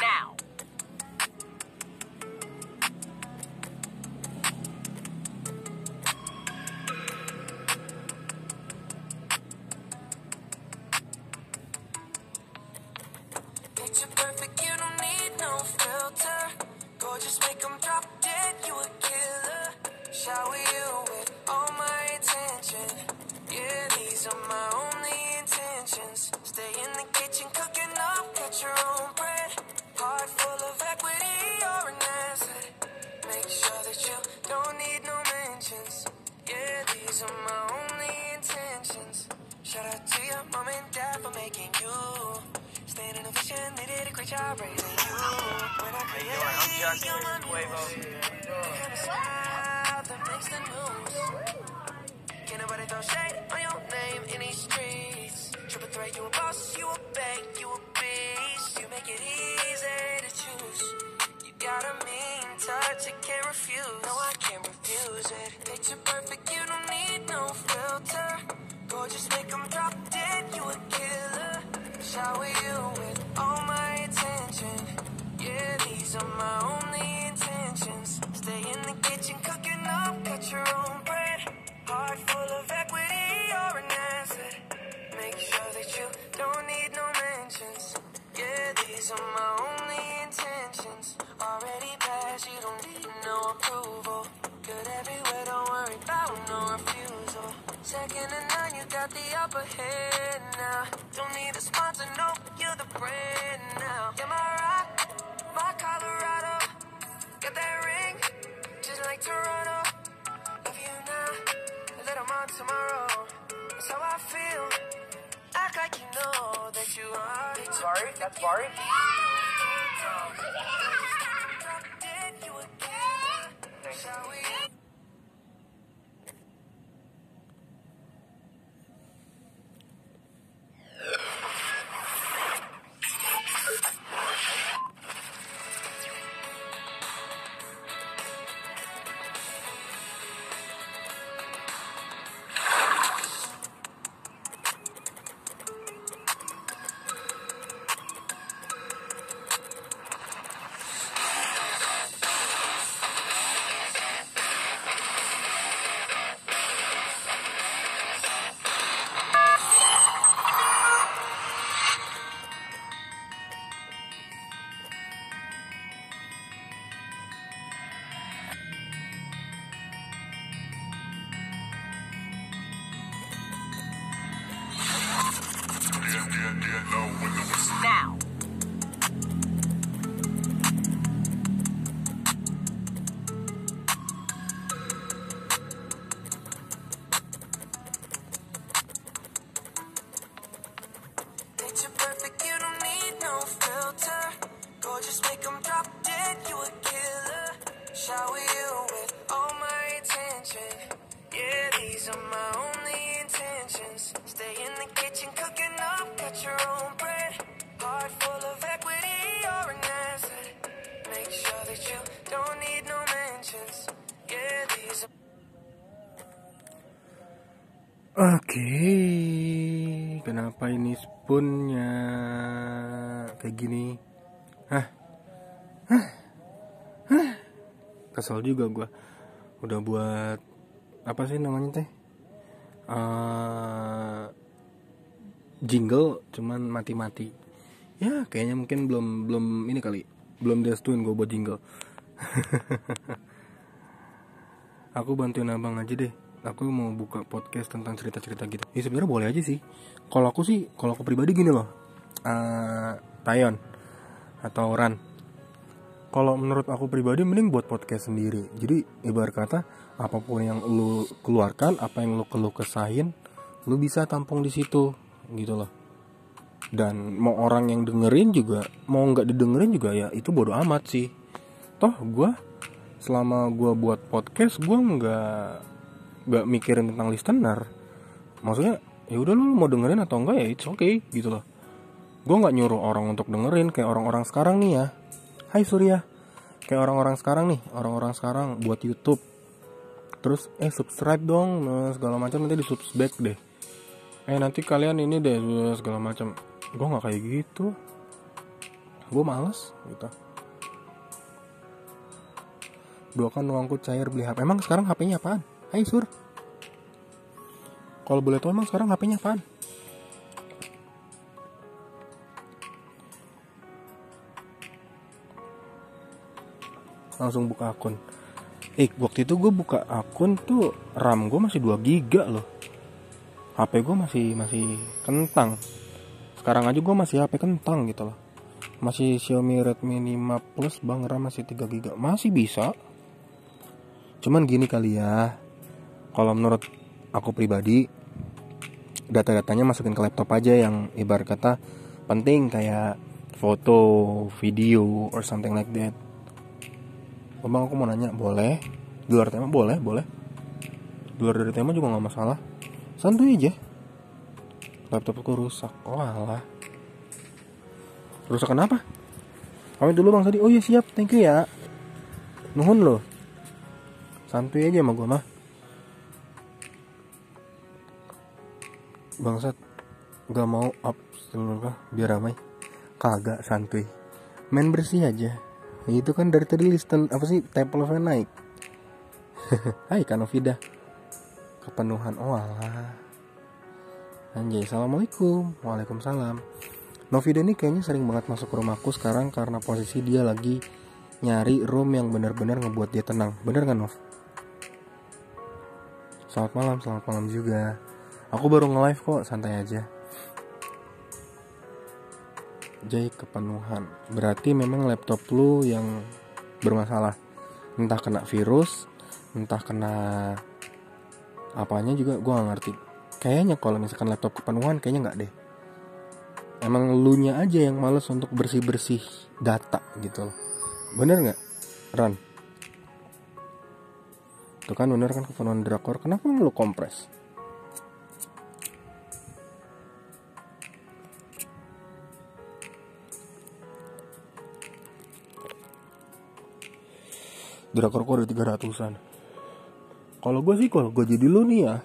Now. Now. Kesel juga gua. Udah buat apa sih namanya teh? Eh, jingle cuman mati-mati. Ya, kayaknya mungkin belum belum ini kali. Belum direstuin gue buat jingle. Aku bantuin abang aja deh. Aku mau buka podcast tentang cerita-cerita gitu. Ya sebenarnya boleh aja sih. Kalau aku sih, kalau aku pribadi gini loh. Eh, Tayon atau Ran. Kalau menurut aku pribadi mending buat podcast sendiri. Jadi ibarat kata apa pun yang lu keluarkan, apa yang lu keluh kesahin, lu bisa tampung di situ gitu loh. Dan mau orang yang dengerin juga, mau nggak didengerin juga ya itu bodoh amat sih. Toh gue selama gue buat podcast gue nggak nggak mikirin tentang listener maksudnya ya udah lu mau dengerin atau enggak ya it's okay gitu loh gue nggak nyuruh orang untuk dengerin kayak orang-orang sekarang nih ya Hai Surya. Kayak orang-orang sekarang nih orang-orang sekarang buat YouTube. Terus eh subscribe dong nah, segala macam. Nanti di subscribe deh. Eh nanti kalian ini deh segala macam. Gue nggak kayak gitu. Gue males gitu. Doakan uangku cair beli HP emang sekarang HP-nya apaan? Hai sur. Kalau boleh tahu emang sekarang HP-nya apaan langsung buka akun. Eh waktu itu gue buka akun tuh RAM gue masih 2 giga loh. HP gue masih masih kentang. Sekarang aja gue masih HP kentang gitu loh. Masih Xiaomi Redmi 5 Plus bang RAM masih 3 giga. Masih bisa. Cuman gini kali ya. Kalau menurut aku pribadi data-datanya masukin ke laptop aja yang ibarat kata penting kayak foto, video, or something like that Oh, bang aku mau nanya boleh? Di tema boleh boleh. Di dari tema juga nggak masalah. Santuy aja. Laptopku rusak. Oh alah. Rusak kenapa pamit dulu bang tadi. Oh iya siap. Thank you ya. Nuhun loh. Santuy aja sama gue mah. Bangsat gak mau up seluruh biar ramai. Kagak santuy. Main bersih aja itu kan dari tadi listen apa sih type level naik. Hai Kanovida kepenuhan oh alah. Anjay assalamualaikum. Waalaikumsalam. Novida ini kayaknya sering banget masuk ke rumahku sekarang karena posisi dia lagi nyari room yang benar-benar ngebuat dia tenang. Bener kan Nov? Selamat malam selamat malam juga. Aku baru nge-live kok santai aja Jay kepenuhan. Berarti memang laptop lu yang bermasalah. Entah kena virus entah kena apanya juga gue gak ngerti. Kayaknya kalau misalkan laptop kepenuhan kayaknya nggak deh. Emang lu nya aja yang males untuk bersih bersih data gitu loh. Bener nggak Ran? Itu kan bener kan kepenuhan drakor kenapa lu kompres drakor gue ada 300an kalau gue sih kalau gue jadi lu nih ya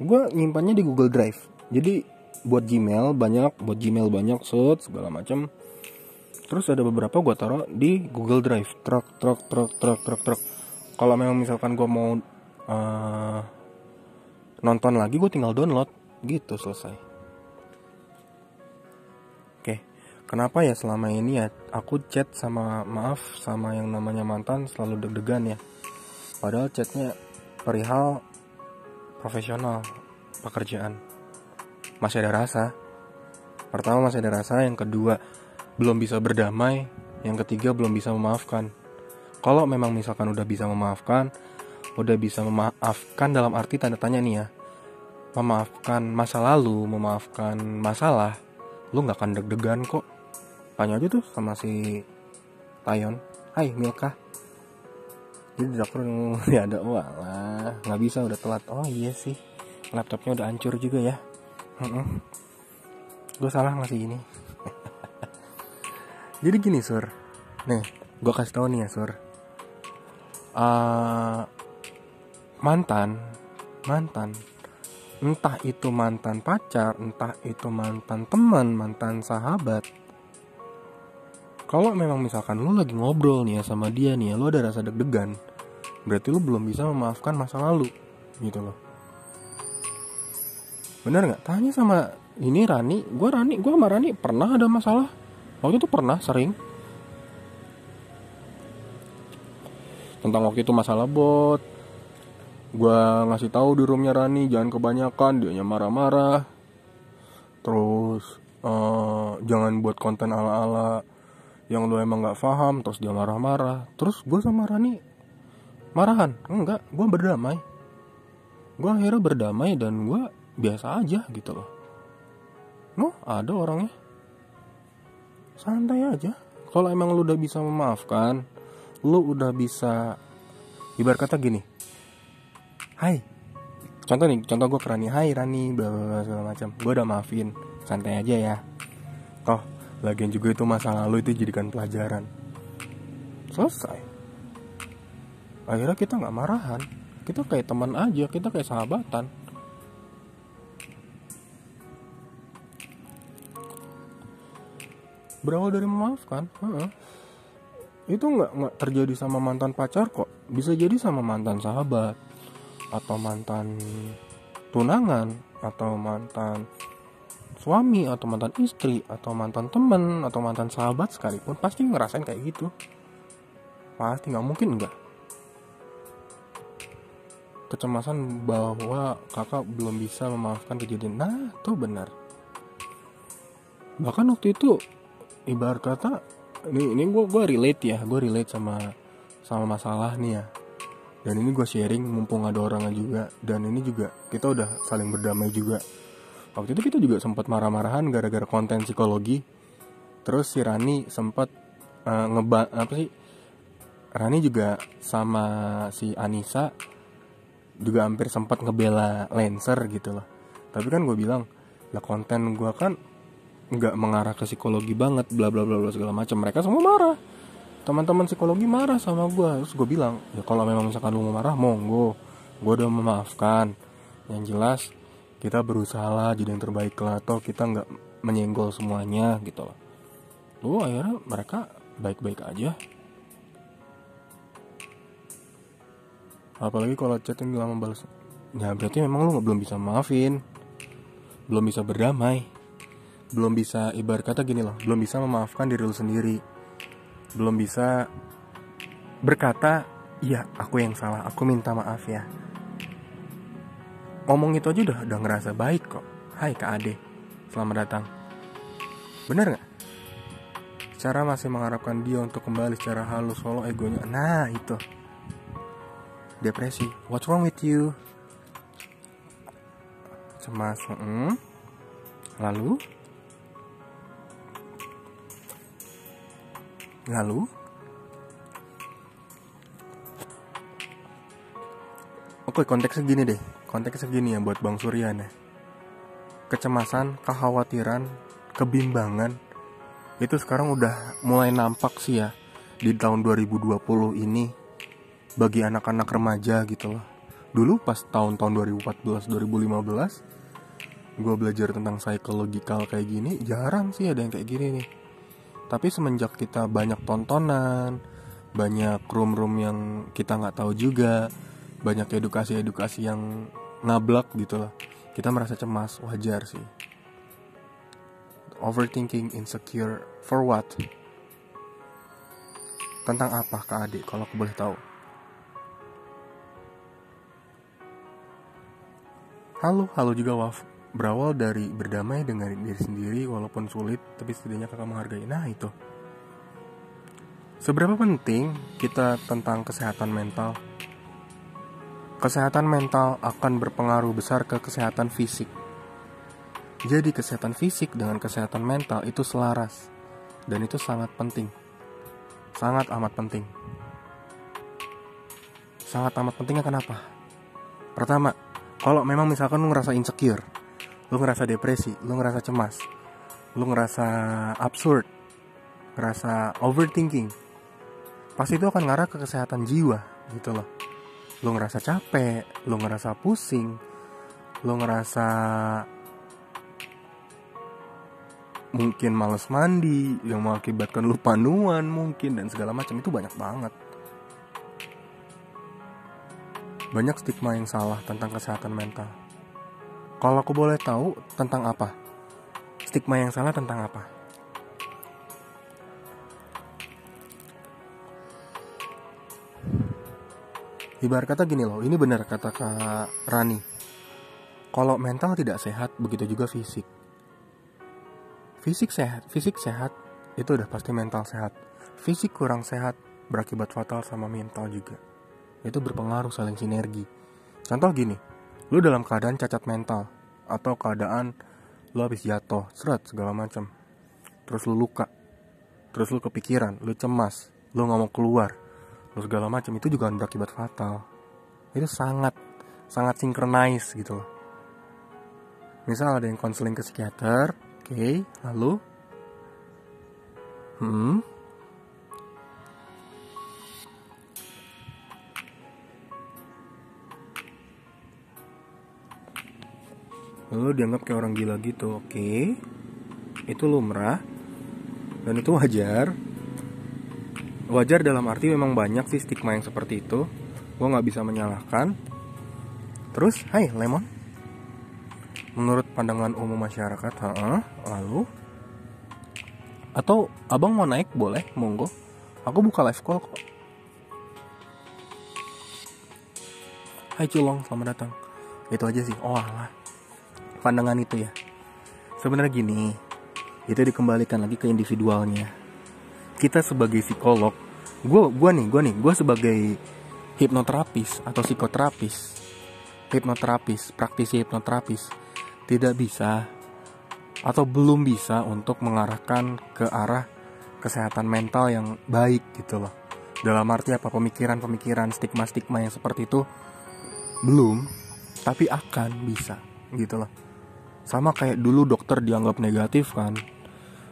gue nyimpannya di Google Drive. Jadi buat Gmail banyak buat Gmail banyak set segala macam terus ada beberapa gue taruh di Google Drive. Truk truk truk truk truk truk. Kalau memang misalkan gue mau uh, nonton lagi gue tinggal download. Gitu selesai kenapa ya selama ini ya aku chat sama maaf sama yang namanya mantan selalu deg-degan ya? Padahal chatnya perihal profesional pekerjaan. Masih ada rasa. Pertama masih ada rasa yang kedua belum bisa berdamai yang ketiga belum bisa memaafkan. Kalau memang misalkan udah bisa memaafkan udah bisa memaafkan dalam arti tanda tanya nih ya. Memaafkan masa lalu memaafkan masalah lu nggak akan deg-degan kok tanya aja tuh sama si Tayon. Hai Milka. Jadi dokter ya ada wah lah. Nggak bisa udah telat. Oh iya sih. Laptopnya udah hancur juga ya. Gue salah masih ini. Jadi gini sur. Nih gue kasih tau nih ya sur. Uh, mantan. Mantan. Entah itu mantan pacar entah itu mantan teman mantan sahabat kalau memang misalkan lu lagi ngobrol nih ya sama dia nih ya lu ada rasa deg-degan berarti lu belum bisa memaafkan masa lalu gitu loh. Bener nggak? Tanya sama ini Rani gue Rani gue sama Rani pernah ada masalah? Waktu itu pernah sering. Tentang waktu itu masalah bot. Gue ngasih tahu di roomnya Rani jangan kebanyakan dia marah-marah. Terus uh, jangan buat konten ala-ala yang lu emang nggak paham terus dia marah-marah. Terus gue sama Rani marahan. Enggak gue berdamai. Gue akhirnya berdamai dan gue biasa aja gitu loh. No ada orangnya. Santai aja. Kalau emang lu udah bisa memaafkan lu udah bisa ibarat kata gini. Hai. Contoh nih contoh gue ke Rani. Hai Rani bla bla segala macam. Gue udah maafin. Santai aja ya. Toh lagian juga itu masa lalu itu jadikan pelajaran. Selesai. Akhirnya kita nggak marahan. Kita kayak teman aja kita kayak sahabatan. Berawal dari memaafkan Heeh. itu nggak nggak terjadi sama mantan pacar kok. Bisa jadi sama mantan sahabat atau mantan tunangan atau mantan suami atau mantan istri atau mantan temen atau mantan sahabat sekalipun pasti ngerasain kayak gitu. Pasti nggak mungkin enggak kecemasan bahwa kakak belum bisa memaafkan kejadian. Nah tuh benar. Bahkan waktu itu ibarat kata ini ini gue gue relate ya gue relate sama sama masalah nih ya. Dan ini gue sharing mumpung ada orangnya juga. Dan ini juga kita udah saling berdamai juga waktu itu kita juga sempat marah-marahan gara-gara konten psikologi. Terus si Rani sempat uh, ngeba apa sih Rani juga sama si Anissa juga hampir sempat ngebela Lancer gitu loh. Tapi kan gue bilang lah konten gue kan nggak mengarah ke psikologi banget bla bla bla bla segala macam. Mereka semua marah. Teman-teman psikologi marah sama gue terus gue bilang ya kalau memang misalkan lu mau marah monggo. Gue udah memaafkan. Yang jelas kita berusaha lah jadi yang terbaik lah atau kita nggak menyenggol semuanya gitu loh. Lu akhirnya mereka baik-baik aja. Apalagi kalau chatting lama balas. Ya berarti memang lu belum bisa maafin. Belum bisa berdamai. Belum bisa ibarat kata gini loh belum bisa memaafkan diri lu sendiri. Belum bisa berkata iya aku yang salah aku minta maaf ya ngomong itu aja udah udah ngerasa baik kok. Hai Kak Ade. Selamat datang. Bener nggak? Cara masih mengharapkan dia untuk kembali secara halus walau egonya. Nah itu. Depresi. What's wrong with you? Cemas mm. lalu? Lalu? Oke konteksnya gini deh konteksnya gini ya buat bang Surya nih. Kecemasan kekhawatiran kebimbangan itu sekarang udah mulai nampak sih ya di tahun 2020 ini bagi anak-anak remaja gitu loh. Dulu pas tahun-tahun 2014 2015 gue belajar tentang psychological kayak gini jarang sih ada yang kayak gini nih. Tapi semenjak kita banyak tontonan banyak room-room yang kita nggak tahu juga banyak edukasi-edukasi yang ngablak gitu loh kita merasa cemas wajar sih overthinking insecure for what tentang apa kak adik kalau aku boleh tahu Halo, halo juga Waf. Berawal dari berdamai dengan diri sendiri walaupun sulit, tapi setidaknya kakak menghargai. Nah itu. Seberapa penting kita tentang kesehatan mental? Kesehatan mental akan berpengaruh besar ke kesehatan fisik. Jadi kesehatan fisik dengan kesehatan mental itu selaras. Dan itu sangat penting. Sangat amat penting. Sangat amat pentingnya kenapa? Pertama, kalau memang misalkan lu ngerasa insecure lu ngerasa depresi lu ngerasa cemas lu ngerasa absurd ngerasa overthinking pasti itu akan ngarah ke kesehatan jiwa gitu loh lu ngerasa capek lu ngerasa pusing lu ngerasa mungkin males mandi yang mengakibatkan lu panuan mungkin dan segala macam itu banyak banget banyak stigma yang salah tentang kesehatan mental. Kalau aku boleh tahu tentang apa? Stigma yang salah tentang apa? Ibarat kata gini loh, ini benar kata Kak Rani. Kalau mental tidak sehat, begitu juga fisik. Fisik sehat, fisik sehat, itu udah pasti mental sehat. Fisik kurang sehat, berakibat fatal sama mental juga itu berpengaruh saling sinergi. Contoh gini, lu dalam keadaan cacat mental atau keadaan lu habis jatuh, seret segala macam. Terus lu luka. Terus lu kepikiran, lu cemas, lu nggak mau keluar. Segala macam itu juga berakibat fatal. Itu sangat sangat sinkronis gitu. Misal ada yang konseling ke psikiater, oke, okay, lalu hmm, lalu dianggap kayak orang gila gitu oke itu lumrah dan itu wajar wajar dalam arti memang banyak sih stigma yang seperti itu gue nggak bisa menyalahkan terus hai lemon menurut pandangan umum masyarakat ha lalu atau abang mau naik boleh monggo aku buka live call kok Hai Culong, selamat datang. Itu aja sih. Oh alah. Pandangan itu ya. Sebenarnya gini, itu dikembalikan lagi ke individualnya. Kita sebagai psikolog, gue gua nih, gue nih, gue sebagai hipnoterapis atau psikoterapis, hipnoterapis, praktisi hipnoterapis, tidak bisa atau belum bisa untuk mengarahkan ke arah kesehatan mental yang baik gitu loh. Dalam arti apa pemikiran-pemikiran stigma-stigma yang seperti itu belum tapi akan bisa gitu loh sama kayak dulu dokter dianggap negatif kan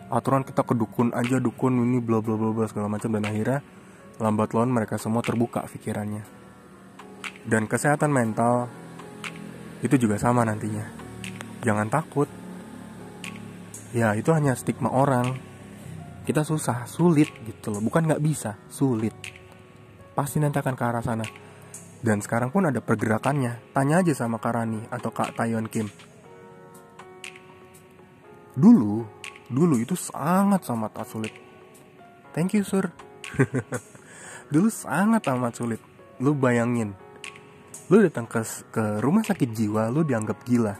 aturan kita ke dukun aja dukun ini bla bla bla bla segala macam. Dan akhirnya lambat laun mereka semua terbuka pikirannya. Dan kesehatan mental itu juga sama nantinya. Jangan takut. Ya itu hanya stigma orang. Kita susah sulit gitu loh. Bukan nggak bisa sulit. Pasti nanti akan ke arah sana. Dan sekarang pun ada pergerakannya. Tanya aja sama Karani atau Kak Tayon Kim. Dulu, dulu itu sangat amat sulit. Thank you, sir. dulu sangat amat sulit. Lu bayangin, lu datang ke, ke rumah sakit jiwa, lu dianggap gila.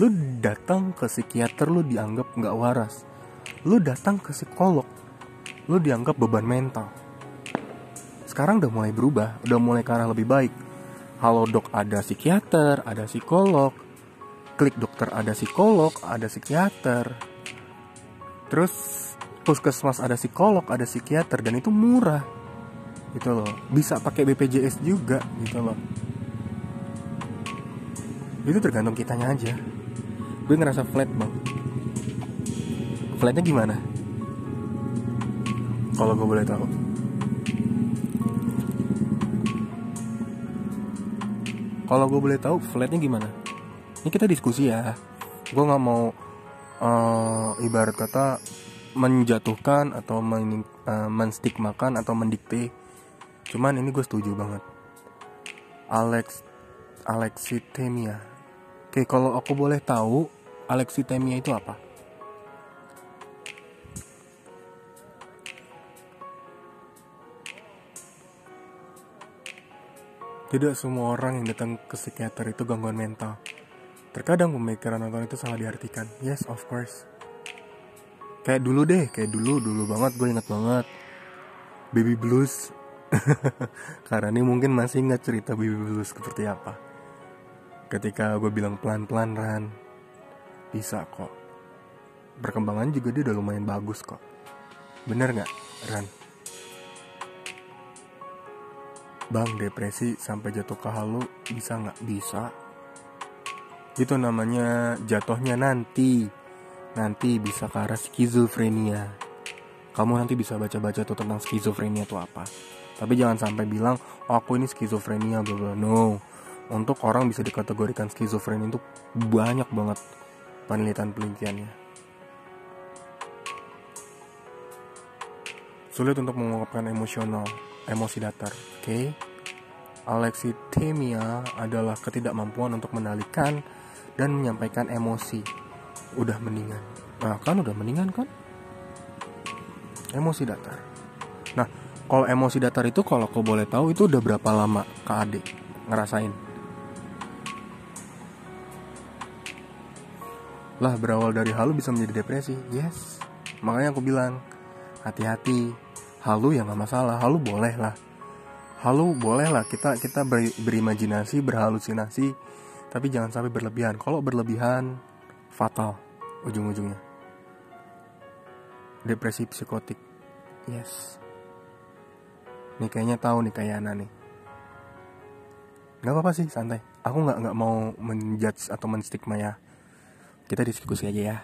Lu datang ke psikiater, lu dianggap nggak waras. Lu datang ke psikolog, lu dianggap beban mental sekarang udah mulai berubah, udah mulai ke arah lebih baik. Halo dok ada psikiater, ada psikolog. Klik dokter ada psikolog, ada psikiater. Terus puskesmas ada psikolog, ada psikiater dan itu murah. Gitu loh. Bisa pakai BPJS juga gitu loh. Itu tergantung kitanya aja. Gue ngerasa flat bang. Flatnya gimana? Kalau gue boleh tahu. kalau gue boleh tahu flatnya gimana ini kita diskusi ya gue nggak mau uh, ibarat kata menjatuhkan atau men, uh, menstigmakan atau mendikte. Cuman ini gue setuju banget. Alex Alexitemia. Oke kalau aku boleh tahu Alexitemia itu apa? Tidak semua orang yang datang ke psikiater itu gangguan mental. Terkadang pemikiran orang itu salah diartikan. Yes, of course. Kayak dulu deh, kayak dulu, dulu banget gue inget banget. Baby blues. Karena ini mungkin masih ingat cerita baby blues seperti apa. Ketika gue bilang pelan-pelan Ran, bisa kok. Perkembangan juga dia udah lumayan bagus kok. Bener gak, Ran? Bang depresi sampai jatuh ke halu bisa nggak bisa? Itu namanya jatuhnya nanti. Nanti bisa ke arah skizofrenia. Kamu nanti bisa baca-baca tuh tentang skizofrenia itu apa. Tapi jangan sampai bilang, oh, aku ini skizofrenia, bla. No. Untuk orang bisa dikategorikan skizofrenia itu banyak banget penelitian-penelitiannya. Sulit untuk mengungkapkan emosional emosi datar. Oke. Okay? Alexithymia adalah ketidakmampuan untuk menalikan dan menyampaikan emosi. Udah mendingan. Nah, kan udah mendingan kan? Emosi datar. Nah, kalau emosi datar itu kalau kau boleh tahu itu udah berapa lama Kak Ade ngerasain? Lah berawal dari halu bisa menjadi depresi. Yes. Makanya aku bilang, hati-hati halu ya nggak masalah halu boleh lah halu boleh lah kita kita ber, berimajinasi berhalusinasi tapi jangan sampai berlebihan. Kalau berlebihan fatal ujung-ujungnya. Depresi psikotik. Yes. Nih kayaknya tahu nih kayak Ana nih. Nggak apa-apa sih santai. Aku nggak nggak mau menjudge atau menstigma ya. Kita diskusi aja ya.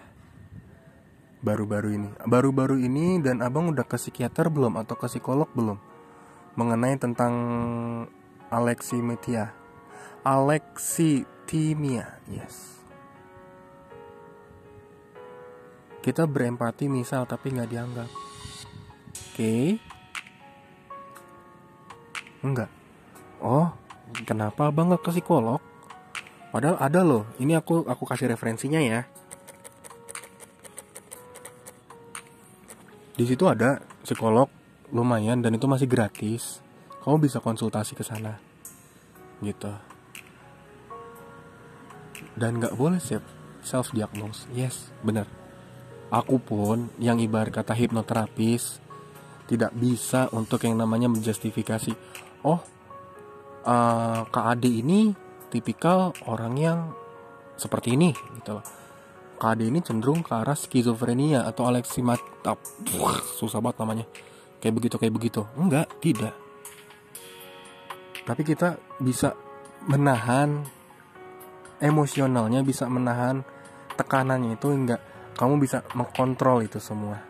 Baru-baru ini. Baru-baru ini dan abang udah ke psikiater belum atau ke psikolog belum? Mengenai tentang aleximetia. Alexitimia, yes. kita berempati misal tapi nggak dianggap. Oke. Enggak oh kenapa abang nggak ke psikolog? Padahal ada loh. Ini aku aku kasih referensinya ya. Di situ ada psikolog lumayan dan itu masih gratis. Kamu bisa konsultasi ke sana. Gitu. Dan nggak boleh self self diagnose yes bener. Aku pun yang ibarat kata hipnoterapis tidak bisa untuk yang namanya menjustifikasi. Oh uh, Kak Ade ini tipikal orang yang seperti ini gitu loh. Kak Ade ini cenderung ke arah skizofrenia atau aleximatap susah banget namanya kayak begitu kayak begitu. Enggak tidak. Tapi kita bisa menahan emosionalnya bisa menahan tekanannya itu enggak. Kamu bisa mengkontrol itu semua.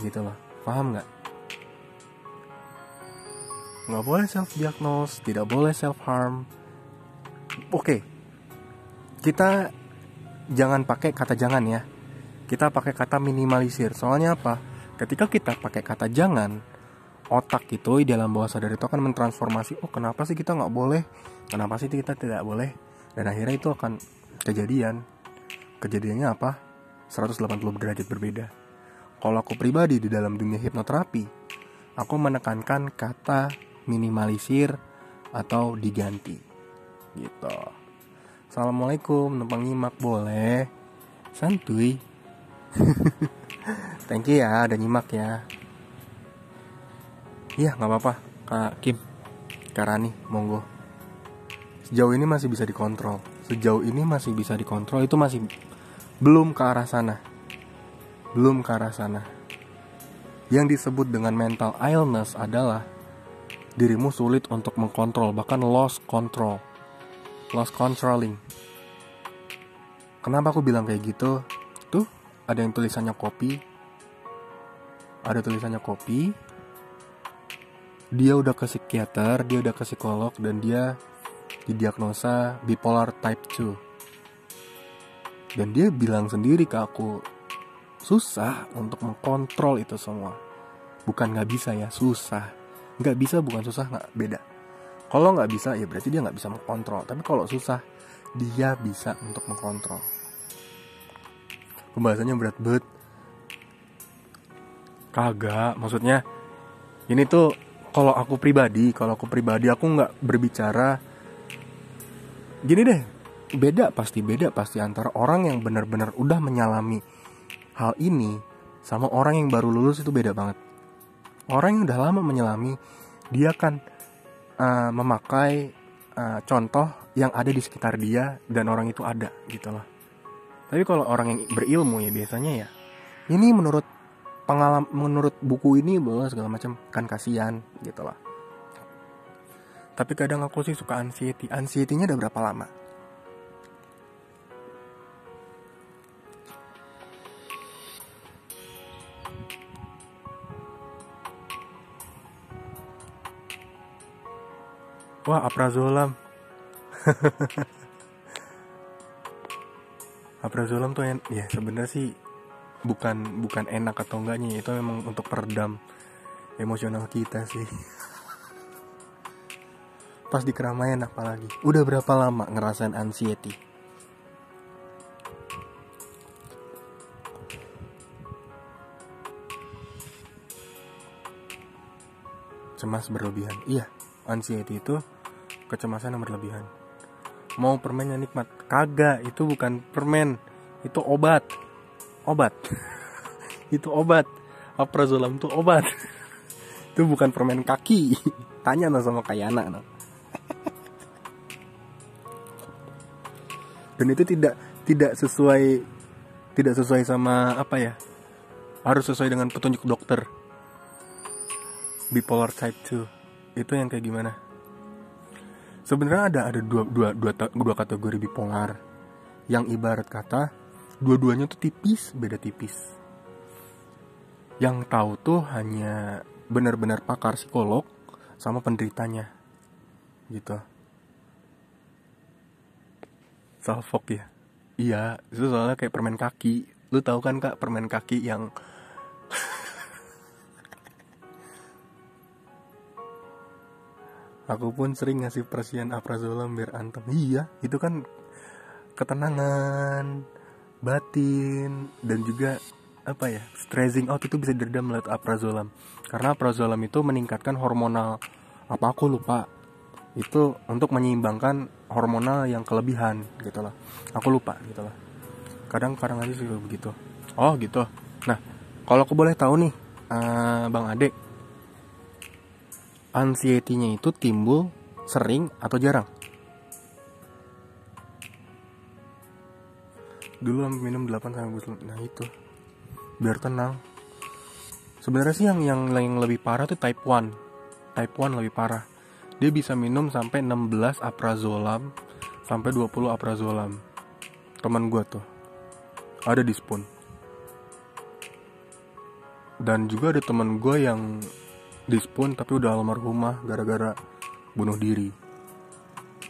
Gitu loh. Paham nggak nggak boleh self diagnose tidak boleh self harm oke. Kita jangan pakai kata jangan ya. Kita pakai kata minimalisir. Soalnya apa ketika kita pakai kata jangan otak itu di dalam bawah sadar itu akan mentransformasi oh kenapa sih kita nggak boleh? Kenapa sih kita tidak boleh? Dan akhirnya itu akan kejadian. Kejadiannya apa? 180 derajat berbeda. Kalau aku pribadi di dalam dunia hipnoterapi aku menekankan kata minimalisir atau diganti. Gitu. Assalamualaikum numpang nyimak boleh? Santuy thank you ya ada nyimak ya. Iya nggak apa-apa. Kak Kim kak Rani monggo. Sejauh ini masih bisa dikontrol. Sejauh ini masih bisa dikontrol itu masih belum ke arah sana. Belum ke arah sana. Yang disebut dengan mental illness adalah dirimu sulit untuk mengkontrol bahkan lost control. Lost controlling. Kenapa aku bilang kayak gitu? Tuh ada yang tulisannya kopi ada tulisannya kopi. Dia udah ke psikiater dia udah ke psikolog dan dia didiagnosa bipolar type 2 dan dia bilang sendiri ke aku susah untuk mengkontrol itu semua. Bukan nggak bisa ya susah. Nggak bisa bukan susah nggak beda. Kalau nggak bisa ya berarti dia nggak bisa mengkontrol. Tapi kalau susah dia bisa untuk mengkontrol. Pembahasannya berat banget kagak maksudnya ini tuh kalau aku pribadi kalau aku pribadi aku nggak berbicara gini deh beda pasti beda pasti antara orang yang benar-benar udah menyalami hal ini sama orang yang baru lulus itu beda banget. Orang yang udah lama menyelami dia akan uh, memakai uh, contoh yang ada di sekitar dia dan orang itu ada gitu loh. Tapi kalau orang yang berilmu ya biasanya ya ini menurut pengalaman menurut buku ini bahwa segala macam kan kasihan gitu loh. Tapi kadang aku sih suka anxiety. Anxiety-nya udah berapa lama? Wah, aprazolam. aprazolam tuh en ya sebenarnya sih bukan bukan enak atau enggaknya itu memang untuk peredam emosional kita sih. Pas di keramaian apalagi. Udah berapa lama ngerasain anxiety? Cemas berlebihan. Iya anxiety itu kecemasan yang berlebihan. Mau permen yang nikmat. Kagak itu bukan permen. Itu obat obat. Itu obat. Aprazolam itu obat. Itu bukan permen kaki. Tanya no sama Kayana no. dan itu tidak tidak sesuai tidak sesuai sama apa ya? Harus sesuai dengan petunjuk dokter. Bipolar type 2 itu yang kayak gimana? Sebenarnya ada ada dua, dua, dua, dua kategori bipolar. Yang ibarat kata dua-duanya tuh tipis beda tipis. Yang tahu tuh hanya benar-benar pakar psikolog sama penderitanya gitu. Salfok ya? Iya itu soalnya kayak permen kaki. Lu tahu kan kak permen kaki yang aku pun sering ngasih persian aprazolam biar antem. Iya itu kan ketenangan batin dan juga apa ya stressing out itu bisa diredam melalui aprazolam. Karena aprazolam itu meningkatkan hormonal apa aku lupa. Itu untuk menyeimbangkan hormonal yang kelebihan gitu loh. Aku lupa gitu loh. Kadang-kadang aja sih begitu. Oh gitu. Nah kalau aku boleh tahu nih eh, bang adek anxiety-nya itu timbul sering atau jarang dulu minum 8 sampai 10 nah itu. Biar tenang. Sebenarnya sih yang yang yang lebih parah tuh type 1 type 1 lebih parah. Dia bisa minum sampai 16 aprazolam sampai 20 aprazolam. Teman gua tuh. Ada di spoon. Dan juga ada teman gue yang di spoon tapi udah almarhumah gara-gara bunuh diri.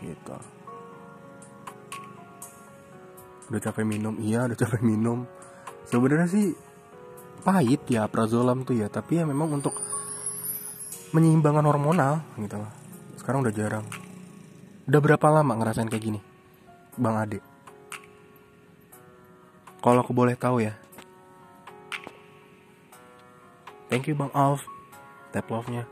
Gitu udah capek minum. Iya udah capek minum. Sebenarnya sih pahit ya prazolam tuh ya. Tapi ya memang untuk menyeimbangkan hormonal gitu loh sekarang udah jarang. Udah berapa lama ngerasain kayak gini bang Ade? Kalau aku boleh tahu ya. Thank you bang Alf. Tap love nya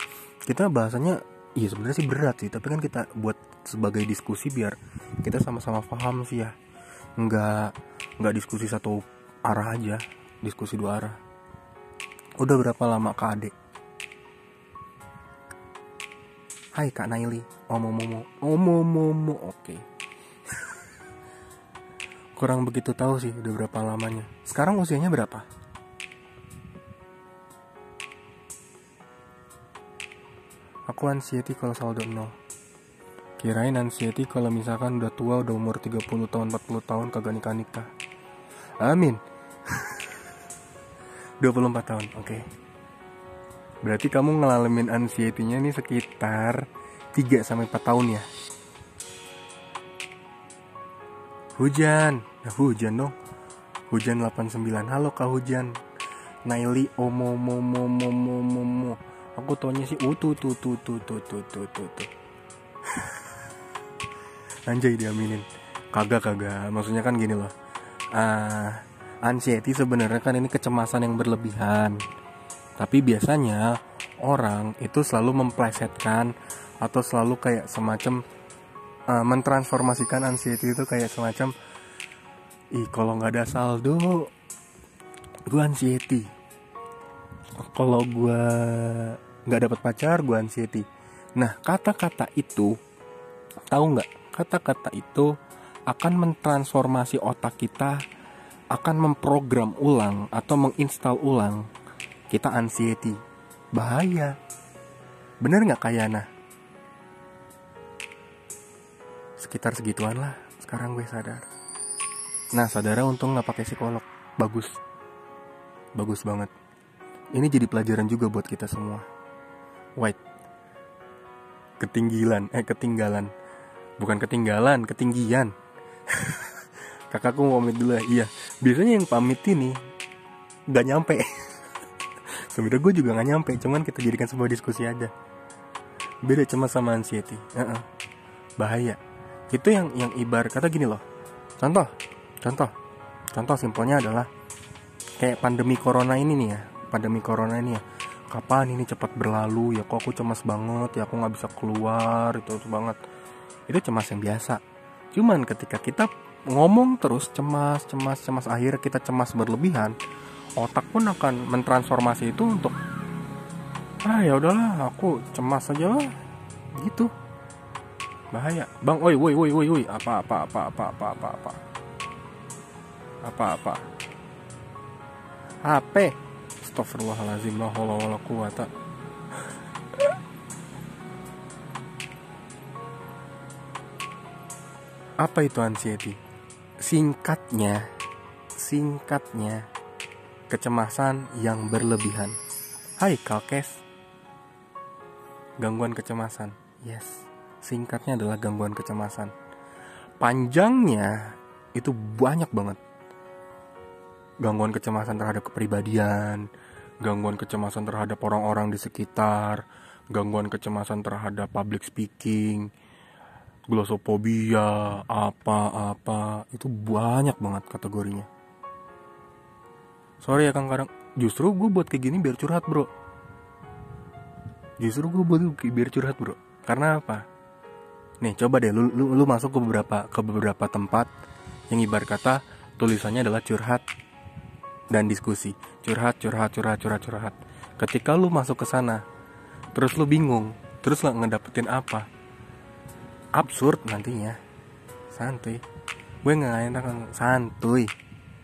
kita bahasanya iya sebenarnya sih berat sih. Tapi kan kita buat sebagai diskusi biar kita sama-sama paham sih ya nggak nggak diskusi satu arah aja diskusi dua arah. Udah berapa lama kak adek Hai kak Naili Omomomo Omomomo Oke. Kurang begitu tahu sih udah berapa lamanya. Sekarang usianya berapa? Aku anxiety kalau saldo 0 Kirain anxiety kalau misalkan udah tua udah umur 30 tahun 40 tahun kagak nikah nikah. Amin. 24 tahun, oke. Okay. Berarti kamu ngalamin anxiety-nya nih sekitar 3 sampai 4 tahun ya. Hujan. Nah, hujan dong. Hujan 89. Halo Kak Hujan. Naili omo mo mo mo mo mo. Aku taunya sih utu tu tu tu tu tu tu tu. tu. Anjay diaminin. Kagak kagak. Maksudnya kan gini loh. Uh, Anxiety sebenarnya kan ini kecemasan yang berlebihan. Tapi biasanya orang itu selalu memplesetkan Atau selalu kayak semacam uh, Mentransformasikan anxiety itu kayak semacam Ih kalau nggak ada saldo Gue anxiety. Kalau gue nggak dapat pacar gue anxiety. Nah kata-kata itu Tahu nggak kata-kata itu akan mentransformasi otak kita akan memprogram ulang atau menginstal ulang kita anxiety. Bahaya. Bener nggak Kayana sekitar segituan lah. Sekarang gue sadar. Nah saudara untung nggak pakai psikolog. Bagus. Bagus banget. Ini jadi pelajaran juga buat kita semua. White ketinggilan. Eh ketinggalan bukan ketinggalan ketinggian. Kakakku mau pamit dulu ya. Iya biasanya yang pamit ini nggak nyampe. Sebenarnya gue juga nggak nyampe cuman kita jadikan sebuah diskusi aja. Beda cuma sama anxiety. Uh -uh. bahaya. Itu yang yang ibar kata gini loh. Contoh contoh. Contoh simpelnya adalah kayak pandemi corona ini nih ya. Pandemi corona ini ya. Kapan ini cepat berlalu? Ya kok aku cemas banget ya aku nggak bisa keluar itu, itu banget itu cemas yang biasa. Cuman ketika kita ngomong terus cemas cemas cemas akhirnya kita cemas berlebihan otak pun akan mentransformasi itu untuk ah ya udahlah aku cemas aja lah. Gitu. Bahaya. Bang oi woi woi woi woi apa apa apa apa apa apa apa? Apa apa? HP Astagfirullahaladzim la haula wala quwata Apa itu anxiety? Singkatnya Singkatnya Kecemasan yang berlebihan. Hai Kalkes Gangguan kecemasan. Yes. Singkatnya adalah gangguan kecemasan. Panjangnya Itu banyak banget. Gangguan kecemasan terhadap kepribadian gangguan kecemasan terhadap orang-orang di sekitar gangguan kecemasan terhadap public speaking glossophobia apa-apa itu banyak banget kategorinya. Sorry ya kang kadang justru gue buat kayak gini biar curhat bro. Justru gue buat biar curhat bro. Karena apa? Nih coba deh lu, lu, lu masuk ke beberapa ke beberapa tempat yang ibarat kata tulisannya adalah curhat dan diskusi. Curhat curhat curhat curhat curhat. Ketika lu masuk ke sana terus lu bingung terus lu ngedapetin apa absurd nantinya. Santuy. Gue nggak enak santuy.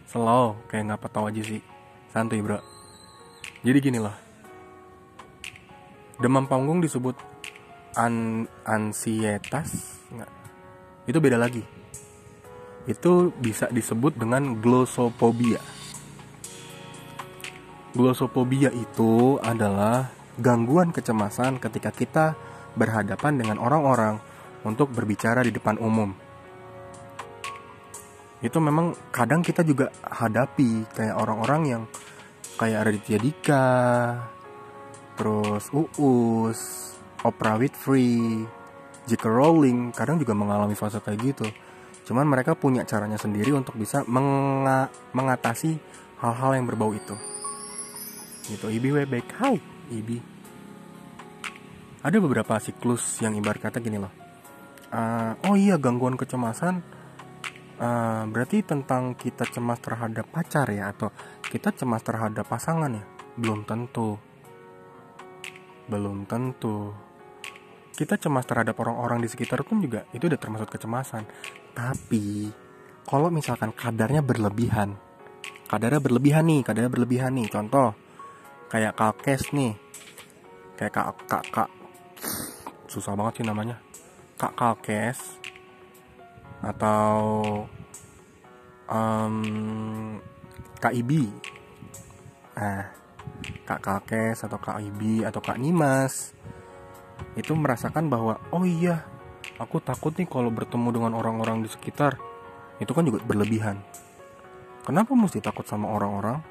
Slow kayak nggak tahu aja sih. Santuy bro. Jadi gini loh. Demam panggung disebut an ansietas nggak? Itu beda lagi. Itu bisa disebut dengan glossophobia. Glossophobia itu adalah gangguan kecemasan ketika kita berhadapan dengan orang-orang untuk berbicara di depan umum. Itu memang kadang kita juga hadapi kayak orang-orang yang kayak Raditya Dika, terus Uus, Oprah Winfrey, J.K. Rowling kadang juga mengalami fase kayak gitu. Cuman mereka punya caranya sendiri untuk bisa menga mengatasi hal-hal yang berbau itu. Gitu, Ibi baik. Hai, Ibi. Ada beberapa siklus yang ibarat kata gini loh uh, oh iya gangguan kecemasan. Uh, berarti tentang kita cemas terhadap pacar ya atau kita cemas terhadap pasangan ya? Belum tentu. Belum tentu. Kita cemas terhadap orang-orang di sekitar pun juga itu udah termasuk kecemasan. Tapi kalau misalkan kadarnya berlebihan kadarnya berlebihan nih kadarnya berlebihan nih contoh kayak kakes nih. Kayak kak kak kak. Susah banget sih namanya Kak Kalkes atau um, Kak Ibi. Nah Kak Kalkes atau Kak Ibi atau Kak Nimas itu merasakan bahwa oh iya aku takut nih kalau bertemu dengan orang-orang di sekitar. Itu kan juga berlebihan. Kenapa mesti takut sama orang-orang?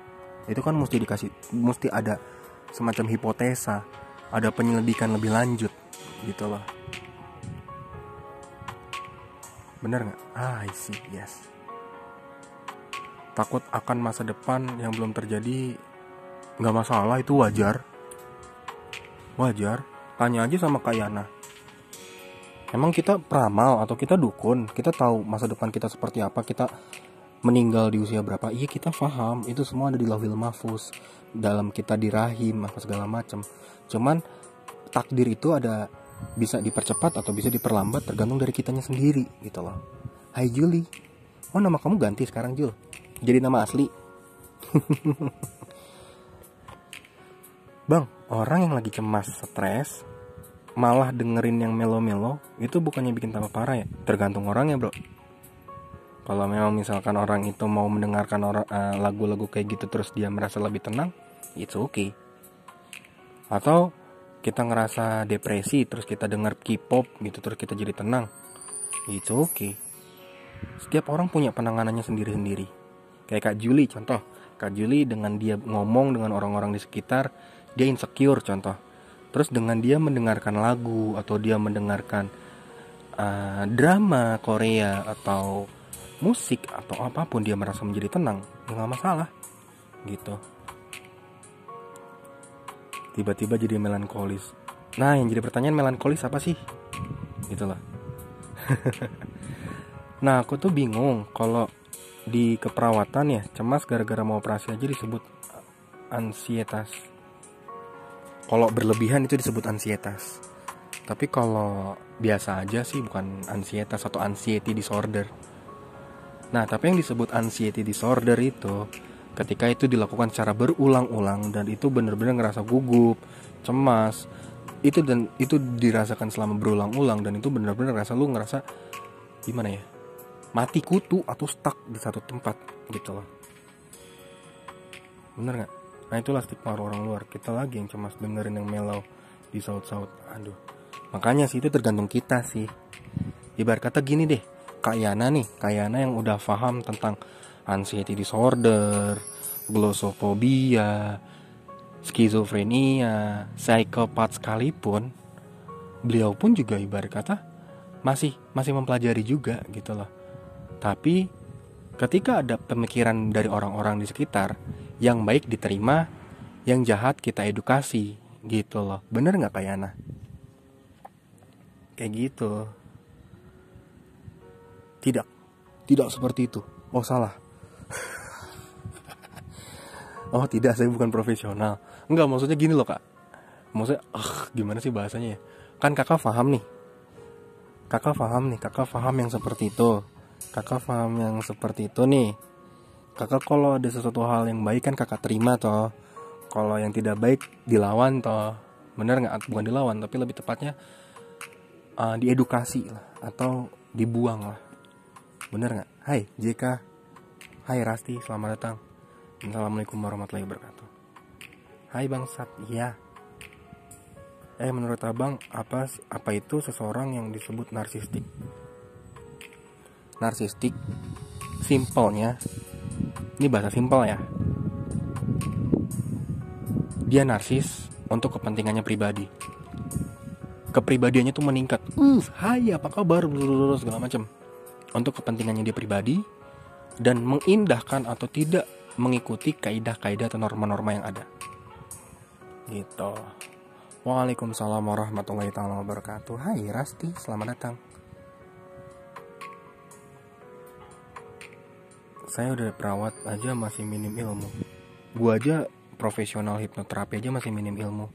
Itu kan mesti dikasih mesti ada semacam hipotesa ada penyelidikan lebih lanjut gitu loh Bener nggak? Ah, I see, yes. Takut akan masa depan yang belum terjadi nggak masalah itu wajar. Wajar. Tanya aja sama Kak Yana. Emang kita peramal atau kita dukun? Kita tahu masa depan kita seperti apa? Kita meninggal di usia berapa? Iya kita paham. Itu semua ada di lahir mahfuz. Dalam kita di rahim apa segala macam. Cuman takdir itu ada bisa dipercepat atau bisa diperlambat tergantung dari kitanya sendiri gitu loh. Hai Juli, oh nama kamu ganti sekarang Jul, jadi nama asli. Bang, orang yang lagi cemas, stres, malah dengerin yang melo-melo, itu bukannya bikin tambah parah ya? Tergantung orangnya bro. Kalau memang misalkan orang itu mau mendengarkan uh, lagu-lagu kayak gitu terus dia merasa lebih tenang, it's okay. Atau kita ngerasa depresi terus kita dengar K-pop gitu terus kita jadi tenang. Itu oke okay. setiap orang punya penanganannya sendiri-sendiri. Kayak Kak Juli contoh. Kak Juli dengan dia ngomong dengan orang-orang di sekitar dia insecure contoh. Terus dengan dia mendengarkan lagu atau dia mendengarkan uh, drama Korea atau musik atau apa pun dia merasa menjadi tenang ya nggak masalah gitu tiba-tiba jadi melankolis. Nah yang jadi pertanyaan melankolis apa sih? Gitulah nah aku tuh bingung kalau di keperawatan ya cemas gara-gara mau operasi aja disebut ansietas. Kalau berlebihan itu disebut ansietas. Tapi kalau biasa aja sih bukan ansietas atau anxiety disorder. Nah tapi yang disebut anxiety disorder itu ketika itu dilakukan secara berulang-ulang dan itu benar-benar ngerasa gugup cemas itu dan itu dirasakan selama berulang-ulang dan itu benar-benar ngerasa lu ngerasa gimana ya mati kutu atau stuck di satu tempat gitu loh. Bener nggak? Nah itulah stigma orang luar. Kita lagi yang cemas dengerin yang mellow di saut-saut aduh. Makanya sih itu tergantung kita sih. Ibarat kata gini deh Kak Yana nih Kak Yana yang udah paham tentang anxiety disorder, glosofobia, skizofrenia, psikopat sekalipun, beliau pun juga ibarat kata masih masih mempelajari juga gitu loh. Tapi ketika ada pemikiran dari orang-orang di sekitar yang baik diterima, yang jahat kita edukasi gitu loh. Bener nggak Kak Yana? Kayak gitu. Tidak, tidak seperti itu. Oh salah. oh tidak, saya bukan profesional. Enggak, maksudnya gini loh kak. Maksudnya, ah gimana sih bahasanya ya? Kan kakak paham nih. Kakak paham nih, kakak paham yang seperti itu. Kakak paham yang seperti itu nih. Kakak kalau ada sesuatu hal yang baik kan kakak terima toh. Kalau yang tidak baik dilawan toh. Bener nggak? Bukan dilawan, tapi lebih tepatnya uh, diedukasi lah atau dibuang lah. Bener nggak? Hai JK, Hai Rasti, selamat datang. Assalamualaikum warahmatullahi wabarakatuh. Hai Bangsat, iya. Eh menurut abang apa apa itu seseorang yang disebut narsistik? Narsistik, simpelnya, ini bahasa simpel ya. Dia narsis untuk kepentingannya pribadi. Kepribadiannya tuh meningkat. Uh, hai apa kabar? segala macam. Untuk kepentingannya dia pribadi dan mengindahkan atau tidak mengikuti kaidah-kaidah atau norma-norma yang ada. Gitu. Waalaikumsalam warahmatullahi taala wabarakatuh. Hai Rasti, selamat datang. Saya udah perawat aja masih minim ilmu. Gua aja profesional hipnoterapi aja masih minim ilmu.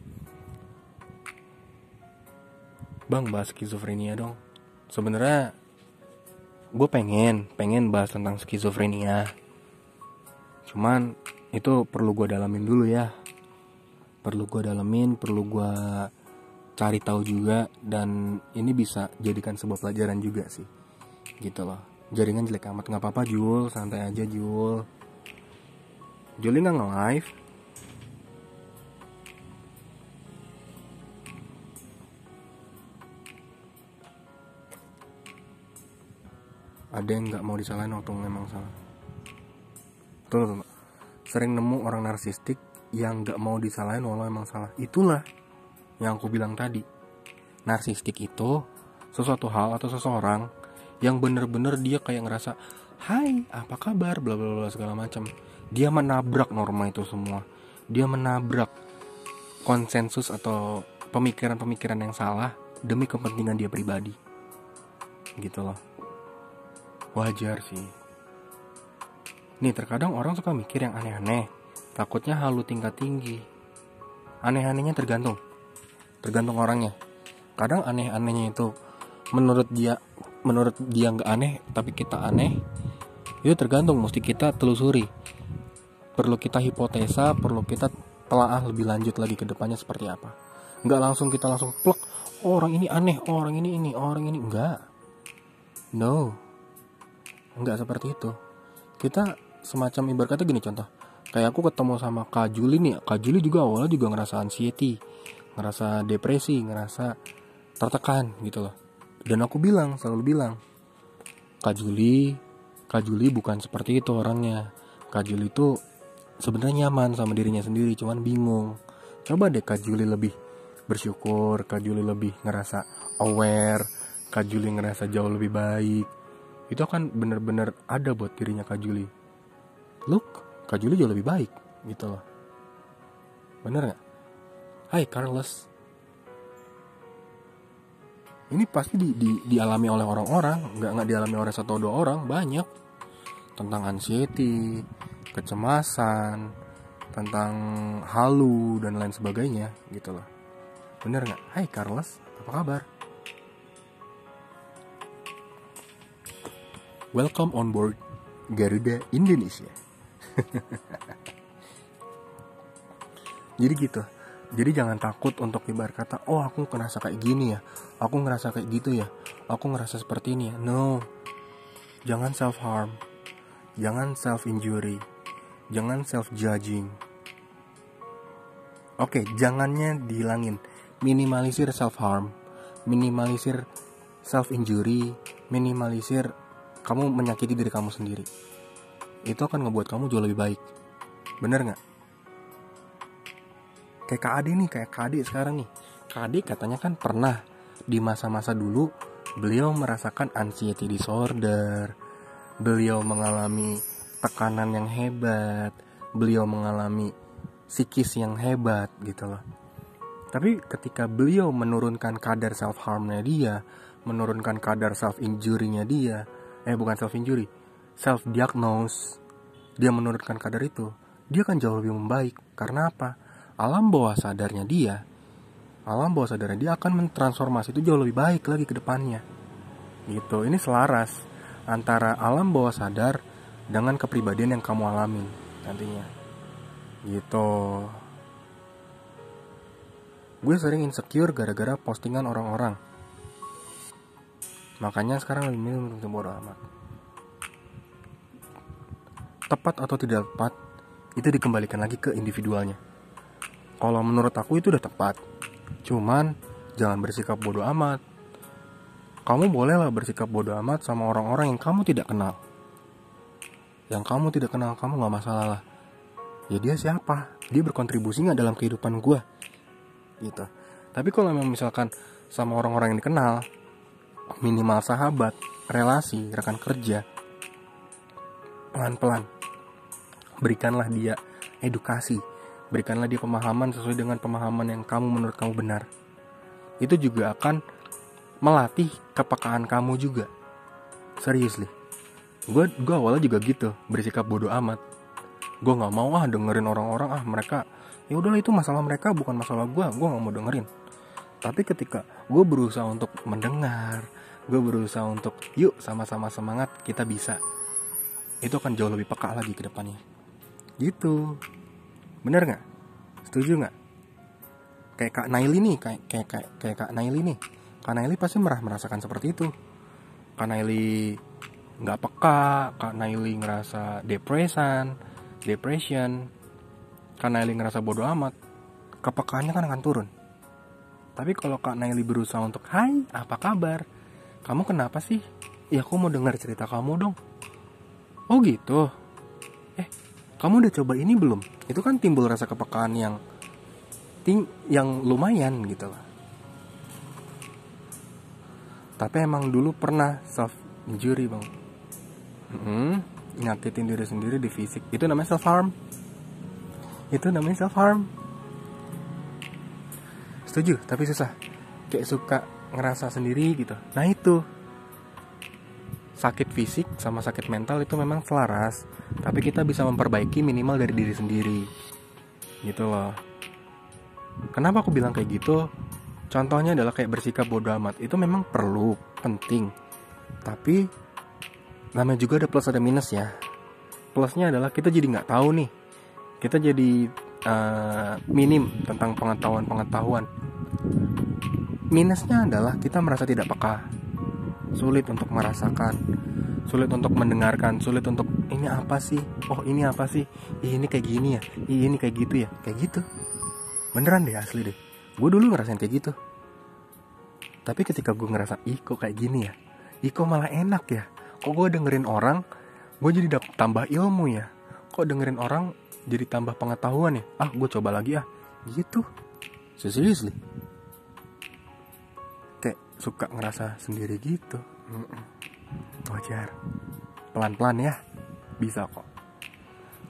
Bang bahas skizofrenia dong. Sebenarnya gue pengen pengen bahas tentang skizofrenia. Cuman itu perlu gue dalamin dulu ya. Perlu gue dalemin perlu gue cari tahu juga dan ini bisa jadikan sebuah pelajaran juga sih. Gitu loh. Jaringan jelek amat. Nggak apa-apa Jul. Santai aja Jul. Juli nggak nge-live ada yang nggak mau disalahin waktu memang salah. Tuh, tuh, sering nemu orang narsistik yang gak mau disalahin walau emang salah. Itulah yang aku bilang tadi. Narsistik itu sesuatu hal atau seseorang yang bener-bener dia kayak ngerasa Hai apa kabar? bla bla bla segala macam. Dia menabrak norma itu semua. Dia menabrak konsensus atau pemikiran-pemikiran yang salah demi kepentingan dia pribadi. Gitu loh wajar sih. Nih terkadang orang suka mikir yang aneh-aneh. Takutnya halu tingkat tinggi. Aneh-anehnya tergantung. Tergantung orangnya. Kadang aneh-anehnya itu menurut dia menurut dia nggak aneh tapi kita aneh itu tergantung. Mesti kita telusuri. Perlu kita hipotesa perlu kita telaah lebih lanjut lagi ke depannya seperti apa. Nggak langsung kita langsung plek oh, orang ini aneh oh, orang ini ini oh, orang ini enggak no enggak seperti itu. Kita semacam ibarat kata gini contoh. Kayak aku ketemu sama Kak Juli nih. Kak Juli juga awalnya juga ngerasa anxiety ngerasa depresi ngerasa tertekan gitu loh. Dan aku bilang selalu bilang Kak Juli Kak Juli bukan seperti itu orangnya. Kak Juli itu sebenarnya nyaman sama dirinya sendiri cuman bingung. Coba deh Kak Juli lebih bersyukur Kak Juli lebih ngerasa aware Kak Juli ngerasa jauh lebih baik itu kan bener-bener ada buat dirinya Kak Juli. Look Kak Juli jauh lebih baik gitu loh. Bener nggak? Hai Carlos. Ini pasti di, di, dialami oleh orang-orang. Nggak nggak dialami oleh satu dua orang. Banyak. Tentang anxiety kecemasan tentang halu dan lain sebagainya gitu loh. Bener nggak? Hai Carlos. Apa kabar Welcome on board Garuda Indonesia. Jadi gitu. Jadi jangan takut untuk ibarat kata oh aku ngerasa kayak gini ya. Aku ngerasa kayak gitu ya. Aku ngerasa seperti ini ya. No. Jangan self harm jangan self injury jangan self judging oke jangannya dihilangin. Minimalisir self harm minimalisir self injury minimalisir kamu menyakiti diri kamu sendiri. Itu akan ngebuat kamu jauh lebih baik. Bener nggak? Kayak Kak Ade nih kayak Kak Ade sekarang nih. Kak Ade katanya kan pernah di masa-masa dulu beliau merasakan anxiety disorder beliau mengalami tekanan yang hebat beliau mengalami psikis yang hebat gitu loh. Tapi ketika beliau menurunkan kadar self harmnya dia menurunkan kadar self injury-nya dia eh bukan self injury. Self diagnose dia menurunkan kadar itu dia akan jauh lebih membaik. Karena apa? Alam bawah sadarnya dia alam bawah sadarnya dia akan mentransformasi itu jauh lebih baik lagi ke depannya. Gitu. Ini selaras antara alam bawah sadar dengan kepribadian yang kamu alamin nantinya. Gitu. Gue sering insecure gara-gara postingan orang-orang makanya sekarang lebih milih untuk bodo amat tepat atau tidak tepat itu dikembalikan lagi ke individualnya. Kalau menurut aku itu udah tepat. Cuman jangan bersikap bodoh amat. Kamu bolehlah bersikap bodoh amat sama orang-orang yang kamu tidak kenal. Yang kamu tidak kenal kamu nggak masalah lah. Ya dia siapa? Dia berkontribusi nggak dalam kehidupan gue gitu. Tapi kalau memang misalkan sama orang-orang yang dikenal minimal sahabat relasi rekan kerja. Pelan-pelan. Berikanlah dia edukasi. Berikanlah dia pemahaman sesuai dengan pemahaman yang kamu menurut kamu benar. Itu juga akan melatih kepekaan kamu juga. Serius nih gue gue awalnya juga gitu bersikap bodoh amat. Gue nggak mau ah dengerin orang-orang ah mereka ya udahlah itu masalah mereka bukan masalah gue gue nggak mau dengerin. Tapi ketika gue berusaha untuk mendengar gue berusaha untuk yuk sama-sama semangat kita bisa. Itu akan jauh lebih peka lagi ke depannya. Gitu. Bener nggak? Setuju nggak? Kayak kak Naili nih kayak kayak kayak, kayak kak Naili nih. Kak Naili pasti merah merasakan seperti itu. Kak Naili nggak peka kak Naili ngerasa depresan depression. Kak Naili ngerasa bodoh amat. Kepekaannya kan akan turun. Tapi kalau kak Naili berusaha untuk Hai apa kabar kamu kenapa sih? Ya aku mau dengar cerita kamu dong. Oh gitu? Eh kamu udah coba ini belum? Itu kan timbul rasa kepekaan yang ting yang lumayan gitu lah. Tapi emang dulu pernah self injury bang. Hmm, nyakitin diri sendiri di fisik. Itu namanya self harm itu namanya self harm setuju? Tapi susah. Kayak suka ngerasa sendiri gitu. Nah itu. Sakit fisik sama sakit mental itu memang selaras tapi kita bisa memperbaiki minimal dari diri sendiri. Gitu loh. Kenapa aku bilang kayak gitu? Contohnya adalah kayak bersikap bodoh amat. Itu memang perlu penting. Tapi namanya juga ada plus ada minus ya. Plusnya adalah kita jadi nggak tahu nih. Kita jadi uh, minim tentang pengetahuan pengetahuan minusnya adalah kita merasa tidak peka. Sulit untuk merasakan sulit untuk mendengarkan sulit untuk ini apa sih? Oh ini apa sih? Ih, ini kayak gini ya? Ih, ini kayak gitu ya? Kayak gitu. Beneran deh asli deh. Gue dulu ngerasain kayak gitu. Tapi ketika gue ngerasa ih kok kayak gini ya? Ih kok malah enak ya? Kok gue dengerin orang gue jadi dapet tambah ilmu ya? Kok dengerin orang jadi tambah pengetahuan ya? Ah gue coba lagi ah. Gitu. Nih kayak suka ngerasa sendiri gitu. Wajar. Pelan-pelan ya. Bisa kok.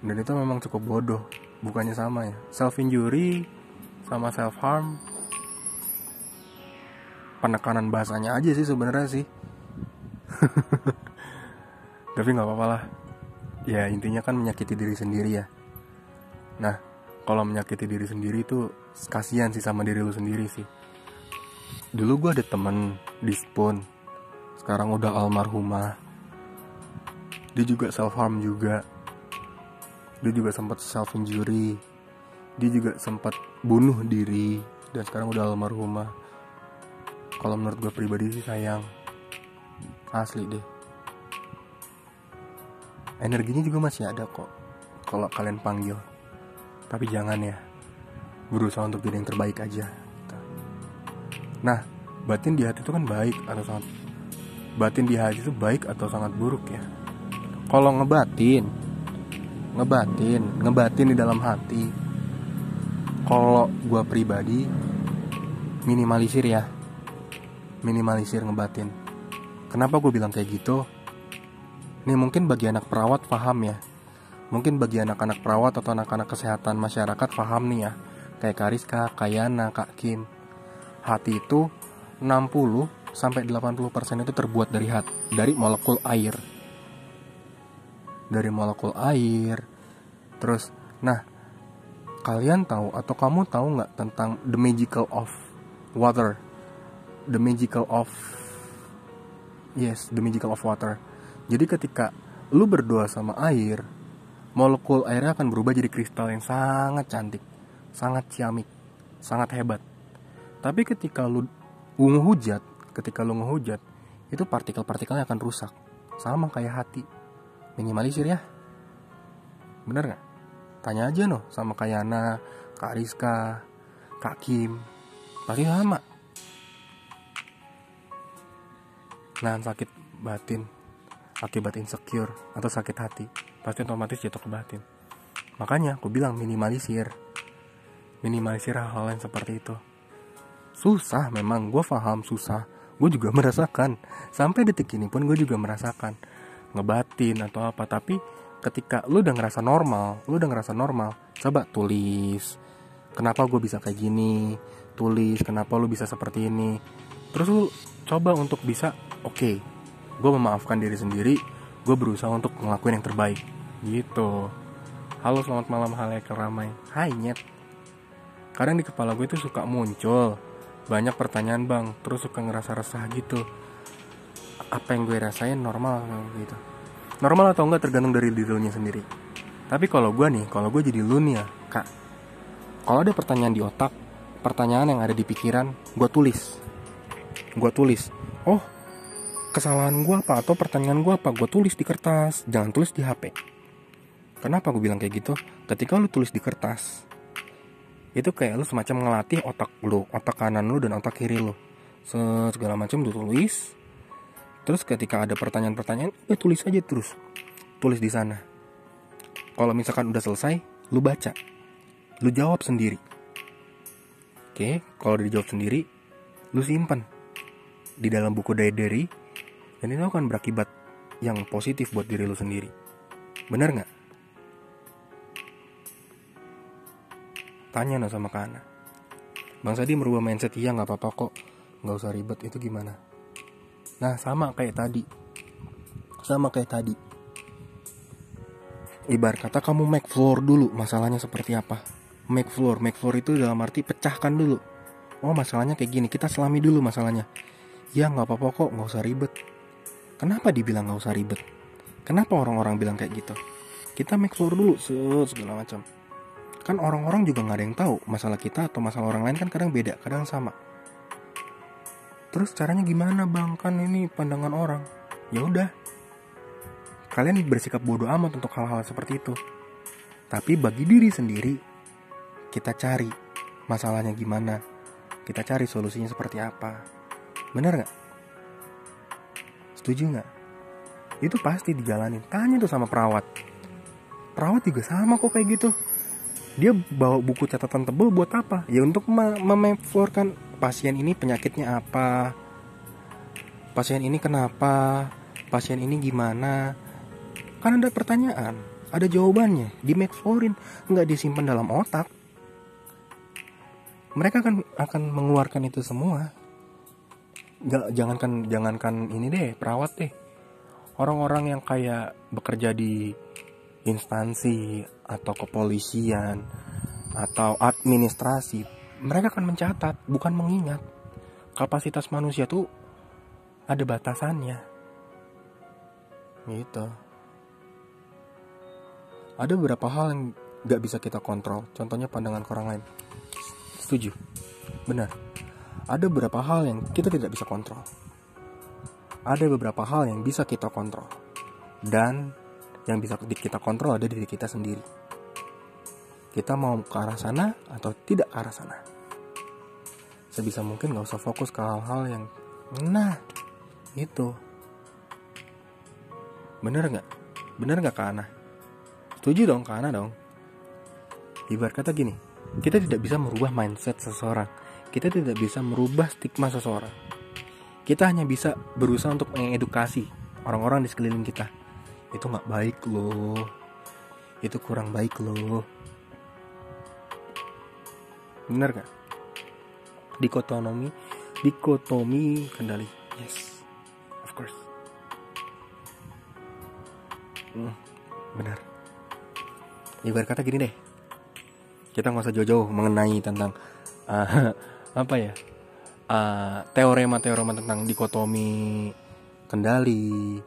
Dan itu memang cukup bodoh. Bukannya sama ya. Self injury sama self harm penekanan bahasanya aja sih sebenarnya sih. Tapi nggak apa-apa lah. Ya intinya kan menyakiti diri sendiri ya. Nah kalau menyakiti diri sendiri itu kasihan sih sama diri lu sendiri sih dulu gue ada temen di Spoon. Sekarang udah almarhumah. Dia juga self harm juga. Dia juga sempat self injury dia juga sempat bunuh diri. Dan sekarang udah almarhumah. Kalau menurut gue pribadi sih sayang. Asli deh. Energinya juga masih ada kok kalau kalian panggil. Tapi jangan ya. Berusaha untuk jadi yang terbaik aja. Nah batin di hati itu kan baik atau sangat batin di hati itu baik atau sangat buruk ya? Kalau ngebatin ngebatin ngebatin di dalam hati kalau gue pribadi minimalisir ya. Minimalisir ngebatin. Kenapa gue bilang kayak gitu? Nih mungkin bagi anak perawat paham ya. Mungkin bagi anak-anak perawat atau anak-anak kesehatan masyarakat paham nih ya. Kayak Kariska, Kayana, Kak Kim Hati itu 60 sampai 80% itu terbuat dari hati, dari molekul air. Dari molekul air. Terus, nah, kalian tahu atau kamu tahu nggak tentang the magical of water? The magical of Yes, the magical of water. Jadi ketika lu berdoa sama air, molekul airnya akan berubah jadi kristal yang sangat cantik, sangat ciamik, sangat hebat. Tapi ketika lu ngehujat, ketika lu ngehujat, itu partikel-partikelnya akan rusak. Sama kayak hati. Minimalisir ya. Bener nggak? Tanya aja noh sama Kayana, Kak Rizka, Kak Kim. Pasti sama. Nah, sakit batin akibat insecure atau sakit hati pasti otomatis jatuh ke batin makanya aku bilang minimalisir minimalisir hal-hal yang seperti itu susah memang gue paham susah. Gue juga merasakan. Sampai detik ini pun gue juga merasakan. Ngebatin atau apa tapi ketika lu udah ngerasa normal lu udah ngerasa normal coba tulis. Kenapa gue bisa kayak gini? Tulis kenapa lu bisa seperti ini? Terus lu coba untuk bisa oke okay, gue memaafkan diri sendiri gue berusaha untuk ngelakuin yang terbaik. Gitu. Halo selamat malam hal yang ramai. Hai nyet. Kadang di kepala gue itu suka muncul banyak pertanyaan bang terus suka ngerasa resah gitu. Apa yang gue rasain normal gitu. Normal atau enggak tergantung dari diri lu sendiri. Tapi kalau gue nih kalau gue jadi lu nih ya kak kalau ada pertanyaan di otak pertanyaan yang ada di pikiran gue tulis. Gue tulis oh kesalahan gue apa atau pertanyaan gue apa? Gue tulis di kertas jangan tulis di HP kenapa gue bilang kayak gitu? Ketika lu tulis di kertas itu kayak lu semacam ngelatih otak lu otak kanan lu dan otak kiri lu. Segala macam lu tulis. Terus ketika ada pertanyaan-pertanyaan ya tulis aja terus. Tulis di sana. Kalau misalkan udah selesai lu baca. Lu jawab sendiri. Oke kalau udah dijawab sendiri lu simpan di dalam buku diary dan itu akan berakibat yang positif buat diri lu sendiri. Bener nggak? Tanya no sama Kana. Bang Sadi merubah mindset iya nggak apa-apa kok, nggak usah ribet itu gimana? Nah sama kayak tadi, sama kayak tadi. Ibar kata kamu make floor dulu, masalahnya seperti apa? Make floor, make floor itu dalam arti pecahkan dulu. Oh masalahnya kayak gini, kita selami dulu masalahnya. Ya nggak apa-apa kok, nggak usah ribet. Kenapa dibilang nggak usah ribet? Kenapa orang-orang bilang kayak gitu? Kita make floor dulu, segala macam. Kan orang-orang juga nggak ada yang tahu masalah kita atau masalah orang lain kan kadang beda, kadang sama. Terus caranya gimana bang? Kan ini pandangan orang. Ya udah, kalian bersikap bodoh amat untuk hal-hal seperti itu. Tapi bagi diri sendiri, kita cari masalahnya gimana. Kita cari solusinya seperti apa. Bener nggak? Setuju nggak? Itu pasti dijalanin. Tanya tuh sama perawat. Perawat juga sama kok kayak gitu. Dia bawa buku catatan tebel buat apa? Ya untuk memflorkan pasien ini penyakitnya apa. Pasien ini kenapa? Pasien ini gimana? Kan ada pertanyaan, ada jawabannya. Di metflorin, nggak disimpan dalam otak. Mereka akan akan mengeluarkan itu semua Gak, jangankan jangankan ini deh perawat deh orang-orang yang kayak bekerja di instansi atau kepolisian atau administrasi mereka akan mencatat bukan mengingat. Kapasitas manusia tuh ada batasannya. Gitu. Ada beberapa hal yang gak bisa kita kontrol. Contohnya pandangan orang lain. Setuju? Benar. Ada beberapa hal yang kita tidak bisa kontrol. Ada beberapa hal yang bisa kita kontrol. Dan yang bisa kita kontrol ada diri kita sendiri. Kita mau ke arah sana atau tidak ke arah sana. Sebisa mungkin gak usah fokus ke hal-hal yang Nah, itu. Bener gak? Bener gak ke Ana? setuju dong karena dong ibarat kata gini kita tidak bisa merubah mindset seseorang kita tidak bisa merubah stigma seseorang kita hanya bisa berusaha untuk mengedukasi orang-orang di sekeliling kita itu nggak baik loh. Itu kurang baik loh. Benar gak dikotomi dikotomi kendali. Yes of course. Hmm, benar. Ibarat kata gini deh. Kita nggak usah jauh-jauh mengenai tentang uh, apa ya? Uh, teorema-teorema tentang dikotomi kendali.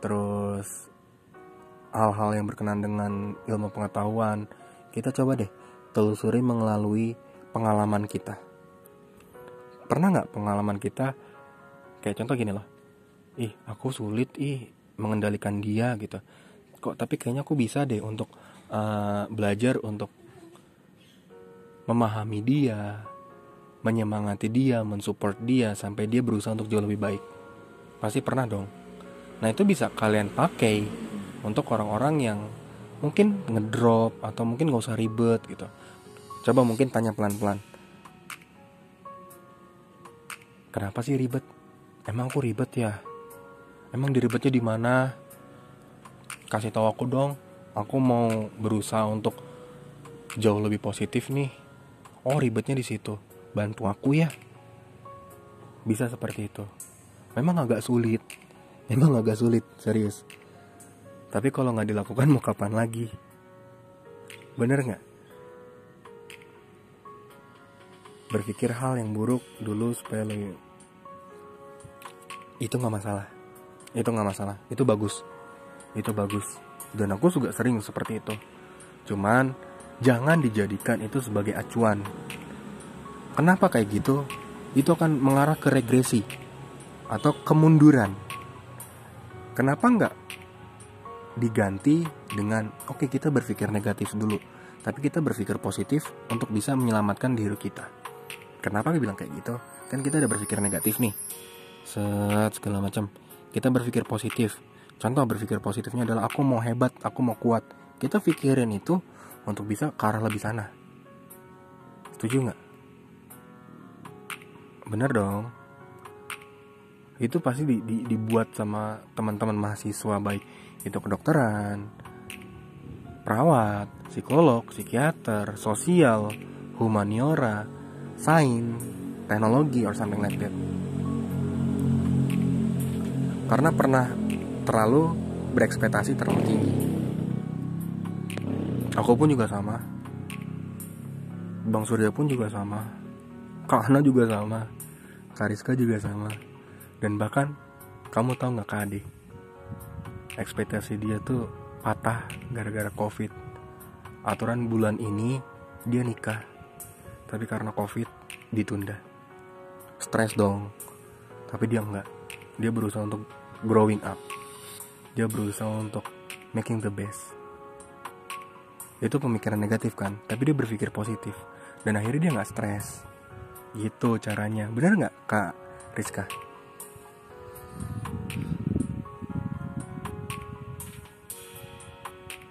Terus hal-hal yang berkenaan dengan ilmu pengetahuan kita coba deh telusuri melalui pengalaman kita. Pernah nggak pengalaman kita kayak contoh gini loh ih aku sulit ih mengendalikan dia gitu. Kok tapi kayaknya aku bisa deh untuk uh, belajar untuk memahami dia menyemangati dia mensupport dia sampai dia berusaha untuk jauh lebih baik. Pasti pernah dong. Nah itu bisa kalian pakai untuk orang-orang yang mungkin ngedrop atau mungkin gak usah ribet gitu. Coba mungkin tanya pelan-pelan. Kenapa sih ribet? Emang aku ribet ya? Emang diribetnya di mana? Kasih tahu aku dong. Aku mau berusaha untuk jauh lebih positif nih. Oh ribetnya di situ. Bantu aku ya. Bisa seperti itu. Memang agak sulit. Memang agak sulit serius tapi kalau nggak dilakukan mau kapan lagi? Bener nggak? Berpikir hal yang buruk dulu supaya lo itu nggak masalah. Itu nggak masalah. Itu bagus. Itu bagus. Dan aku juga sering seperti itu. Cuman jangan dijadikan itu sebagai acuan. Kenapa kayak gitu? Itu akan mengarah ke regresi atau kemunduran. Kenapa nggak diganti dengan oke okay, kita berpikir negatif dulu. Tapi kita berpikir positif untuk bisa menyelamatkan diri kita. Kenapa gue bilang kayak gitu? Kan kita udah berpikir negatif nih. Set segala macam. Kita berpikir positif. Contoh berpikir positifnya adalah aku mau hebat aku mau kuat. Kita pikirin itu untuk bisa ke arah lebih sana. Setuju nggak? Bener dong. Itu pasti di, di, dibuat sama teman-teman mahasiswa baik itu kedokteran perawat psikolog psikiater sosial humaniora sains teknologi or something like that. Karena pernah terlalu berekspektasi terlalu tinggi. Aku pun juga sama. Bang Surya pun juga sama. Kak Hana juga sama. Kariska juga sama. Dan bahkan kamu tahu nggak Kak Ade ekspektasi dia tuh patah gara-gara covid. Aturan bulan ini dia nikah. Tapi karena covid ditunda. Stres dong. Tapi dia enggak. Dia berusaha untuk growing up. Dia berusaha untuk making the best. Itu pemikiran negatif kan? Tapi dia berpikir positif. Dan akhirnya dia nggak stres. Gitu caranya. Benar nggak kak Rizka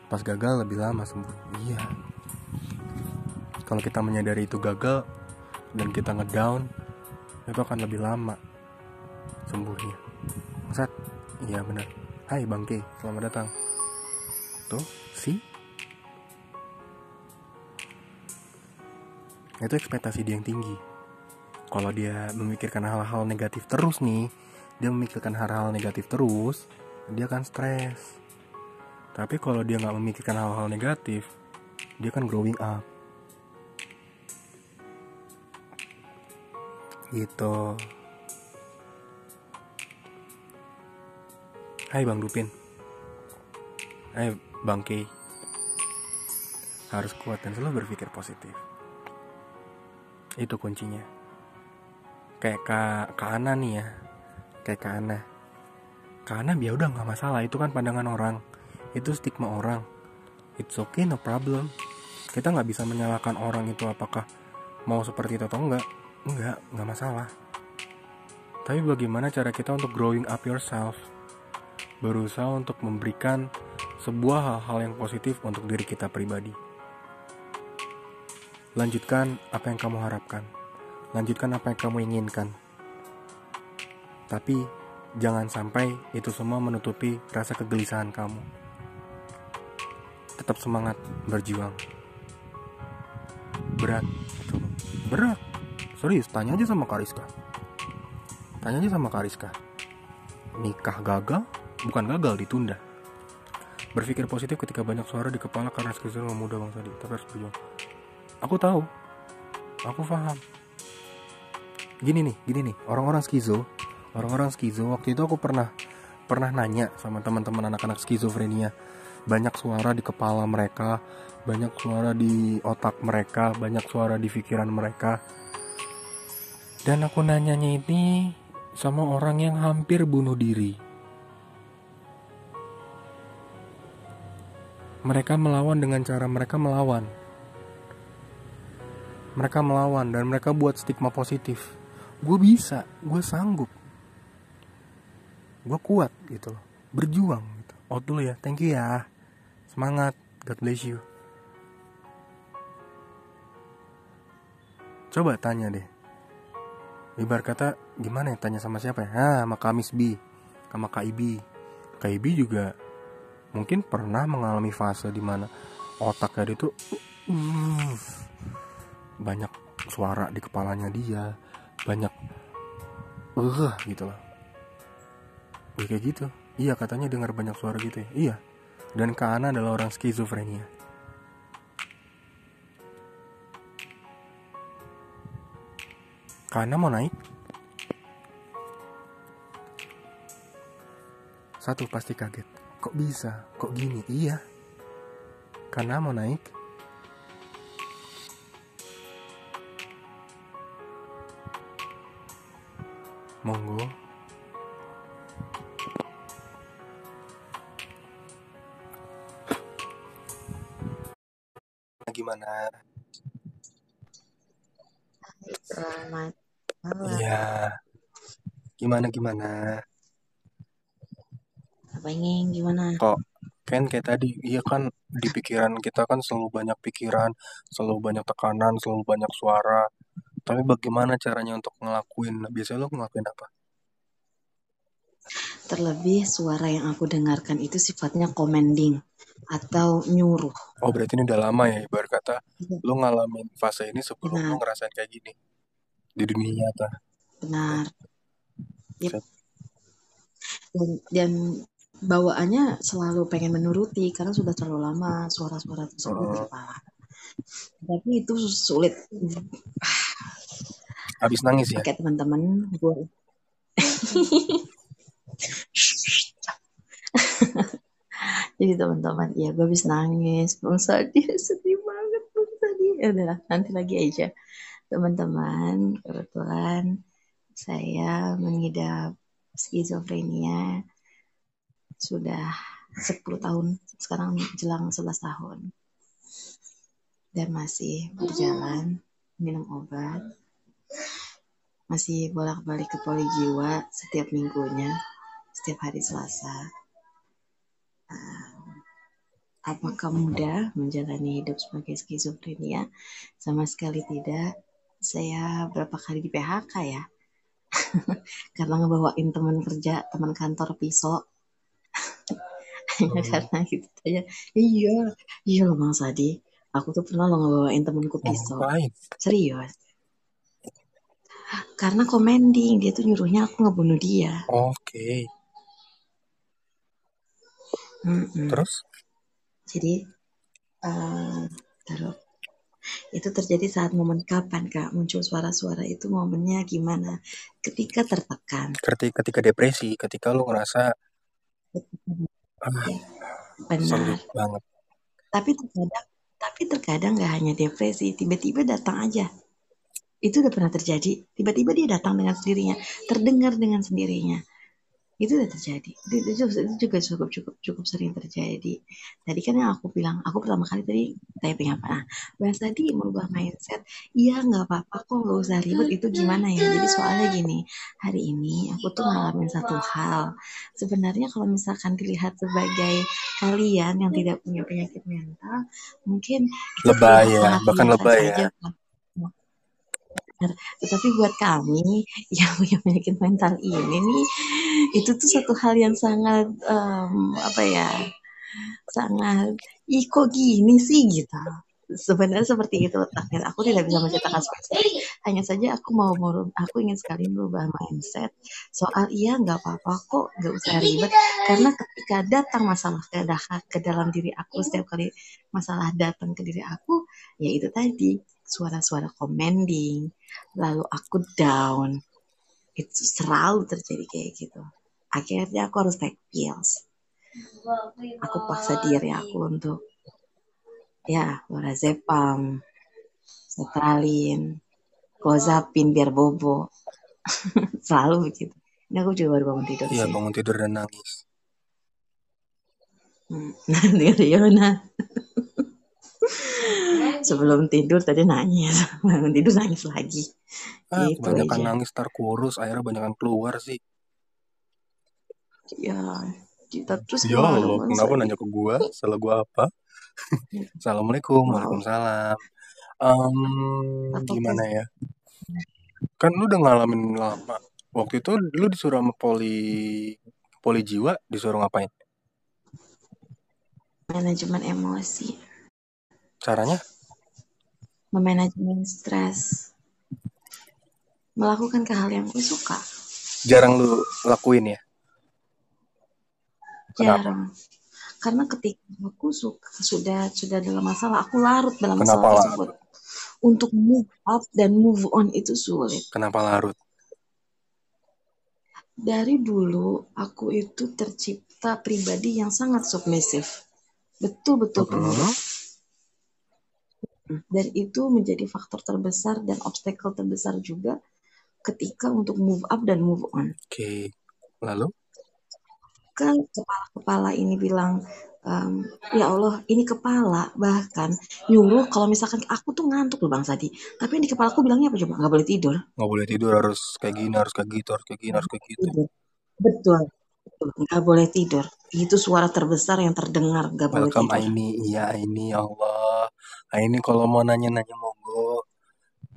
pas gagal lebih lama sembuh. Iya. Kalau kita menyadari itu gagal dan kita ngedown itu akan lebih lama sembuhnya. Sat, iya benar. Hai Bangke, selamat datang. Tuh, si? Itu ekspektasi dia yang tinggi. Kalau dia memikirkan hal-hal negatif terus nih Dia memikirkan hal-hal negatif terus Dia akan stres Tapi kalau dia nggak memikirkan hal-hal negatif Dia akan growing up. Gitu. Hai Bang Dupin. Hai Bang Kei Harus kuat dan selalu berpikir positif. Itu kuncinya. Kayak Kak, Kak Ana nih ya. Kayak Kak Ana. Kak Ana ya udah gak masalah. Itu kan pandangan orang Itu stigma orang It's okay no problem Kita gak bisa menyalahkan orang itu apakah Mau seperti itu atau enggak Enggak, gak masalah Tapi bagaimana cara kita untuk growing up yourself berusaha untuk memberikan sebuah hal-hal yang positif untuk diri kita pribadi. Lanjutkan apa yang kamu harapkan. Lanjutkan apa yang kamu inginkan. Tapi jangan sampai itu semua menutupi rasa kegelisahan kamu. Tetap semangat berjuang. Berat. Berat. Serius, tanya aja sama Kariska. Tanya aja sama Kariska. Nikah gagal? Bukan gagal, ditunda. Berpikir positif ketika banyak suara di kepala karena skizofrenia muda bang Sadi. Tapi harus berjuang. Aku tahu. Aku paham. Gini nih, gini nih. Orang-orang skizo, orang-orang skizo waktu itu aku pernah pernah nanya sama teman-teman anak-anak skizofrenia. Banyak suara di kepala mereka, banyak suara di otak mereka, banyak suara di pikiran mereka. Dan aku nanyanya ini sama orang yang hampir bunuh diri. Mereka melawan dengan cara mereka melawan. Mereka melawan dan mereka buat stigma positif. Gue bisa, gue sanggup. Gue kuat gitu loh. Berjuang gitu. Out dulu ya, thank you ya. Semangat, God bless you. Coba tanya deh. Ibar kata gimana ya tanya sama siapa ya? Ah, sama Kamis B, sama KIB. KIB juga mungkin pernah mengalami fase di mana otaknya dia tuh uh, banyak suara di kepalanya dia, banyak uh gitu lah. Wih, kayak gitu. Iya katanya dengar banyak suara gitu ya. Iya. Dan Kana adalah orang skizofrenia. Kana mau naik? Satu pasti kaget. Kok bisa? Kok gini? Iya. Karena mau naik. Monggo. Gimana? Selamat malam. Iya. Gimana gimana? Apa ini gimana? Kok kan kayak tadi, iya kan di pikiran kita kan selalu banyak pikiran, selalu banyak tekanan, selalu banyak suara. Tapi bagaimana caranya untuk ngelakuin? Biasanya lo ngelakuin apa? Terlebih suara yang aku dengarkan itu sifatnya commanding atau nyuruh. Oh berarti ini udah lama ya ibarat kata Iya. lo ngalamin fase ini sebelum Benar. lo ngerasain kayak gini di dunia nyata. Benar. Yep. Set. Dan, dan bawaannya selalu pengen menuruti karena sudah terlalu lama suara-suara tersebut di Oh. kepala. Tapi itu sulit. Habis nangis ya? Oke teman-teman, gue Jadi teman-teman, ya gue habis nangis. Bang Sadi sedih banget Bang Sadi. Ya udahlah, nanti lagi aja. Teman-teman, kebetulan saya mengidap skizofrenia sudah 10 tahun. Sekarang jelang 11 tahun. Dan masih berjalan, minum obat. Masih bolak-balik ke poli jiwa setiap minggunya, setiap hari Selasa. Apakah mudah menjalani hidup sebagai skizofrenia? Sama sekali tidak. Saya berapa kali di PHK ya? karena ngebawain teman kerja, teman kantor pisau. Hanya Hmm. karena gitu aja. Iya, iya loh Bang Sadi. Aku tuh pernah lo ngebawain temanku pisau. Serius. Karena commanding, dia tuh nyuruhnya aku ngebunuh dia. Oke. Mm-mm. Terus? Jadi, eh taruh. Itu terjadi saat momen kapan, Kak? Muncul suara-suara itu momennya gimana? Ketika tertekan. Ketika, ketika depresi, ketika lo ngerasa ah, Benar. sulit banget. Tapi terkadang, tapi terkadang nggak hanya depresi, tiba-tiba datang aja. Itu udah pernah terjadi. Tiba-tiba dia datang dengan sendirinya, terdengar dengan sendirinya. Itu udah terjadi. Itu, itu, itu juga cukup cukup cukup sering terjadi. Tadi kan yang aku bilang aku pertama kali tadi typing apa? Nah bahas tadi merubah mindset. Iya nggak apa-apa kok nggak usah ribet. Itu gimana ya? Jadi soalnya gini hari ini aku tuh ngalamin satu hal. Sebenarnya kalau misalkan dilihat sebagai kalian yang tidak punya penyakit mental mungkin lebay ya bahkan lebay ya. saja Benar. Tetapi buat kami yang punya penyakit mental ini nih, itu tuh satu hal yang sangat em, apa ya, sangat ih kok gini sih gitu. Sebenarnya seperti itu letaknya. Aku tidak bisa menceritakan spesifik. Hanya saja aku mau merub- aku ingin sekali merubah mindset soal iya nggak apa-apa kok nggak usah ribet karena ketika datang masalah ke, ke dalam diri aku setiap kali masalah datang ke diri aku ya itu tadi suara-suara commending lalu aku down. Itu selalu terjadi kayak gitu. Akhirnya aku harus take pills aku paksa diri aku untuk ya lorazepam sertralin clozapin biar bobo. Selalu begitu. Ini aku juga baru bangun tidur iya bangun tidur dan nangis. Hmm. Dengar Yona sebelum tidur tadi nangis. Bangun tidur nangis lagi. Ah gitu kebanyakan aja. nangis tar kurus akhirnya banyakan keluar sih. Ya kita terus ya dong kenapa nanya ke gua? Salah gua apa? Assalamualaikum wow. Waalaikumsalam. Apa gimana ya? Kan lu udah ngalamin lama. Waktu itu lu disuruh sama poli poli jiwa disuruh ngapain? Manajemen emosi caranya? Memanajemen stres melakukan ke hal yang aku suka. Jarang lu lakuin ya? Kenapa? Jarang. Karena ketika aku suka sudah sudah dalam masalah aku larut dalam kenapa masalah larut? tersebut. Untuk move up dan move on itu sulit. Kenapa larut? Dari dulu aku itu tercipta pribadi yang sangat submisif betul-betul penurut Mhm. Dan itu menjadi faktor terbesar dan obstacle terbesar juga ketika untuk move up dan move on. Oke lalu? Kan kepala-kepala ini bilang em, ya Allah ini kepala bahkan nyuruh kalau misalkan aku tuh ngantuk loh Bang Sadi. Tapi yang di kepala aku bilangnya apa coba? Nggak boleh tidur. Nggak boleh tidur harus kayak gini harus kayak gitu harus kayak gini harus kayak gitu. Betul. Nggak boleh tidur. Itu suara terbesar yang terdengar nggak boleh tidur. Aini. Iya Aini ya Allah Aini kalau mau nanya-nanya monggo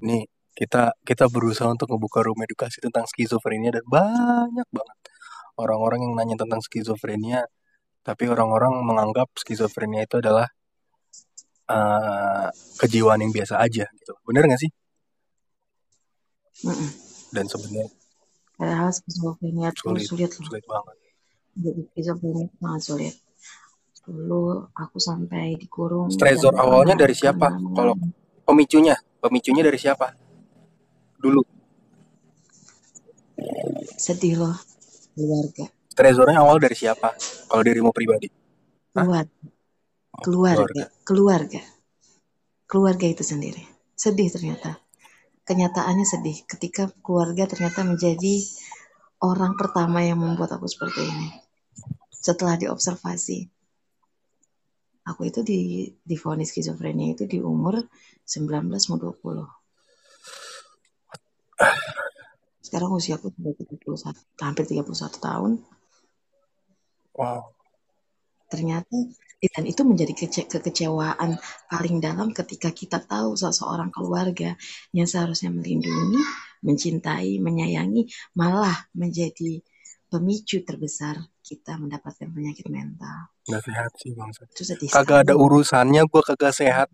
nih kita kita berusaha untuk ngebuka room edukasi tentang skizofrenia dan banyak banget orang-orang yang nanya tentang skizofrenia tapi orang-orang menganggap skizofrenia itu adalah eh, kejiwaan yang biasa aja gitu. Bener nggak sih? Dan sebenarnya padahal skizofrenia tuh sulit sulit loh. sulit banget. Skizofrenia itu sangat sulit dulu aku sampai dikurung dan stresor awalnya dari siapa? karena kalau pemicunya pemicunya dari siapa? Dulu. Sedih loh keluarga. Stresornya awal dari siapa? Kalau dirimu pribadi? Oh, keluarga keluarga. keluarga. Keluarga itu sendiri. Sedih ternyata. Kenyataannya sedih. Ketika keluarga ternyata menjadi orang pertama yang membuat aku seperti ini. Setelah diobservasi aku itu di divonis skizofrenia itu di umur 19 mau 20 sekarang usiaku sudah 31 hampir 31 tahun. Wow. Ternyata dan itu menjadi kece kekecewaan paling dalam ketika kita tahu seseorang keluarga yang seharusnya melindungi, mencintai, menyayangi, malah menjadi pemicu terbesar kita mendapatkan penyakit mental. nggak sehat sih sedih kagak ada urusannya gue kagak sehat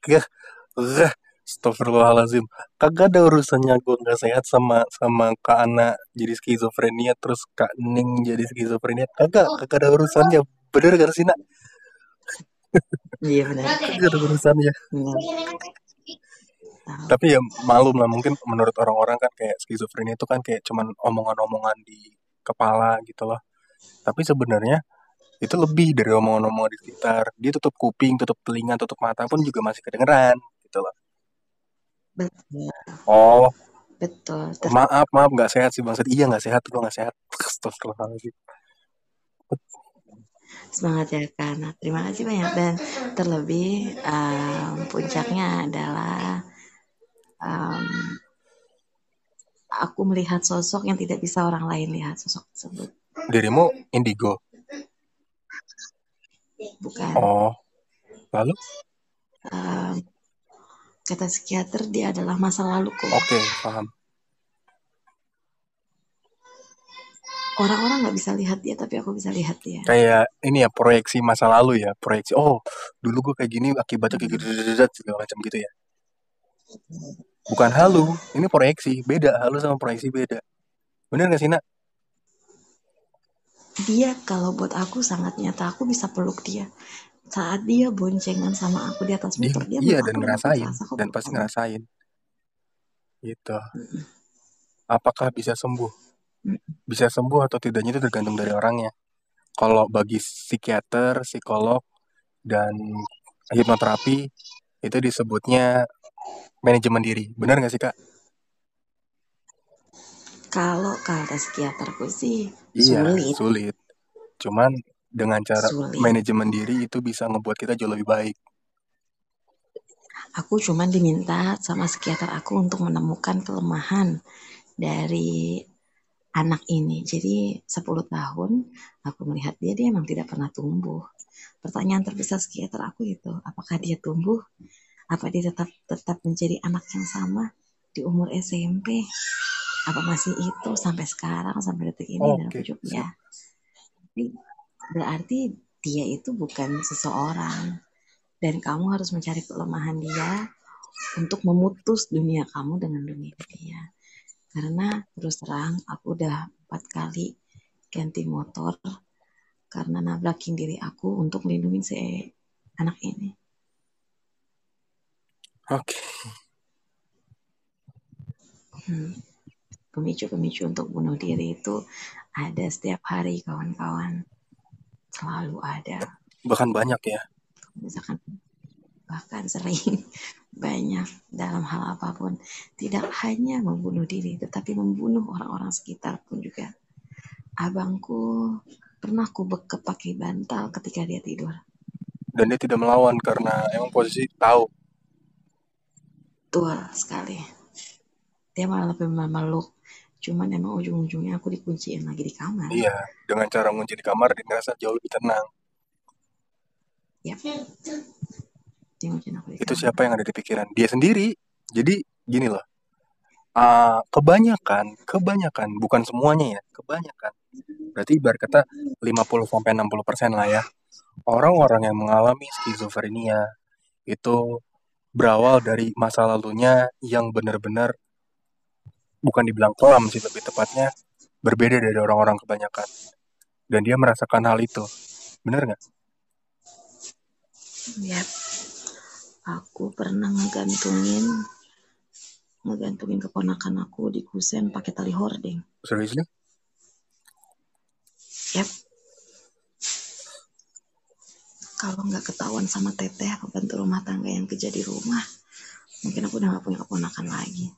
Gah, gah, Astagfirullahaladzim Kagak ada urusannya gue gak sehat sama sama Kak Ana jadi skizofrenia Terus Kak Ning jadi skizofrenia Kagak, kagak ada urusannya Bener gak sih nak? Iya benar. Kagak ada urusannya. Tapi ya malum lah mungkin menurut orang-orang kan kayak skizofrenia itu kan kayak cuman omongan-omongan di kepala gitu loh Tapi sebenarnya itu lebih dari omongan-omongan di sekitar Dia tutup kuping, tutup telinga, tutup mata pun juga masih kedengeran gitu loh Betul. Oh, betul. Ter- Maaf, maaf nggak sehat sih bangsat. Iya nggak sehat, gua nggak sehat. Astagfirullahaladzim. semangat ya karena terima kasih banyak dan terlebih em, puncaknya adalah em, aku melihat sosok yang tidak bisa orang lain lihat sosok tersebut Dirimu indigo. bukan Oh, lalu? em, kata psikiater dia adalah masa laluku Oke, paham. orang-orang nggak bisa lihat dia tapi aku bisa lihat dia Kayak ini ya proyeksi masa lalu ya, proyeksi. Oh, dulu gue kayak gini akibatnya kayak gitu segala macam gitu ya. Bukan halu, ini proyeksi. Beda, halu sama proyeksi beda. Bener gak sih, Nak? dia kalau buat aku sangat nyata aku bisa peluk dia saat dia boncengan sama aku di atas Dia, motor dia iya peluk dan ngerasain, aku dan pasti ngerasain. Gitu. Apakah bisa sembuh? Bisa sembuh atau tidaknya itu tergantung dari orangnya. Kalau bagi psikiater, psikolog, dan hipnoterapi itu disebutnya manajemen diri. Benar nggak sih kak? Kalau kata psikiaterku sih Iya, sulit, sulit. Cuman dengan cara sulit. manajemen diri itu bisa ngebuat kita jauh lebih baik. Aku cuman diminta sama psikiater aku untuk menemukan kelemahan dari anak ini. Jadi 10 tahun aku melihat dia, dia emang tidak pernah tumbuh. Pertanyaan terbesar psikiater aku itu, apakah dia tumbuh? Apa dia tetap tetap menjadi anak yang sama di umur SMP? Apa masih itu sampai sekarang, sampai detik ini? Dan aku Oke, jawab sip. ya. Tapi berarti dia itu bukan seseorang. Dan kamu harus mencari kelemahan dia untuk memutus dunia kamu dengan dunia dia. Karena terus terang aku udah empat kali ganti motor karena nabrakin diri aku untuk melindungi si anak ini. Oke. Hmm. Pemicu-pemicu untuk bunuh diri itu ada setiap hari kawan-kawan. Selalu ada. Bahkan banyak ya. Misalkan bahkan sering banyak dalam hal apa pun. Tidak hanya membunuh diri, tetapi membunuh orang-orang sekitar pun juga. Abangku pernah ku bekep pakai bantal ketika dia tidur. Dan dia tidak melawan karena emang posisi tahu. Betul sekali. Dia malah lebih memeluk. Cuman emang ujung-ujungnya aku dikunciin lagi di kamar. Iya, dengan cara ngunci di kamar dia ngerasa jauh lebih tenang. Yap. Dia ngunciin aku di Itu kamar. siapa yang ada di pikiran? Dia sendiri. Jadi gini loh. Ah, kebanyakan, kebanyakan, bukan semuanya ya, kebanyakan. Berarti ibarat kata 50 sampai 60% lah ya. Orang-orang yang mengalami skizofrenia itu berawal dari masa lalunya yang benar-benar bukan dibilang kelam sih lebih tepatnya berbeda dari orang-orang kebanyakan. Dan dia merasakan hal itu. Bener nggak? Yap. Aku pernah ngegantungin ngegantungin keponakan aku di kusen pakai tali hordeng. Seriously? Yap. Kalau nggak ketahuan sama teteh pembantu rumah tangga yang kerja di rumah, mungkin aku udah nggak punya keponakan lagi.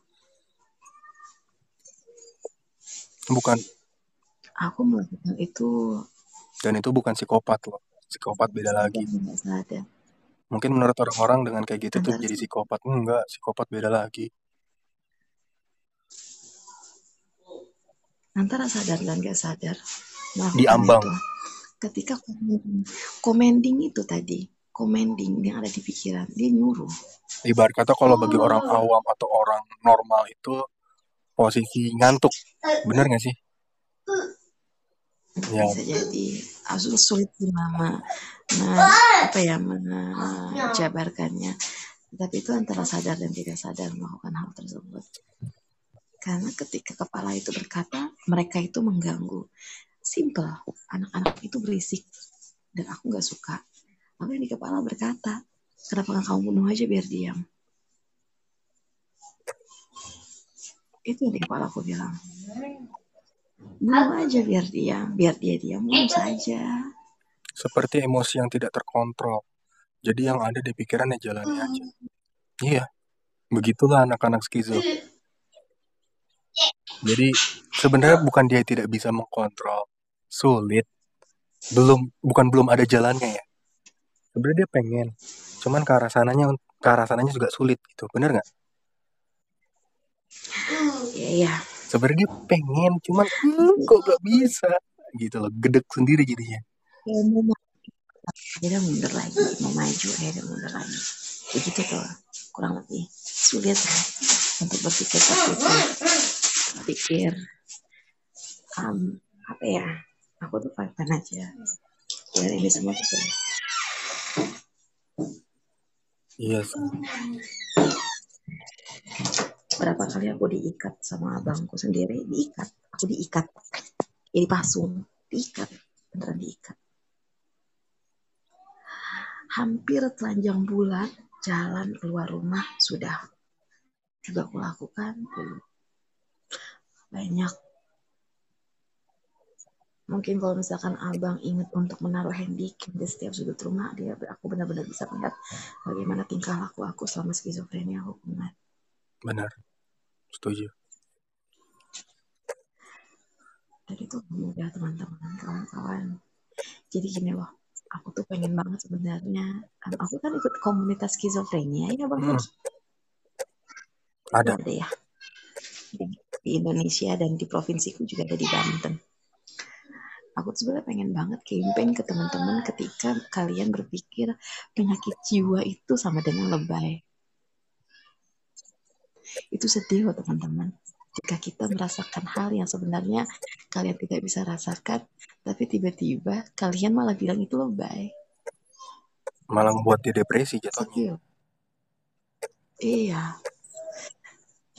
Bukan. Aku melakukan itu Dan itu bukan psikopat loh. Psikopat beda lagi. Mungkin menurut orang-orang dengan kayak gitu tuh jadi psikopat. Enggak, psikopat beda lagi. antara sadar dan nggak sadar melakukan Diambang. itu. Ketika commending, commending itu tadi, commending yang ada di pikiran, dia nyuruh. Ibarat kata kalau bagi orang awam atau orang normal itu posisi ngantuk. Bener gak sih? Ya, bisa jadi. Aku sulit mama. Me- apa ya menjabarkannya. Tapi itu antara sadar dan tidak sadar melakukan hal tersebut. Karena ketika kepala itu berkata mereka itu mengganggu simple anak-anak itu berisik dan aku nggak suka maka yang di kepala berkata kenapa nggak kamu bunuh aja biar diam itu yang di kepala aku bilang bunuh aja biar diam biar dia diam bunuh saja seperti emosi yang tidak terkontrol. Jadi yang ada di pikirannya jalani aja. Iya, begitulah anak-anak skizo. Jadi sebenarnya bukan dia tidak bisa mengkontrol, sulit. Belum bukan belum ada jalannya ya. Sebenarnya dia pengen, cuman ke arah sananya ke arah sananya juga sulit gitu. Bener nggak? Iya, iya. Sebenarnya dia pengen, cuman hmm, kok gak bisa gitu loh. Gedek sendiri jadinya. Ya, akhirnya mundur lagi, mau maju akhirnya mundur lagi. Begitu tuh, kurang lebih sulit untuk berpikir seperti itu. Pikir, um, apa ya, aku tuh fun aja. Ya ini semua tuh. Iya sih. Berapa kali aku diikat sama abangku sendiri, diikat. Aku diikat. Ya dipasung, diikat. Beneran diikat. Hampir telanjang bulan, jalan keluar rumah, sudah. Juga aku lakukan, belum. Banyak. Mungkin kalau misalkan abang ingat untuk menaruh handycam di setiap sudut rumah, dia aku benar-benar bisa melihat bagaimana tingkah laku aku selama skizofrenia hubungan. Benar. Setuju. Dan itu mudah teman-teman, kawan-kawan. Jadi gini loh, aku tuh pengen banget sebenarnya. um, Aku kan ikut komunitas skizofrenia ya bang. Hmm. Ada. ada ya di, Indonesia dan di provinsiku juga ada di Banten. Aku tuh sebenarnya pengen banget campaign ke teman-teman ketika kalian berpikir penyakit jiwa itu sama dengan lebay. Itu sedih loh teman-teman. Jika kita merasakan hal yang sebenarnya kalian tidak bisa rasakan, tapi tiba-tiba kalian malah bilang itu lebay. Malah membuat dia depresi jatuhnya. Loh. Iya.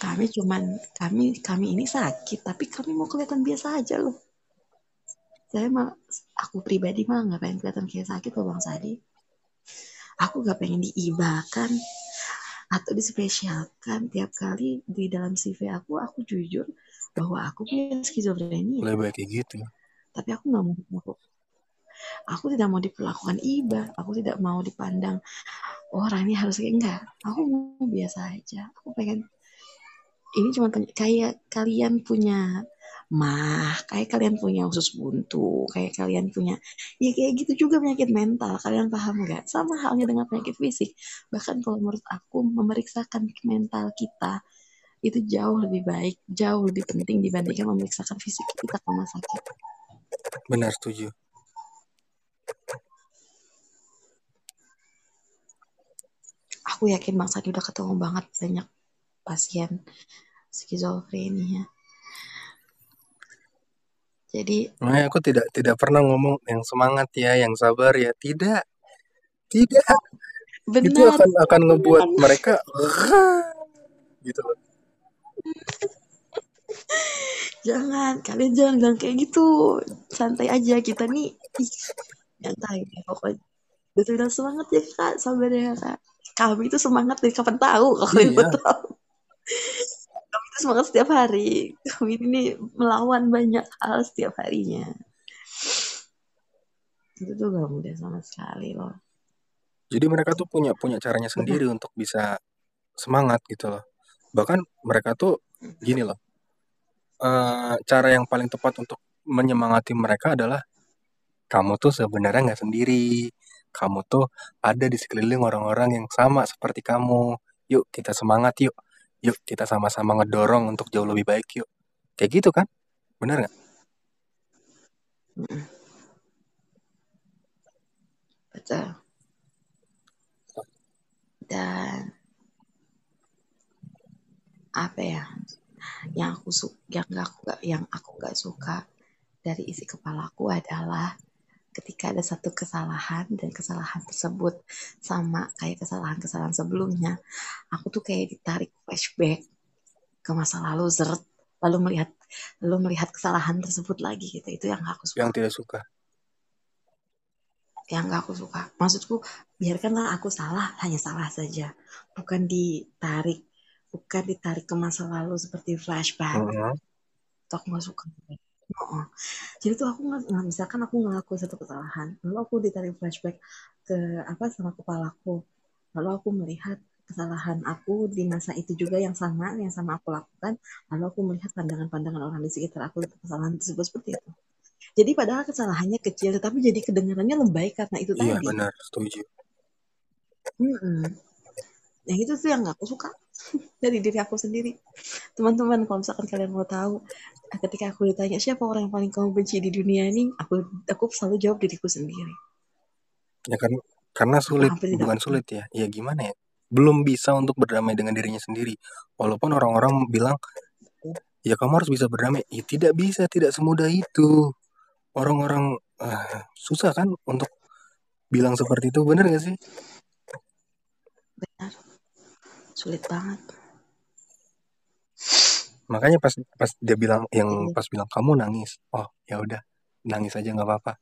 Kami cuman kami kami ini sakit, tapi kami mau kelihatan biasa aja loh. Saya mah aku pribadi mah nggak pengen kelihatan kayak sakit loh Bang Sadi. Aku nggak pengen diibahkan atau dispesialkan tiap kali di dalam CV aku aku jujur bahwa aku punya skizofrenia Lebih kayak gitu. tapi aku nggak mau diperlakukan aku tidak mau diperlakukan iba aku tidak mau dipandang "Oh, orang ini harus kayak enggak aku mau biasa aja aku pengen ini cuma pen- kayak kalian punya mah kayak kalian punya usus buntu kayak kalian punya ya kayak gitu juga penyakit mental. Kalian paham nggak? Sama halnya dengan penyakit fisik. Bahkan kalau menurut aku memeriksakan mental kita itu jauh lebih baik jauh lebih penting dibandingkan memeriksakan fisik kita ke rumah sakit. Benar setuju. aku yakin Bang Sadi udah ketemu banget banyak pasien skizofrenia. Jadi Makanya aku tidak tidak pernah ngomong yang semangat ya, yang sabar ya. Tidak. Tidak. Itu benar, akan akan ngebuat benar. mereka gitu loh. Jangan, kalian jangan bilang kayak gitu. Santai aja kita nih. Ih, santai deh pokoknya. Betul betul semangat ya kak, sabar ya kak. Kami itu semangat dari kapan tahu kalau Iya. tahu. Kami itu semangat setiap hari. Kami ini melawan banyak hal setiap harinya. Itu tuh gak mudah sama sekali loh. Jadi mereka tuh punya punya caranya sendiri untuk bisa semangat gitu loh. Bahkan mereka tuh gini loh. eh, cara yang paling tepat untuk menyemangati mereka adalah kamu tuh sebenarnya nggak sendiri. Kamu tuh ada di sekeliling orang-orang yang sama seperti kamu. Yuk kita semangat yuk. Yuk kita sama-sama ngedorong untuk jauh lebih baik yuk. Kayak gitu kan? Bener nggak? Betul. Dan apa ya? Yang aku suka, yang aku gak, yang aku gak suka dari isi kepalaku adalah ketika ada satu kesalahan dan kesalahan tersebut sama kayak kesalahan-kesalahan sebelumnya, aku tuh kayak ditarik flashback ke masa lalu zert lalu melihat lalu melihat kesalahan tersebut lagi gitu itu yang gak aku suka Yang tidak suka. yang gak aku suka. Maksudku, biarkanlah aku salah, hanya salah saja. Bukan ditarik, bukan ditarik ke masa lalu seperti flashback. Mhm. Itu aku gak suka. Oh. Jadi tuh aku nggak, misalkan aku ngelakuin satu kesalahan, lalu aku ditarik flashback ke apa sama kepalaku, lalu aku melihat kesalahan aku di masa itu juga yang sama yang sama aku lakukan. Lalu aku melihat pandangan-pandangan orang di sekitar aku untuk kesalahan tersebut seperti itu. Jadi padahal kesalahannya kecil tetapi jadi kedengarannya lebay karena itu iya tadi. benar setuju. Mm-mm. yang itu tuh yang aku suka dari diri aku sendiri. Teman-teman kalau misalkan kalian mau tahu ketika aku ditanya siapa orang yang paling kamu benci di dunia ini? Aku aku selalu jawab diriku sendiri. Ya kan karena sulit bukan sulit ya. Ya gimana ya? Belum bisa untuk berdamai dengan dirinya sendiri. Walaupun orang-orang bilang ya kamu harus bisa berdamai. Ya tidak bisa tidak semudah itu. Orang-orang ah, susah kan untuk bilang seperti itu bener gak sih sulit banget. Makanya pas pas dia bilang yang Iya. pas bilang kamu nangis. Oh ya udah. Nangis aja nggak apa-apa.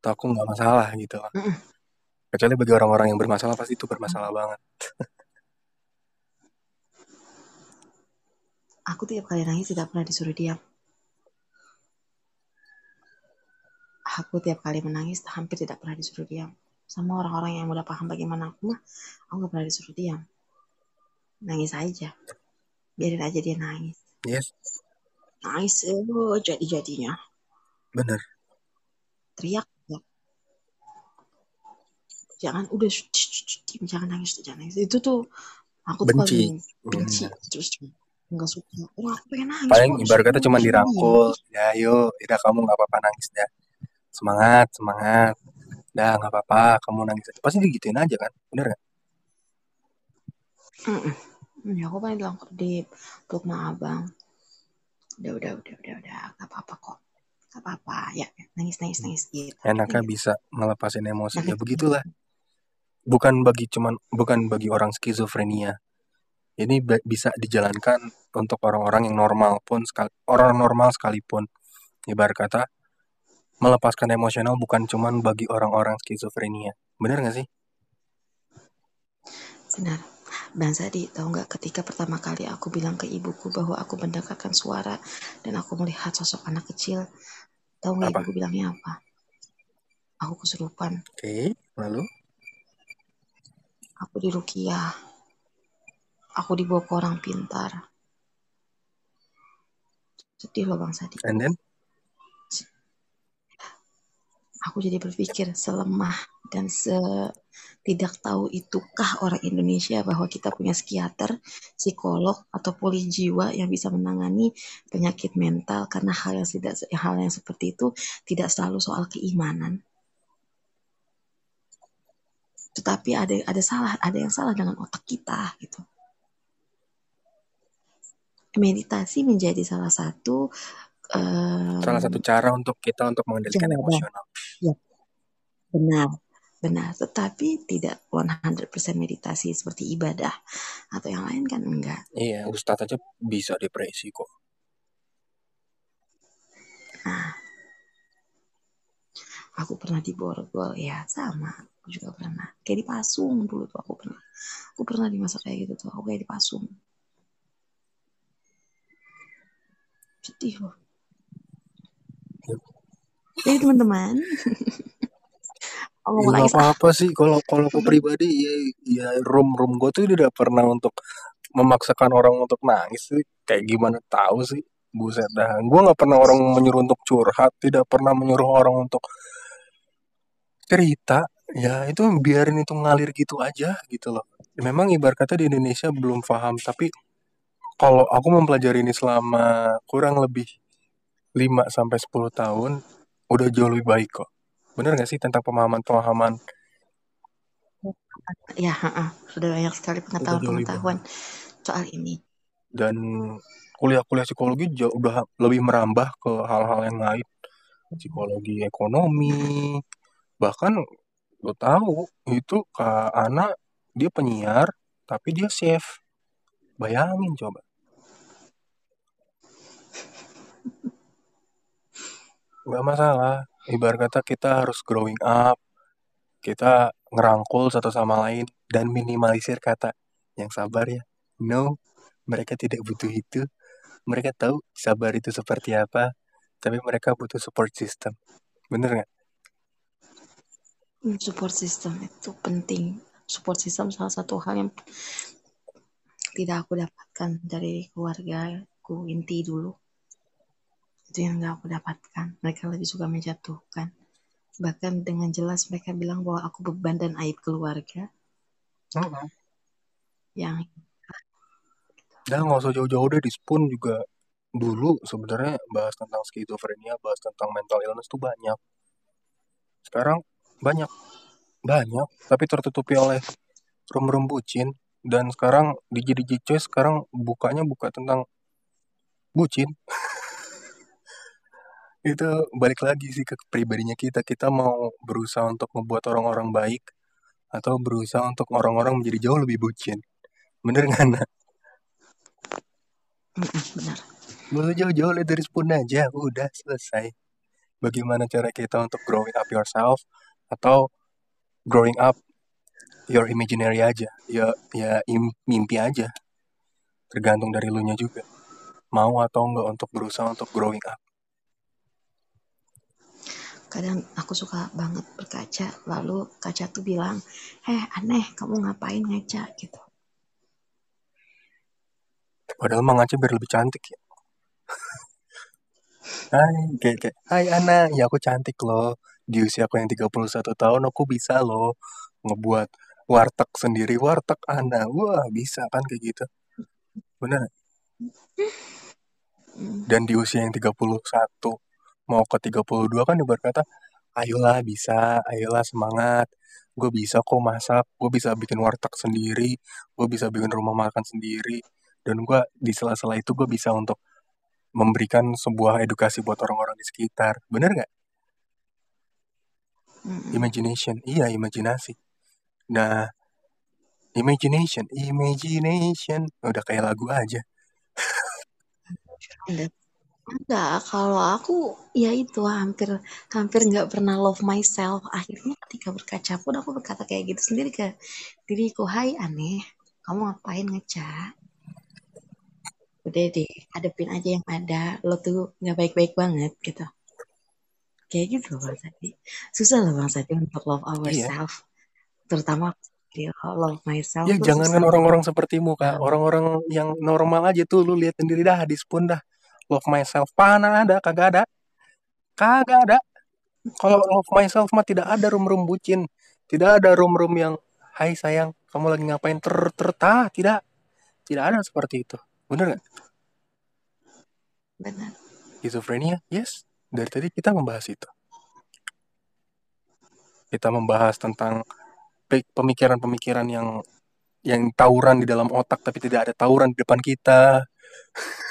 Atau aku nggak masalah gitu. Mm-mm. kecuali bagi orang-orang yang bermasalah pasti itu bermasalah banget. Aku tiap kali nangis tidak pernah disuruh diam. Aku tiap kali menangis hampir tidak pernah disuruh diam. Sama orang-orang yang udah paham bagaimana aku mah aku nggak pernah disuruh diam nangis aja. Biarin aja dia nangis. Yes. Nangis oh, jadi jadinya bener. Teriak ya. jangan udah shh, shh, shh, jangan nangis jangan nangis. Itu tuh aku tuh Benci. paling benci Hmm. terus nggak suka. Orang aku pengen nangis paling ibarat kata cuma dirangkul. ya ayo udah kamu nggak apa-apa nangis dah semangat semangat. Dah nggak apa-apa kamu nangis aja. Pasti digituin aja kan? Bener gak Ya aku pengen bilang di peluk ma abang. Udah udah udah udah udah gak apa-apa kok. Gak apa-apa ya nangis nangis nangis gitu. enaknya Nangis. bisa ngelepasin emosi ya begitulah bukan bagi cuman bukan bagi orang skizofrenia ini bisa dijalankan untuk orang-orang yang normal pun sekal orang normal sekalipun ibarat kata melepaskan emosional bukan cuman bagi orang-orang skizofrenia bener gak sih Benar. Bang Sadi, tahu nggak ketika pertama kali aku bilang ke ibuku bahwa aku mendengarkan suara dan aku melihat sosok anak kecil, tahu nggak ibuku bilangnya apa? Aku kesurupan. oke lalu Aku di Rukiah. Aku dibawa ke orang pintar. Sedih loh Bang Sadi. and then aku jadi berpikir selemah dan se tidak tahu itukah orang Indonesia bahwa kita punya psikiater, psikolog atau poli jiwa yang bisa menangani penyakit mental karena hal yang tidak hal yang seperti itu tidak selalu soal keimanan. Tetapi ada ada salah, ada yang salah dengan otak kita gitu. Meditasi menjadi salah satu em, salah satu cara untuk kita untuk mengendalikan emosional Benar, benar. Tetapi tidak 100% meditasi seperti ibadah atau yang lain kan enggak. iya ustadz aja bisa depresi kok Nah, aku pernah di borgol ya sama. Aku juga pernah. Kayak di Pasung dulu tuh aku pernah. Aku pernah di masa kayak gitu tuh. Aku kayak di Pasung. Sedih loh. Yep. Jadi teman-teman, Ya nggak nangis ah. apa-apa sih. Kalau kalau aku pribadi ya ya room room gue tuh tidak pernah untuk memaksakan orang untuk nangis sih. Kayak gimana tahu sih buset dah. Gue nggak pernah orang menyuruh untuk curhat tidak pernah menyuruh orang untuk cerita. Ya itu biarin itu ngalir gitu aja gitu loh. Memang ibarat kata di Indonesia belum paham tapi kalau aku mempelajari ini selama kurang lebih 5 sampai 10 tahun udah jauh lebih baik kok bener gak sih tentang pemahaman-pemahaman Ya, ha-ha. sudah banyak sekali pengetahuan-pengetahuan soal ini. dan kuliah-kuliah psikologi jauh udah lebih merambah ke hal-hal yang lain. Psikologi ekonomi bahkan lo tahu itu kak Ana dia penyiar tapi dia chef. Bayangin coba. Nggak masalah ibarat kata kita harus growing up kita ngerangkul satu sama lain dan minimalisir kata yang sabar ya no mereka tidak butuh itu mereka tahu sabar itu seperti apa tapi mereka butuh support system bener nggak Hmm, Support system itu penting. Support system salah satu hal yang tidak aku dapatkan dari keluargaku inti dulu. Itu yang gak aku dapatkan. Mereka lebih suka menjatuhkan. Bahkan dengan jelas mereka bilang bahwa aku beban dan aib keluarga. Yang Dan nggak usah jauh-jauh deh di Spoon juga dulu sebenarnya bahas tentang skizofrenia, bahas tentang mental illness tuh banyak. Sekarang banyak, banyak, tapi tertutupi oleh rum-rum bucin. Dan sekarang di jadi Choice sekarang bukanya buka tentang bucin. Itu balik lagi sih ke pribadinya kita. Kita mau berusaha untuk membuat orang-orang baik atau berusaha untuk orang-orang menjadi jauh lebih bucin. Bener nggak, Nak? Benar. Jauh-jauh lihat dari spoon aja, udah selesai. Bagaimana cara kita untuk growing up yourself atau growing up your imaginary aja, ya ya im- mimpi aja. Tergantung dari lu nya juga. Mau atau enggak untuk berusaha untuk growing up. Kadang aku suka banget berkaca, lalu kaca tuh bilang, eh aneh, kamu ngapain ngaca gitu. Padahal Mang Aceh biar lebih cantik ya. Hai, kayak, kayak, hai Ana, ya aku cantik loh. Di usia aku yang 31 tahun aku bisa loh ngebuat warteg sendiri, warteg Ana. Wah, bisa kan kayak gitu. Bener. Hmm, Dan di usia yang 31 mau ke 32 kan ibarat kata, ayolah bisa, ayolah semangat. Gue bisa kok masak, gue bisa bikin warteg sendiri, gue bisa bikin rumah makan sendiri. Dan gue di sela-sela itu gue bisa untuk memberikan sebuah edukasi buat orang-orang di sekitar. Bener nggak? Imagination. Iya, imajinasi. Nah, imagination, imagination. Udah kayak lagu aja. Enggak, kalau aku ya itu hampir hampir nggak pernah love myself. Akhirnya ketika berkaca pun aku berkata kayak gitu sendiri ke diriku, hai aneh, kamu ngapain ngeca? Udah deh, hadepin aja yang ada. Lo tuh nggak baik-baik banget gitu. Kayak gitu loh Bang Sadi. Susah loh Bang Sadi untuk love Iya. ourselves. Terutama dia love myself Ya jangan kan orang-orang sepertimu kak, Tahu. orang-orang yang normal aja tuh lu lihat sendiri dah di spoon dah. Love myself, mana ada, kagak ada, kagak ada. Kalau love myself mah tidak ada rum-rum bucin, tidak ada rum-rum yang, hai sayang, kamu lagi ngapain ter tertah, tidak, tidak ada seperti itu. Bener nggak? Benar. Schizophrenia, yes. Dari tadi kita membahas itu. Kita membahas tentang pe- pemikiran-pemikiran yang yang tawuran di dalam otak tapi tidak ada tawuran di depan kita.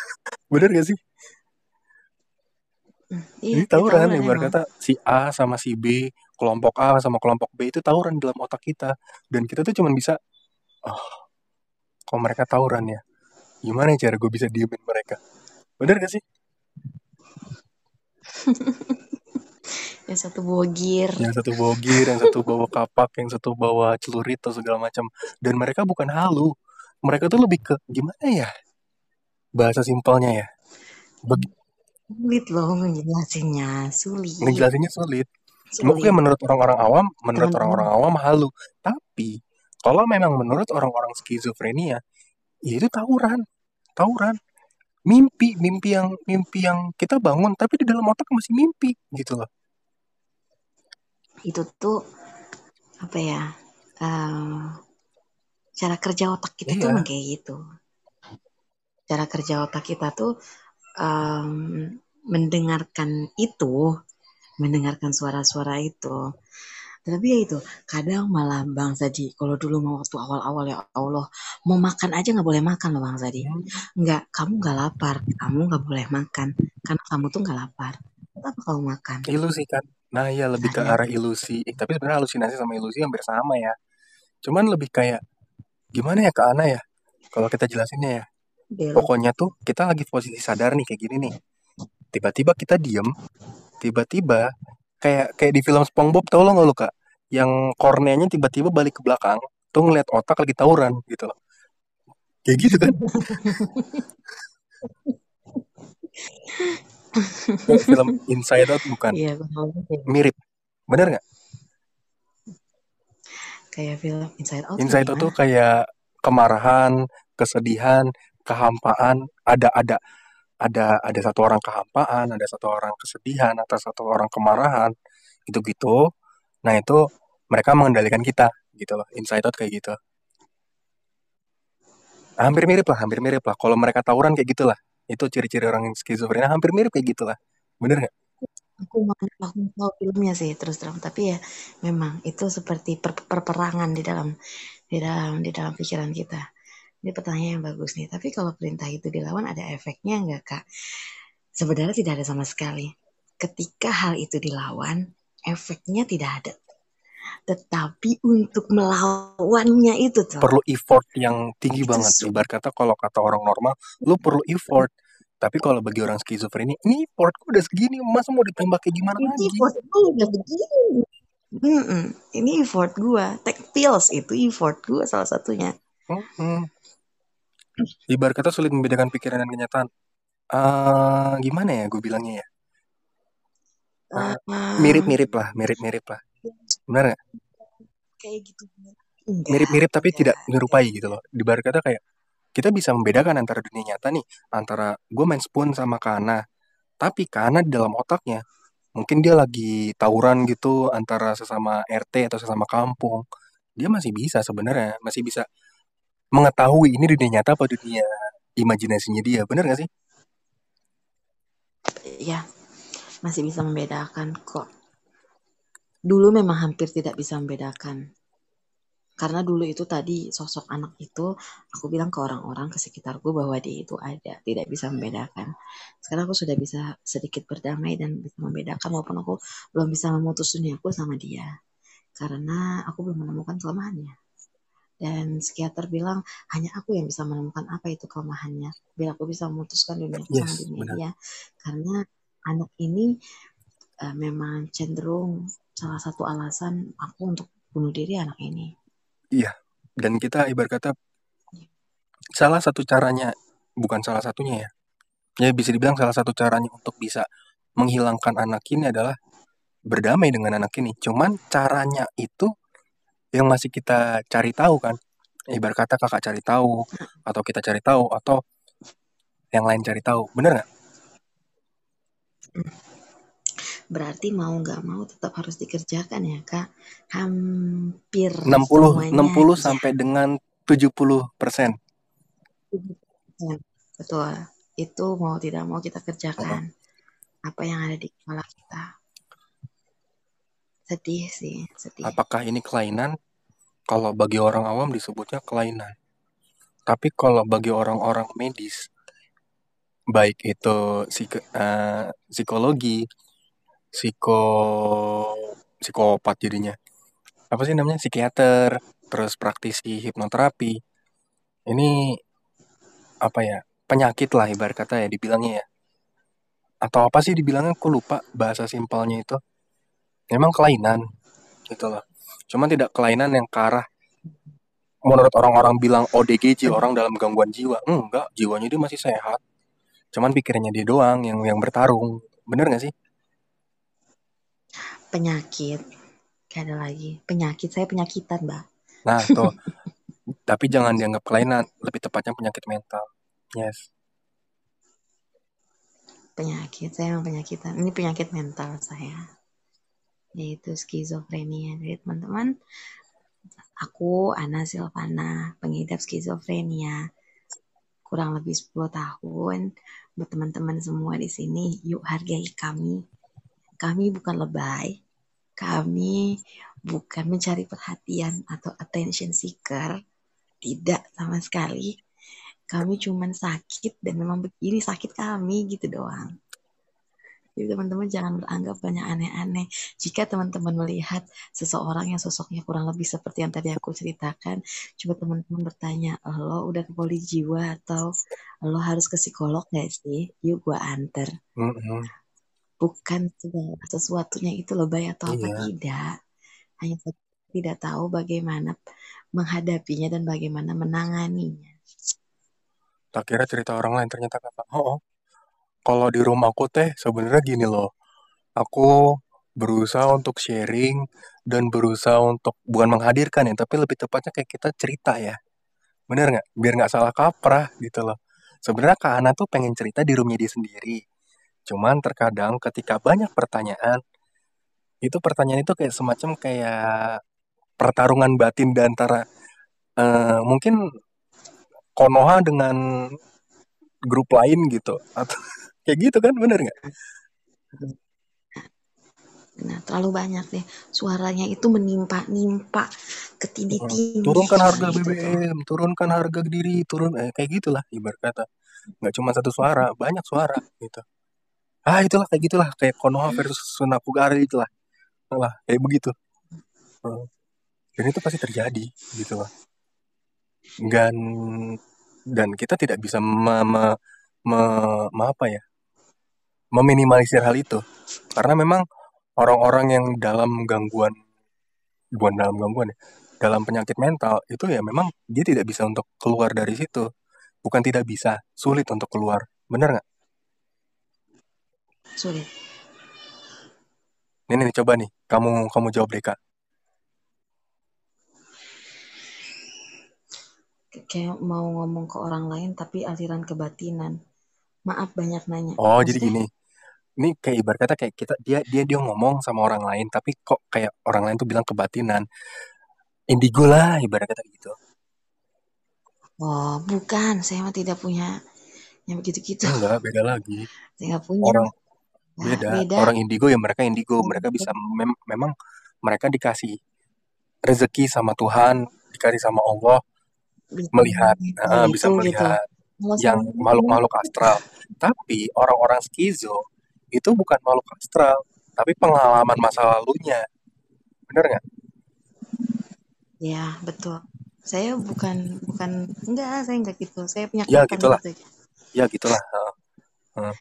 Bener gak sih? Hmm, Jadi Iya, tawuran, tawuran ibarat kata si A sama si B, kelompok A sama kelompok B itu tawuran dalam otak kita. Dan kita tuh cuma bisa, oh, kok mereka tawuran ya? Gimana cara gue bisa diemin mereka? Bener gak sih? Yang satu bogir. Yang satu bawa gear, yang satu bawa kapak, yang satu bawa celurit atau segala macam. Dan mereka bukan halu. Mereka tuh lebih ke, gimana ya? Bahasa simpelnya ya. Bagi, Sulit loh ngejelasinnya, sulit. ngejelasinnya sulit. Mungkin menurut orang-orang awam, menurut orang-orang awam halu. Tapi kalau memang menurut orang-orang skizofrenia, ya itu tawuran, tawuran, mimpi, mimpi yang mimpi yang kita bangun, tapi di dalam otak masih mimpi, gitu loh. Itu tuh apa ya? eh, cara kerja otak kita tuh Iya. emang kayak gitu. Cara kerja otak kita tuh em, mendengarkan itu, mendengarkan suara-suara itu. Tapi ya itu, kadang malah Bang Zadi, kalau dulu mau waktu awal-awal ya Allah, mau makan aja nggak boleh makan loh Bang Zadi. Nggak, kamu nggak lapar, kamu nggak boleh makan, karena kamu tuh nggak lapar. Apa kamu makan? Ilusi kan. Nah, ya lebih ke Nah, arah ilusi. Eh, tapi sebenarnya halusinasi sama ilusi hampir sama ya. Cuman lebih kayak gimana ya ke Ana ya? Kalau kita jelasinnya ya. Belok. Pokoknya tuh kita lagi posisi sadar nih kayak gini nih. Tiba-tiba kita diem, tiba-tiba kayak kayak di film SpongeBob tau lo nggak lo kak? Yang korneanya tiba-tiba balik ke belakang, tuh ngeliat otak lagi tawuran gitu loh. Kayak gitu kan? Film Inside Out bukan? Iya. Mirip, bener nggak? Kayak film Inside Out Inside Out tuh kayak kemarahan, kesedihan kehampaan ada ada ada ada satu orang kehampaan ada satu orang kesedihan atau satu orang kemarahan gitu-gitu. Nah itu mereka mengendalikan kita gitu loh. Inside out kayak gitu. Hampir mirip lah hampir mirip lah. Kalau mereka tawuran kayak gitulah. Itu ciri-ciri orang yang skizofrenia. Hampir mirip kayak gitulah. Bener nggak? Aku aku tahu filmnya sih terus terang. Tapi ya memang itu seperti per, perperangan di dalam di dalam di dalam pikiran kita ini pertanyaan yang bagus nih. Tapi kalau perintah itu dilawan ada efeknya nggak kak? Sebenarnya tidak ada sama sekali. Ketika hal itu dilawan efeknya tidak ada. Tetapi untuk melawannya itu tuh perlu effort yang tinggi Itu banget. su- ibarat kata kalau kata orang normal lu perlu effort. Tapi kalau bagi orang skizofrenia ini effortku udah segini masa mau ditembak kayak gimana ini lagi? effort gue udah begini Mm-mm. ini effort gue take pills itu effort gue salah satunya. Mm-mm. Ibarat kata sulit membedakan pikiran dan kenyataan. Eh gimana ya gue bilangnya ya? Ah, mirip-mirip lah mirip-mirip lah. Benar nggak? Kayak gitu. Mirip-mirip tapi enggak. tidak menyerupai gitu loh. Di ibarat kata kayak kita bisa membedakan antara dunia nyata nih antara gue main spoon sama Kana. Tapi Kana di dalam otaknya mungkin dia lagi tawuran gitu antara sesama RT atau sesama kampung. Dia masih bisa sebenarnya masih bisa mengetahui ini dunia nyata apa dunia imajinasinya dia bener gak sih? Ya masih bisa membedakan kok. Dulu memang hampir tidak bisa membedakan. Karena dulu itu tadi sosok anak itu aku bilang ke orang-orang ke sekitarku bahwa dia itu ada tidak bisa membedakan. Sekarang aku sudah bisa sedikit berdamai dan bisa membedakan walaupun aku belum bisa memutus duniaku sama dia. Karena aku belum menemukan kelemahannya dan psikiater bilang hanya aku yang bisa menemukan apa itu kelemahannya biar aku bisa memutuskan sama yes dunia. benar. Dia karena anak ini eh, memang cenderung salah satu alasan aku untuk bunuh diri anak ini. Iya dan kita ibarat kata salah satu caranya bukan salah satunya ya. Ya bisa dibilang salah satu caranya untuk bisa menghilangkan anak ini adalah berdamai dengan anak ini. Cuman caranya itu yang masih kita cari tahu kan. Ibarat kata kakak cari tahu atau kita cari tahu atau yang lain cari tahu. Bener nggak? Berarti mau nggak mau tetap harus dikerjakan ya kak? Hampir 60 semuanya 60 iya sampai dengan 70 persen. betul. Itu mau tidak mau kita kerjakan apa yang ada di kepala kita sedih sih sedih. Apakah ini kelainan? Kalau bagi orang awam disebutnya kelainan. Tapi kalau bagi orang-orang medis baik itu psik eh, psikologi psiko psikopat jadinya. Apa sih namanya? Psikiater terus praktisi hipnoterapi. Ini apa ya penyakit lah ibarat kata ya dibilangnya ya. Atau apa sih dibilangnya? Aku lupa bahasa simpelnya itu memang kelainan gitu loh. Cuman tidak kelainan yang ke arah menurut orang-orang bilang ODGJ orang dalam gangguan jiwa. Enggak jiwanya dia masih sehat. Cuman pikirannya dia doang yang yang bertarung. Bener gak sih? Penyakit. Gak ada lagi. Penyakit saya penyakitan mbak. Nah tuh. Tapi jangan dianggap kelainan. Lebih tepatnya penyakit mental. Yes. Penyakit saya memang penyakitan. Ini penyakit mental saya yaitu skizofrenia. Jadi teman-teman aku Ana Silvana pengidap skizofrenia kurang lebih 10 tahun. Buat teman-teman semua di sini yuk hargai kami. Kami bukan lebay. Kami bukan mencari perhatian atau attention seeker. Tidak sama sekali. Kami cuman sakit dan memang begini sakit kami gitu doang jadi teman-teman jangan beranggap banyak aneh-aneh. Jika teman-teman melihat seseorang yang sosoknya kurang lebih seperti yang tadi aku ceritakan, coba teman-teman bertanya, lo udah ke poli jiwa atau lo harus ke psikolog gak sih? Yuk gua anter. Mm-mm. Bukan segala sesuatunya itu lebay atau apa Iya. tidak. Hanya tidak tahu bagaimana menghadapinya dan bagaimana menanganinya. tak kira cerita orang lain ternyata kakak oh, oh. Kalau di rumahku teh sebenarnya gini loh. Aku berusaha untuk sharing dan berusaha untuk bukan menghadirkan ya tapi lebih tepatnya kayak kita cerita ya. Bener nggak? Biar nggak salah kaprah gitu loh. Sebenarnya Kak Ana tuh pengen cerita di roomnya dia sendiri. Cuman terkadang ketika banyak pertanyaan itu pertanyaan itu kayak semacam kayak pertarungan batin di antara eh, mungkin Konoha dengan grup lain gitu. Atau kayak gitu kan bener nggak Nah, terlalu banyak deh. Suaranya itu menimpa-nimpa ke tindih-tindih. turunkan harga gitu tuh. BBM turunkan harga diri turun eh, kayak gitulah ibarat kata nggak cuma satu suara banyak suara gitu ah itulah kayak gitulah kayak Konoha versus Sunakugari itulah lah kayak begitu dan itu pasti terjadi gitu loh dan dan kita tidak bisa me, me, me- me- apa ya meminimalisir hal itu. Karena memang orang-orang yang dalam gangguan bukan dalam gangguan ya dalam penyakit mental itu ya memang dia tidak bisa untuk keluar dari situ. Bukan tidak bisa sulit untuk keluar. Bener nggak? Sulit. ini nih coba nih kamu kamu jawab deh kak. Kayak mau ngomong ke orang lain tapi aliran kebatinan. Maaf banyak nanya. oh jadi Maksudnya, gini ini kayak ibarat kata kayak kita dia dia dia ngomong sama orang lain tapi kok kayak orang lain tuh bilang kebatinan indigo lah ibarat kata gitu oh bukan, saya mah tidak punya yang begitu-gitu. enggak beda lagi Saya punya. orang Nah, beda beda. orang indigo ya mereka indigo mereka bisa mem- memang mereka dikasih rezeki sama Tuhan dikasih sama Allah melihat gitu, bisa gitu. melihat Kalau yang makhluk-makhluk astral tapi orang-orang skizo itu bukan makhluk astral tapi pengalaman masa lalunya bener nggak Ya, betul. Saya bukan bukan enggak, saya enggak gitu. Saya punya ya gitulah gitu aja. ya gitulah Heeh. Heeh.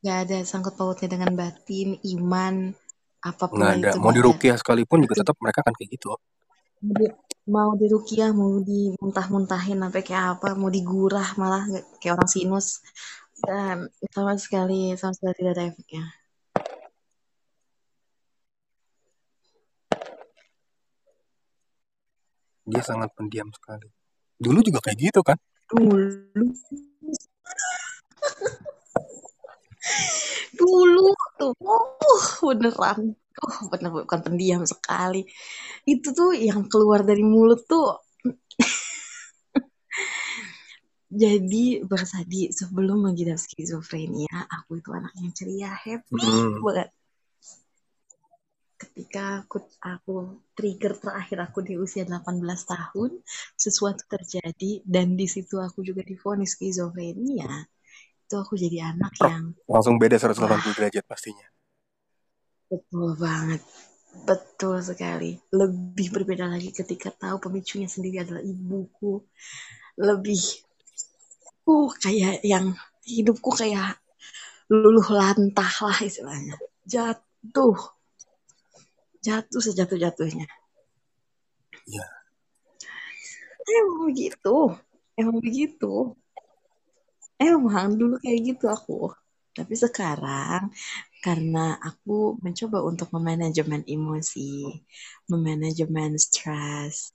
Enggak ada sangkut pautnya dengan batin, iman, apa pun nggak ada itu mau dirukiah sekalipun juga tetap mereka kan kayak gitu mau di, mau dirukiah, mau dimuntah-muntahin sampai kayak apa, mau digurah malah kayak orang sinus. Dan sama sekali sama sekali tidak ada efeknya. dia sangat pendiam sekali dulu juga kayak gitu kan Dulu dulu tuh uh, beneran oh bener bukan pendiam sekali. Itu tuh yang keluar dari mulut tuh. Jadi bersadi sebelum mengidap skizofrenia aku itu anak yang ceria happy Hmm. banget. Ketika aku aku trigger terakhir aku di usia 18 tahun sesuatu terjadi dan di situ aku juga divonis skizofrenia itu aku jadi anak yang langsung beda wah. 180 derajat pastinya betul banget. Betul sekali. Lebih berbeda lagi ketika tahu pemicunya sendiri adalah ibuku. Lebih uh kayak yang hidupku kayak luluh lantah lah istilahnya. Jatuh. Jatuh sejatuh jatuhnya ya. Emang begitu. Emang begitu. Emang dulu kayak gitu aku. Tapi sekarang karena aku mencoba untuk memanajemen emosi memanajemen stres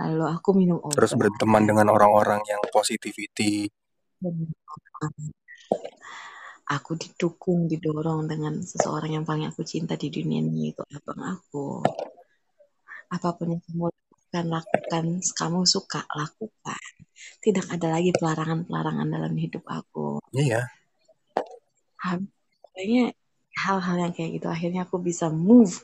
lalu aku minum terus obat berteman dengan orang-orang yang positivity. Aku didukung didorong dengan seseorang yang paling aku cinta di dunia ini itu abang aku. Apa pun yang kamu lakukan lakukan. Kamu suka lakukan. Tidak ada lagi pelarangan-pelarangan dalam hidup aku. Iya. Ha- kayaknya hal-hal yang kayak gitu akhirnya aku bisa move.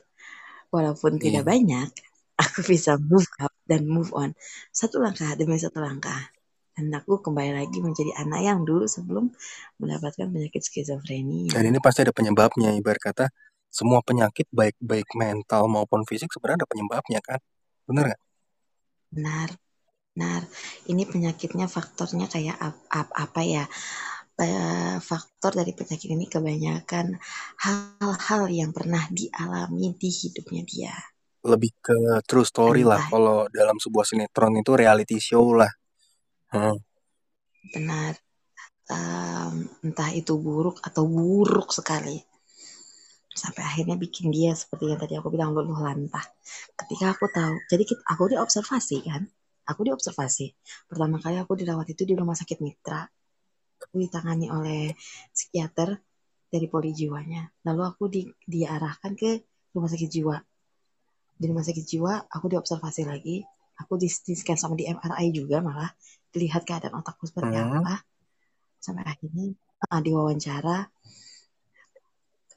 Walaupun iya. tidak banyak aku bisa move up dan move on. Satu langkah demi satu langkah. Dan aku kembali lagi menjadi anak yang dulu sebelum mendapatkan penyakit skizofrenia. Dan ini pasti ada penyebabnya. Ibarat kata semua penyakit baik baik mental maupun fisik sebenarnya ada penyebabnya kan? Bener nggak? Benar. Benar. Ini penyakitnya faktornya kayak ap- ap- apa ya faktor dari penyakit ini kebanyakan hal-hal yang pernah dialami di hidupnya dia lebih ke true story lah entah kalau dalam sebuah sinetron itu reality show lah Hmm. benar em, entah itu buruk atau buruk sekali sampai akhirnya bikin dia seperti yang tadi aku bilang luluh lantah ketika aku tahu jadi kita, aku dia observasi kan Aku diobservasi. Pertama kali aku dirawat itu di rumah sakit Mitra. Ditangani oleh psikiater dari poli jiwanya. Lalu aku di, diarahkan ke rumah sakit jiwa. Di rumah sakit jiwa aku diobservasi lagi. Aku di, di scan sama di MRI juga malah dilihat keadaan otakku seperti Hmm. apa. Sampai akhirnya ah, diwawancara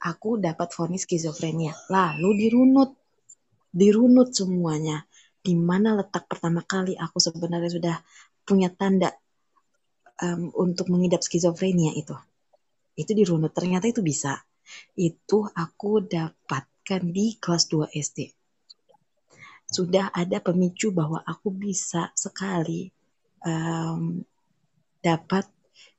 aku dapat vonis skizofrenia. Lalu dirunut, dirunut semuanya. Di mana letak pertama kali aku sebenarnya sudah punya tanda em, untuk mengidap skizofrenia itu. Itu dirunut. Ternyata itu bisa. Itu aku dapatkan di kelas 2 SD. Sudah ada pemicu bahwa aku bisa sekali em, dapat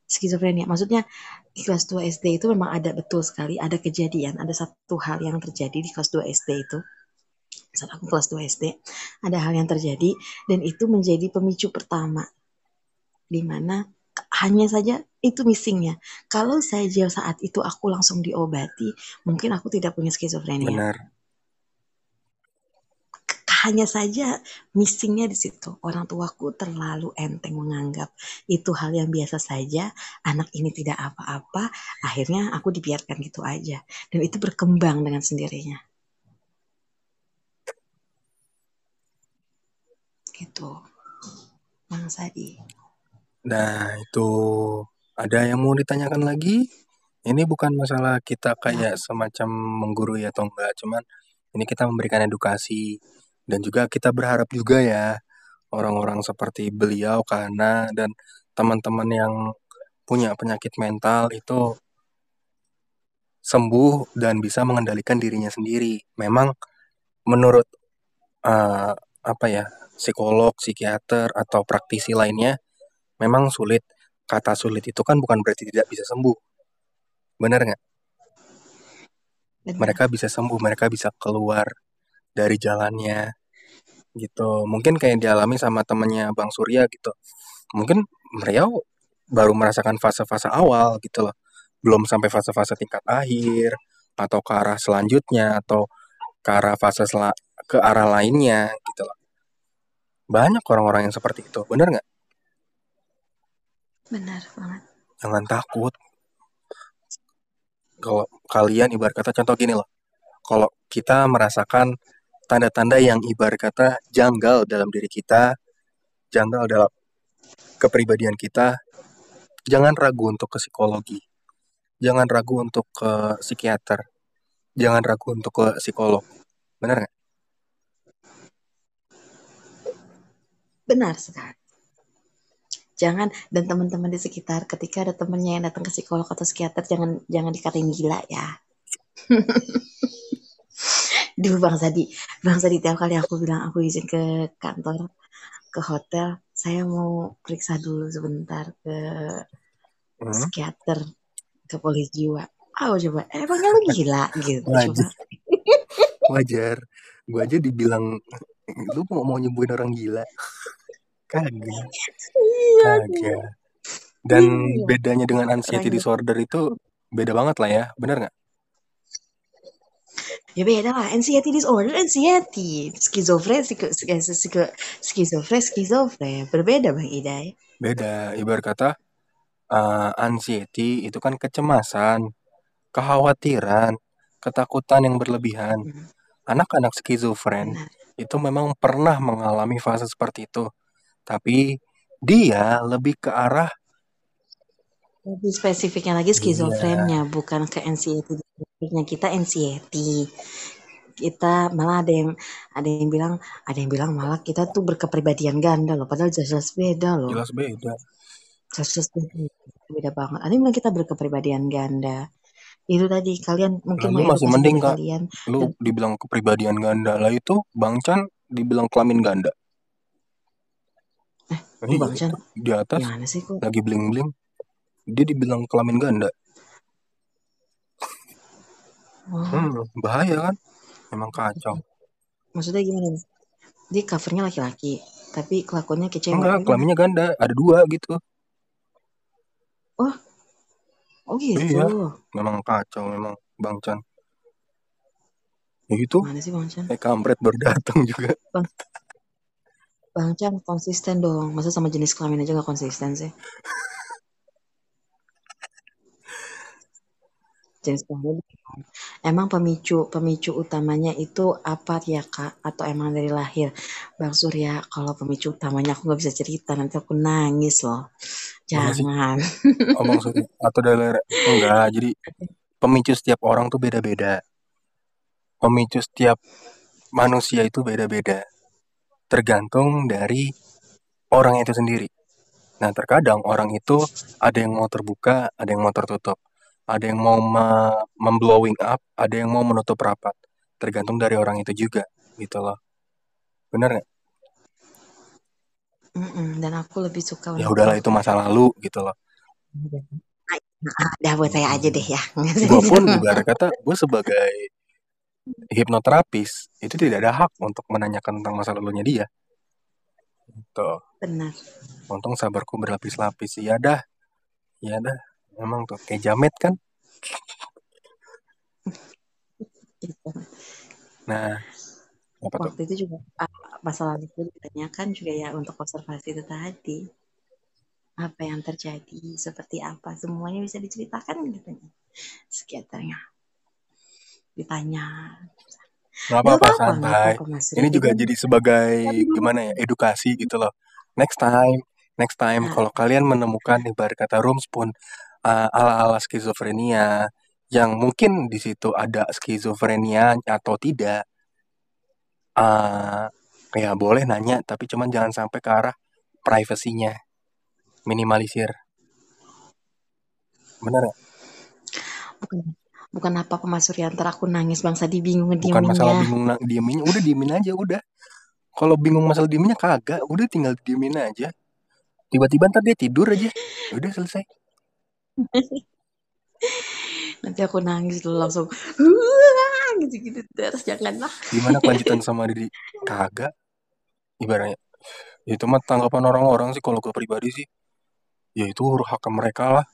skizofrenia. Maksudnya di kelas 2 SD itu memang ada betul sekali ada kejadian, ada satu hal yang terjadi di kelas 2 SD itu. Saat aku kelas 2 SD, ada hal yang terjadi dan itu menjadi pemicu pertama di mana hanya saja itu missingnya. Kalau saja saat itu aku langsung diobati, mungkin aku tidak punya skizofrenia. Benar. Hanya saja missingnya di situ. Orang tuaku terlalu enteng menganggap itu hal yang biasa saja. Anak ini tidak apa-apa. Akhirnya aku dibiarkan gitu aja. Dan itu berkembang dengan sendirinya. Gitu. Bang Sadi. Nah, itu ada yang mau ditanyakan lagi? Ini bukan masalah kita kayak semacam menggurui atau enggak, cuman ini kita memberikan edukasi dan juga kita berharap juga ya orang-orang seperti beliau karena dan teman-teman yang punya penyakit mental itu sembuh dan bisa mengendalikan dirinya sendiri. Memang menurut eh, apa ya psikolog, psikiater atau praktisi lainnya memang sulit. Kata sulit itu kan bukan berarti tidak bisa sembuh. Benar nggak? Mereka bisa sembuh, mereka bisa keluar dari jalannya gitu. Mungkin kayak dialami sama temennya Bang Surya gitu. Mungkin beliau baru merasakan fase-fase awal gitu loh. Belum sampai fase-fase tingkat akhir atau ke arah selanjutnya atau ke arah fase ke arah lainnya gitu loh. Banyak orang-orang yang seperti itu, benar nggak? Benar banget. Jangan takut. Kalau kalian ibarat kata contoh gini loh. Kalau kita merasakan tanda-tanda yang ibarat kata janggal dalam diri kita, janggal dalam kepribadian kita, jangan ragu untuk ke psikologi. Jangan ragu untuk ke psikiater. Jangan ragu untuk ke psikolog. Benar nggak? Benar sekali. Jangan dan teman-teman di sekitar ketika ada temennya yang datang ke psikolog atau psikiater jangan jangan dikatain gila ya. Dulu Bang Sadi, Bang Sadi tiap kali aku bilang aku izin ke kantor, ke hotel, saya mau periksa dulu sebentar ke Hmm? psikiater, ke polisi jiwa. Ah, coba, emangnya lu gila gitu. Wajar. Wajar. Gue aja dibilang lu mau mau nyembuhin orang gila. Kagak. Iya, Kagak. Dan Iya. bedanya dengan anxiety disorder itu beda banget lah ya, bener nggak? Ya beda lah, anxiety disorder, anxiety. Skizofren, skizofren, skizofren. Berbeda Bang Idai. Beda. Ibarat kata uh, anxiety itu kan kecemasan, kekhawatiran, ketakutan yang berlebihan. Hmm, Anak-anak skizofren Benar. itu memang pernah mengalami fase seperti itu, tapi dia lebih ke arah Lebih spesifiknya lagi skizofrennya, bukan ke anxiety. Spesifiknya kita anxiety. Kita malah ada yang ada yang bilang ada yang bilang malah kita tuh berkepribadian ganda loh, padahal jelas beda loh. jelas beda. Jelas beda, beda banget. Ada yang bilang kita berkepribadian ganda. Itu tadi kalian mungkin mau masih mending, kalian. Lu dibilang kepribadian ganda lah itu Bang Chan dibilang kelamin ganda. Eh, Iya, Bang Chan, di atas gimana sih kok? lagi bling bling dia dibilang kelamin ganda Oh, hmm, bahaya kan emang kacau maksudnya gimana? nih? Dia covernya laki-laki, tapi kelakuannya kayak cewek. enggak Gimana? kelaminnya ganda ada dua gitu Oh gitu. Iya. memang kacau memang bang Chan ya gitu Mana sih Bang Chan? eh kampret baru datang juga Bang Chan konsisten dong. Masa sama jenis kelamin aja nggak konsisten sih? jenis kelamin. Emang pemicu pemicu utamanya itu apa ya kak? Atau emang dari lahir? Bang Surya, kalau pemicu utamanya aku nggak bisa cerita, nanti aku nangis loh. Sih? Jangan. Oh maksudnya atau dari enggak. Jadi pemicu setiap orang tuh beda-beda. Pemicu setiap manusia itu beda-beda. Tergantung dari orang itu sendiri. Nah, terkadang orang itu ada yang mau terbuka, ada yang mau tertutup. Ada yang mau me- memblowing up, ada yang mau menutup rapat. Tergantung dari orang itu juga, gitu loh. Bener nggak? Mm-mm, dan aku lebih suka Ya udahlah itu masa lalu gitu loh. Nah, dah buat saya aja deh ya. Gue pun ibarat kata gue sebagai hipnoterapis itu tidak ada hak untuk menanyakan tentang masa lalunya dia. Gitu. Benar. Untung sabarku berlapis-lapis. Iya dah. Iya dah. Emang tuh kayak jamet kan. Nah, apa tuh? Waktu itu juga ah, masalah itu ditanyakan juga ya untuk observasi itu tadi. Apa yang terjadi, seperti apa, semuanya bisa diceritakan gitu. Sekitarnya. Ditanya. Nggak Gak apa-apa santai. Ini juga jadi sebagai gimana ya edukasi gitu loh. Next time, next time Nah. kalau kalian menemukan ibarat kata room spoon uh, ala-ala skizofrenia yang mungkin di situ ada skizofrenia atau tidak, uh, ya boleh nanya tapi cuman jangan sampai ke arah privasinya minimalisir. Bener nggak? Bukan, bukan apa-apa Mas Suryanto, aku nangis Bang Sadi bingung Bukan masalah bingung dieminnya, udah diemin aja udah. Kalau bingung masalah dieminnya kagak, udah tinggal diemin aja. Tiba-tiba ntar dia tidur aja, udah selesai. Nanti aku nangis dulu langsung. Gitu-gitu terus janganlah. Gimana kelanjutan sama Didi? Kagak. Ibaratnya itu mah tanggapan orang-orang sih kalau gue pribadi sih. Ya itu hak mereka lah.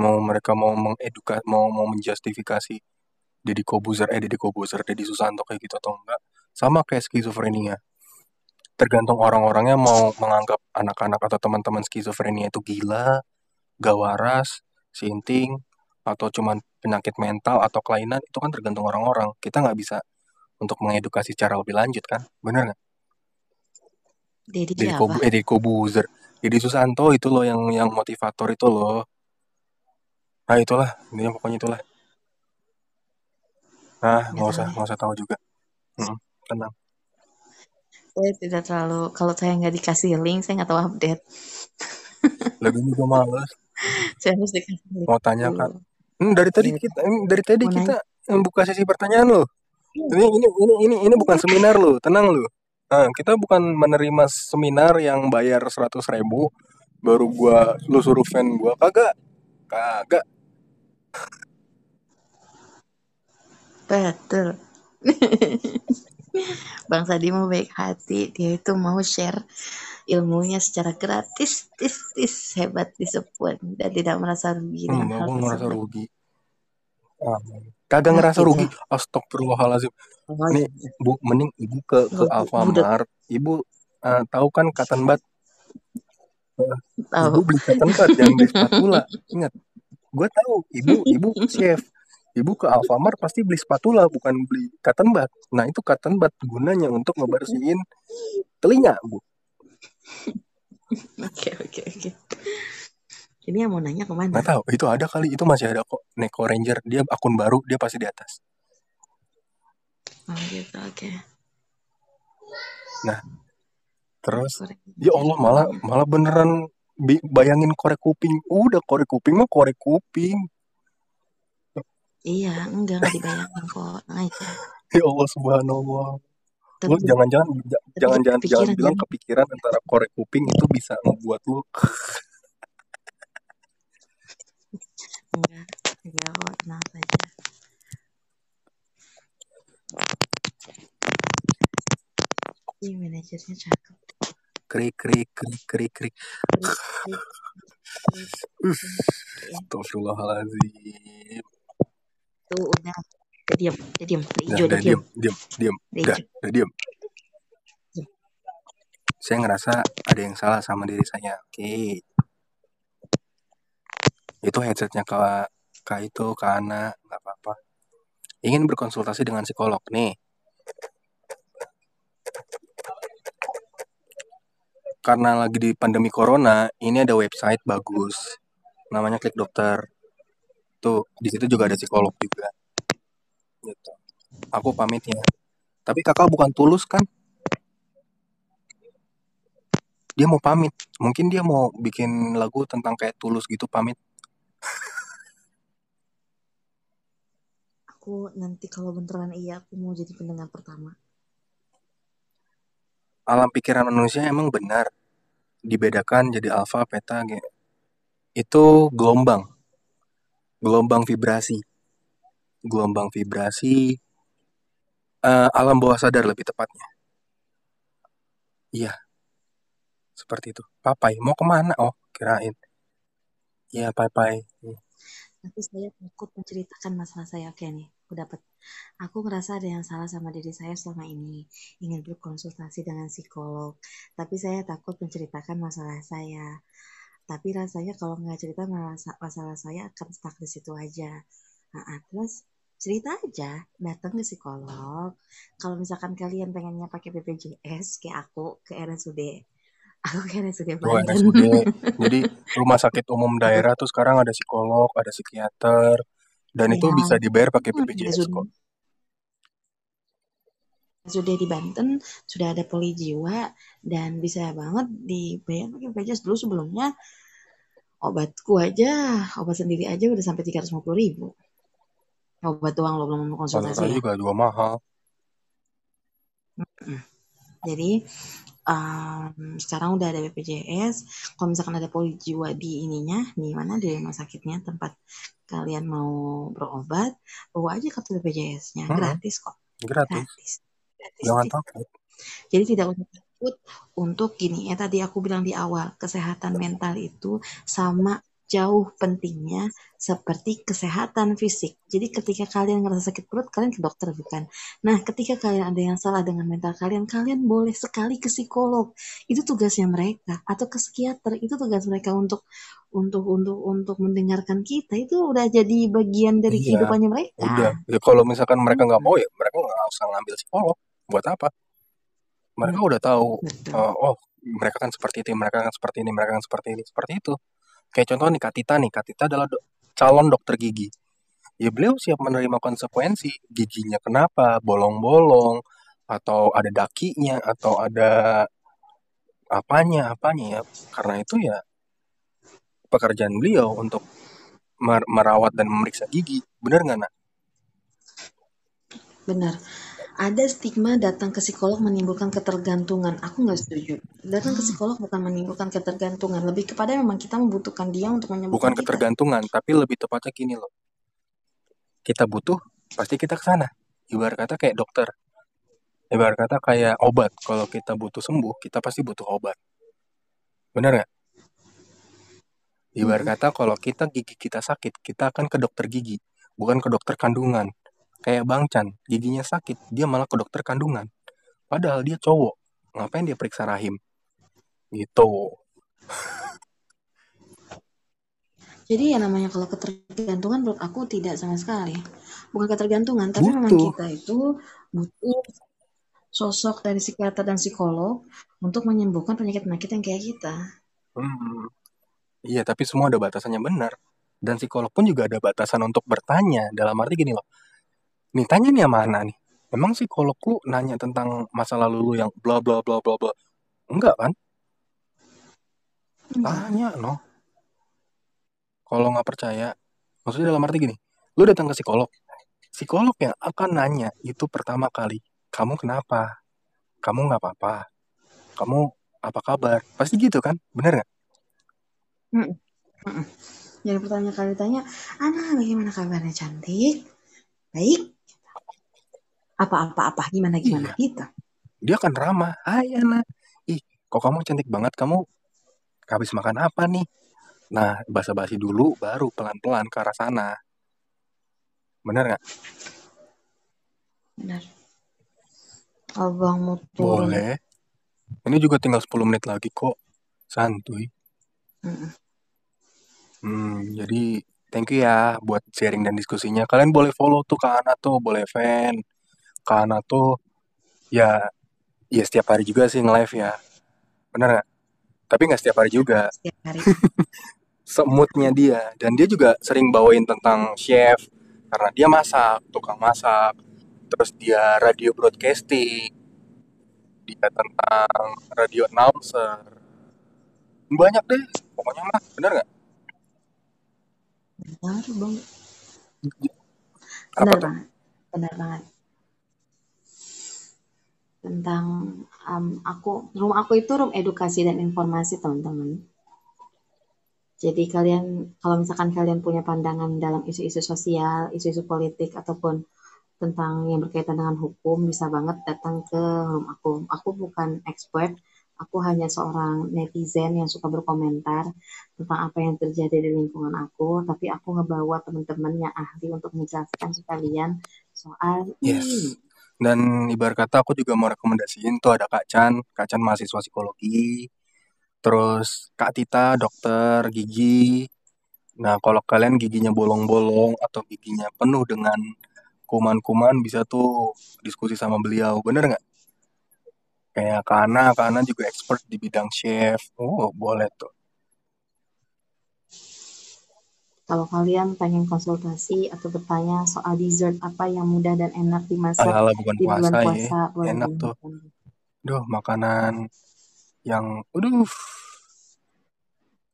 Mau mereka mau mengeduka mau mau menjustifikasi Deddy Kobuzer eh Deddy Kobuzer Deddy Susanto kayak gitu atau enggak. Sama kayak skizofrenia. Tergantung orang-orangnya mau menganggap anak-anak atau teman-teman skizofrenia itu gila, gak waras, sinting, atau cuman penyakit mental atau kelainan itu kan tergantung orang-orang. Kita nggak bisa untuk mengedukasi secara lebih lanjut kan, bener nggak? Deddy siapa? Kobu, eh Deddy Kobuzer, Deddy Susanto itu loh yang yang motivator itu loh. Nah itulah, intinya pokoknya itulah. Nah Nggak usah nggak usah tahu juga. Mm-mm, tenang. Saya tidak terlalu kalau saya nggak dikasih link saya nggak tahu update. Lagi juga males Saya harus dikasih link mau tanyakan. dulu. Hmm, dari tadi Iya. kita hmm, dari tadi Mau kita hmm, buka sesi pertanyaan loh. Ini ini ini ini ini bukan seminar loh, tenang loh. Nah, kita bukan menerima seminar yang bayar 100 ribu baru gua lu suruh fan gua kagak kagak Betul. Bang Sadi mau baik hati, dia itu mau share ilmunya secara gratis, tis, tis, hebat disebut dan tidak merasa rugi dengan hal ngerasa tersebut. rugi ah, kagak Nah, ngerasa gitu. rugi astagfirullahalazim Oh, nih bu mending ibu ke ke Alfamart ibu eh, tahu kan cotton bud Eh, ibu tahu. beli cotton bud jangan beli spatula ingat gue tahu ibu ibu chef ibu ke Alfamart pasti beli spatula bukan beli cotton bud nah itu cotton bud gunanya untuk ngebersihin telinga bu Oke, oke, oke. Ini yang mau nanya ke mana? nggak tahu itu ada kali itu masih ada kok Neko Ranger dia akun baru dia pasti di atas Oh gitu, oke. nah terus ya Allah malah malah beneran bayangin korek kuping udah korek kuping mah korek kuping Iya, enggak, enggak dibayangin kok. Aja. ya Allah subhanallah lu jangan-jangan jangan-jangan jangan kepikiran bilang kepikiran antara korek kuping itu bisa ngebuat lu Enggak, enggak kok, tenang saja. Ih, manajernya cakep. Krik krik krik krik krik Krik, krik, krik, Uff, krik. Ya, Astagfirullahaladzim tuh udah. Udah diam, udah diam. Udah hijau, diam. diam, diam, diam. Udah Udah, diam. saya ngerasa ada yang salah sama diri saya oke itu headsetnya ke ke itu ke Ana nggak apa-apa ingin berkonsultasi dengan psikolog nih karena lagi di pandemi corona ini ada website bagus. Namanya klik dokter. Tuh di situ juga ada psikolog juga. Gitu. Aku pamit ya. Tapi kakak bukan tulus kan? Dia mau pamit. Mungkin dia mau bikin lagu tentang kayak tulus gitu pamit. Aku nanti kalau beneran iya, aku mau jadi pendengar pertama. Alam pikiran manusia emang benar. Dibedakan jadi alfa beta gitu itu gelombang. Gelombang vibrasi. Gelombang vibrasi eh, alam bawah sadar lebih tepatnya. Iya. Seperti itu. Papai mau ke mana? Oh kirain. Iya papai. Tapi saya takut menceritakan masalah saya. Oke nih, aku dapat. Aku merasa ada yang salah sama diri saya selama ini. Ingin berkonsultasi dengan psikolog. Tapi saya takut menceritakan masalah saya. Tapi rasanya kalau nggak cerita masalah, masalah saya akan stuck di situ aja. Nah, terus cerita aja, datang ke psikolog. Kalau misalkan kalian pengennya pakai BPJS kayak aku ke RSUD, aku ke RSUD. RSUD. Jadi rumah sakit umum daerah tuh sekarang ada psikolog, ada psikiater, dan itu Ya. bisa dibayar pakai Hmm, BPJS RSUD. kok. sudah di Banten sudah ada poli jiwa dan bisa banget dibayar pakai BPJS dulu sebelumnya obatku aja obat sendiri aja udah sampai 350 ribu obat doang lo belum konsultasi ya juga juga mahal. jadi em, sekarang udah ada BPJS kalau misalkan ada poli jiwa di ininya di mana? Di rumah sakitnya tempat kalian mau berobat bawa aja kartu BPJS-nya Hmm, gratis kok. Gratis. gratis. Gratis Jangan takut. Jadi tidak usah takut untuk gini. Ya tadi aku bilang di awal kesehatan mental itu sama jauh pentingnya seperti kesehatan fisik. Jadi ketika kalian ngerasa sakit perut kalian ke dokter bukan. Nah, ketika kalian ada yang salah dengan mental kalian, kalian boleh sekali ke psikolog. Itu tugasnya mereka atau ke psikiater. Itu tugas mereka untuk untuk untuk untuk mendengarkan kita. Itu udah jadi bagian dari Iya, kehidupannya mereka. udah. Ya, kalau misalkan mereka nggak mau ya mereka nggak usah ngambil psikolog. Buat apa? Mereka udah tahu. Betul. eh, oh, mereka kan seperti itu, mereka kan seperti ini, mereka kan seperti ini, seperti itu. Kayak contoh nih Katita nih, Katita adalah do- calon dokter gigi. Ya beliau siap menerima konsekuensi giginya kenapa, bolong-bolong, atau ada dakinya, atau ada apanya, apanya ya. Karena itu ya pekerjaan beliau untuk mer- merawat dan memeriksa gigi. Bener nggak, nak? Benar. Ada stigma datang ke psikolog menimbulkan ketergantungan. Aku nggak setuju. Datang ke psikolog bukan menimbulkan ketergantungan. Lebih kepada memang kita membutuhkan dia untuk Bukan menyembuhkan kita. ketergantungan, tapi lebih tepatnya gini loh. Kita butuh, pasti kita ke sana. Ibarat kata kayak dokter. Ibarat kata kayak obat. Kalau kita butuh sembuh, kita pasti butuh obat. Bener nggak? Ibarat Mm-mm. kata kalau kita gigi kita sakit, kita akan ke dokter gigi, bukan ke dokter kandungan. Kayak Bang Chan, giginya sakit, dia malah ke dokter kandungan. Padahal dia cowok. Ngapain dia periksa rahim? Gitu. Jadi ya namanya kalau ketergantungan menurut aku tidak sama sekali. Bukan ketergantungan, tapi memang Butuh. kita itu butuh sosok dari psikiater dan psikolog untuk menyembuhkan penyakit-penyakit yang kayak kita. Hmm. Iya, tapi semua ada batasannya benar. Dan psikolog pun juga ada batasan untuk bertanya. Dalam arti gini loh. Nih, tanya nih sama Ana nih. Emang psikolog lu nanya tentang masa lalu lu yang bla bla bla bla bla. Enggak kan? Tanya, no. Kalau nggak percaya, maksudnya dalam arti gini. Lu datang ke psikolog. Psikolog yang akan nanya itu pertama kali. Kamu kenapa? Kamu nggak apa-apa? Kamu apa kabar? Pasti gitu kan? Bener nggak? Jadi pertanyaan kali tanya, Ana bagaimana kabarnya cantik? Baik. Apa-apa-apa, gimana-gimana Iya. gitu. Dia akan ramah. Hai Ana. Ih, kok kamu cantik banget. Kamu habis makan apa nih? Nah, basa-basi dulu, baru pelan-pelan ke arah sana. Bener nggak? Benar. Abang mau turun. Boleh. Ini juga tinggal 10 menit lagi kok. Santuy. Mm-mm. Hmm, jadi thank you ya buat sharing dan diskusinya. Kalian boleh follow tuh Kak Ana tuh, boleh fan. Kak Ana tuh ya ya setiap hari juga sih nge-live ya. Bener nggak? Tapi nggak setiap hari juga. Setiap hari. Semutnya dia. Dan dia juga sering bawain tentang chef. Karena dia masak, tukang masak. Terus dia radio broadcasting. Dia tentang radio announcer. Banyak deh. Pokoknya mah, bener nggak? Benar, Bang. Benar banget. Benar banget. Tentang um, aku, room aku itu room edukasi dan informasi, teman-teman. Jadi kalian, kalau misalkan kalian punya pandangan dalam isu-isu sosial, isu-isu politik, ataupun tentang yang berkaitan dengan hukum, bisa banget datang ke room aku. Aku bukan expert, aku hanya seorang netizen yang suka berkomentar tentang apa yang terjadi di lingkungan aku, tapi aku ngebawa teman-teman yang ahli untuk menjelaskan sekalian soal Yes. ini. Dan ibarat kata aku juga mau rekomendasiin tuh ada Kak Chan, Kak Chan mahasiswa psikologi, terus Kak Tita dokter gigi. Nah, kalau kalian giginya bolong-bolong atau giginya penuh dengan kuman-kuman bisa tuh diskusi sama beliau, bener nggak? Kayak Kak Ana juga expert di bidang chef. Oh, boleh tuh. Kalau kalian pengen konsultasi atau bertanya soal dessert apa yang mudah dan enak dimasak Ala-ala bukan di bulan puasa ya, enak tuh. dimakan. Duh, makanan yang, aduh,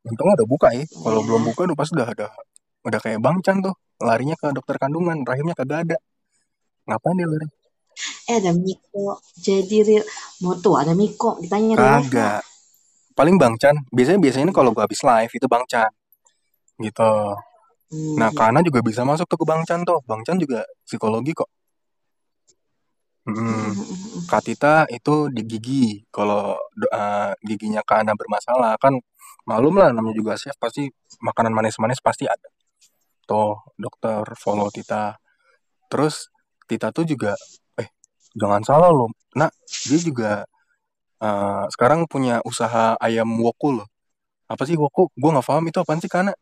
untungnya udah buka ya. Kalau Ya, belum buka udah pasti udah ada, udah kayak Bang Chan tuh, larinya ke dokter kandungan, rahimnya kagak ada. Ngapain dia lari? eh ada Miko, jadi real, mau tuh ada Miko, ditanya? Kagak. Paling Bang Chan. Biasanya biasanya kalau gua habis live itu Bang Chan. Gitu. Nah, Hmm, Kana juga bisa masuk tuh ke Bang Chan tuh. Bang Chan juga psikologi kok. hmm, Mm. hmm, hmm, hmm. Kak Tita itu di gigi. Kalau eh, giginya Kana bermasalah kan malum lah namanya juga chef pasti makanan manis-manis pasti ada. Tuh, dokter follow Tita. Terus Tita tuh juga eh jangan salah loh. Nah, dia juga eh, sekarang punya usaha ayam woku loh. Apa sih woku? Gue nggak paham itu apaan sih Kana?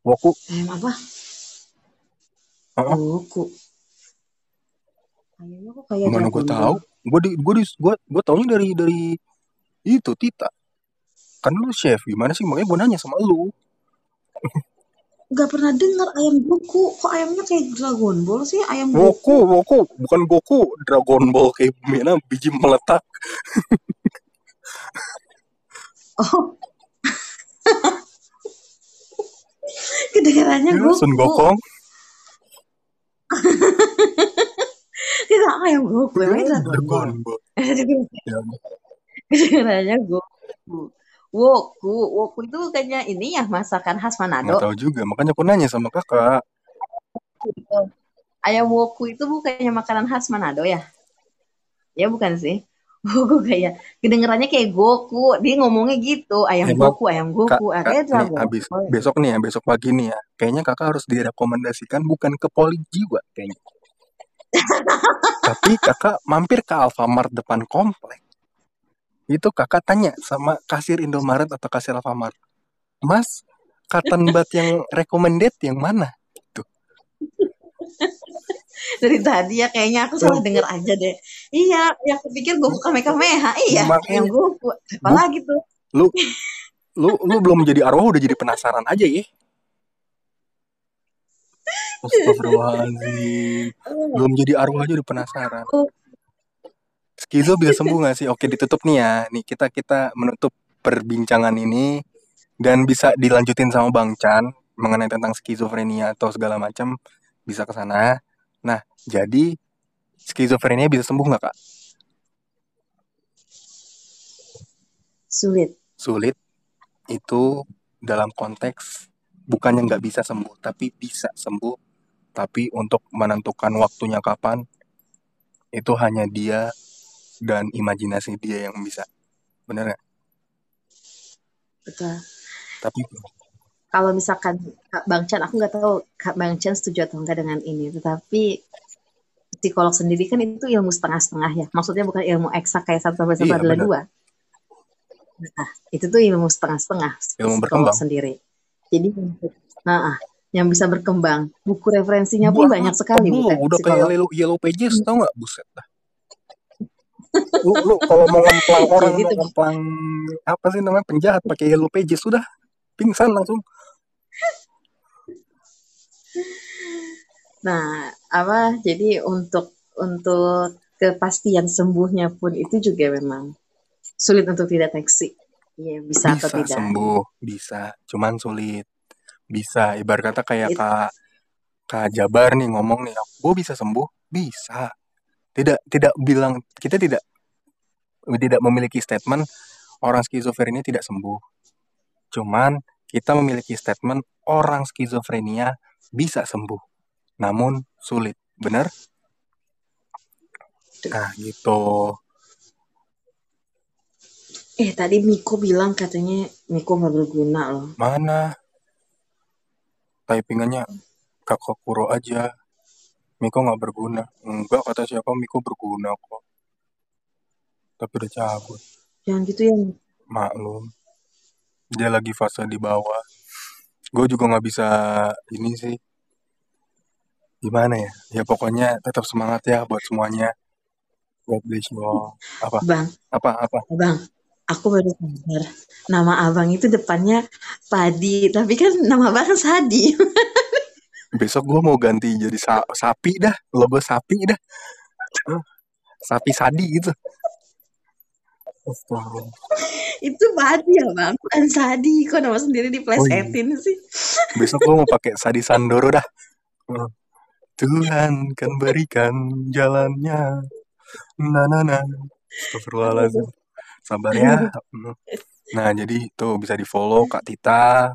Woku. Ayam apa? Heeh. Buku. Ayamnya kok kayak Mana gue tahu? Gue di gue di gue gue taunya dari dari itu Tita. Kan lu chef gimana sih? Makanya gue nanya sama lu. Gak pernah dengar ayam buku. Kok ayamnya kayak Dragon Ball sih? Ayam Woku, buku. Woku, bukan Goku, Dragon Ball kayak mana biji meletak. Oh, kedengarannya Ya, Sun Goku. Gokong. Dragon Ball? Dragon Ball. Ya, Kedengarannya Goku. Woku. Woku itu kayaknya ini ya masakan khas nggak Manado. tahu juga. Makanya aku nanya sama kakak. Ayam woku itu bukannya makanan khas Manado ya? Ya bukan sih. Woku kayak kedengarannya kayak Goku. Dia ngomongnya gitu. Ayam Emang Goku, ayam kak, Goku. kak Kayak nih abis besok nih ya, besok pagi nih ya. Kayaknya kakak harus direkomendasikan bukan ke poli jiwa kayaknya. Tapi kakak mampir ke Alfamart depan komplek. Itu kakak tanya sama kasir Indomaret atau kasir Alfamart. Mas, cotton bud yang recommended yang mana? Tuh. Dari tadi ya kayaknya aku salah denger aja deh. Iya, yang kepikir Goku Kamehameha. Iya, ayam Makanya Goku. bu, Apalagi tuh. lu lu lu belum jadi arwah udah jadi penasaran aja ya. Astagfirullahaladzim. Belum jadi arwah aja udah penasaran. Skizo bisa sembuh gak sih? Oke ditutup nih ya. Nih kita kita menutup perbincangan ini dan bisa dilanjutin sama Bang Chan mengenai tentang skizofrenia atau segala macam bisa ke sana. Nah, jadi skizofrenia bisa sembuh nggak kak? Sulit. Sulit itu dalam konteks bukannya nggak bisa sembuh, tapi bisa sembuh. Tapi untuk menentukan waktunya kapan itu hanya dia dan imajinasi dia yang bisa. Bener nggak? Betul. Tapi Kalau misalkan Kak Bang Chan, aku nggak tahu Kak Bang Chan setuju atau enggak dengan ini. Tetapi psikolog sendiri kan itu ilmu setengah-setengah ya. Maksudnya bukan ilmu eksak kayak satu tambah satu Iya, adalah benar. dua. Nah, itu tuh ilmu setengah-setengah Ilmu psikolog berkembang. sendiri. Jadi nah, ah, yang bisa berkembang. Buku referensinya pun banyak sekali tebel, bukan udah kayak psikolog. yellow, yellow pages tau nggak buset dah lu lu kalau mau ngemplang orang tuh ngemplang apa sih namanya penjahat pakai yellow pages sudah pingsan langsung Nah, apa? Jadi untuk untuk kepastian sembuhnya pun itu juga memang sulit untuk dideteksi. Iya, bisa atau bisa tidak. sembuh bisa cuman sulit bisa ibarat kata kayak It- kak kak Jabar nih ngomong nih gue bisa sembuh bisa tidak tidak bilang kita tidak tidak memiliki statement orang skizofrenia tidak sembuh cuman kita memiliki statement orang skizofrenia bisa sembuh namun sulit. Benar nah gitu. Eh, tadi Miko bilang katanya Miko nggak berguna loh. mana? Typingannya kakak kuro aja. Miko nggak berguna. Enggak kata siapa Miko berguna kok. Tapi udah cabut. Jangan gitu ya. maklum dia lagi fase di bawah. Gue juga nggak bisa ini sih. Gimana ya? Ya pokoknya tetap semangat ya buat semuanya. God bless you all. apa? Bang, apa? Apa? Bang, aku baru sadar. Nama abang itu depannya Padi, tapi kan nama abang Sadi. besok gue mau ganti jadi sa- sapi dah. Logo sapi dah. Sapi sadi gitu. itu Padi ya bang, bukan Sadi. Kok nama sendiri oh iya. sih? besok gue mau pakai sadi sandoro dah. Eh, Tuhan kan berikan jalannya. Nah nah nah Astagfirullahaladzim. Sabar ya. Nah jadi tuh bisa di follow Kak Tita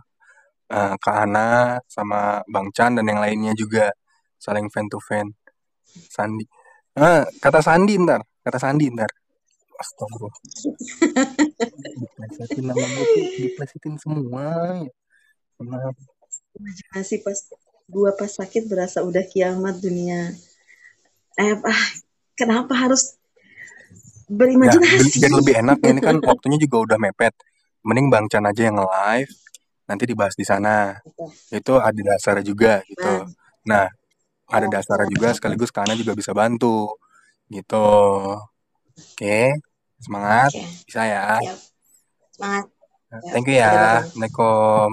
eh, Kak Ana sama Bang Chan dan yang lainnya juga. Saling fan to fan. Sandi. Ah kata Sandi ntar. Kata Sandi ntar Astagfirullah diplesetin nama gue tuh diplesetin semua Kenapa? Imajinasi pas gua pas sakit berasa udah kiamat dunia. Eh, ah, kenapa harus Ya, berimajinasi? biar lebih enak ya, ini kan waktunya juga udah mepet. Mending Bang Chan aja yang live, nanti dibahas di sana. Itu ada dasar juga gitu. Nah, ada dasar juga sekaligus Kana juga bisa bantu. Gitu. Oke, semangat. oke, Bisa ya. siap. Semangat. Ya, Thank you ya. Assalamualaikum.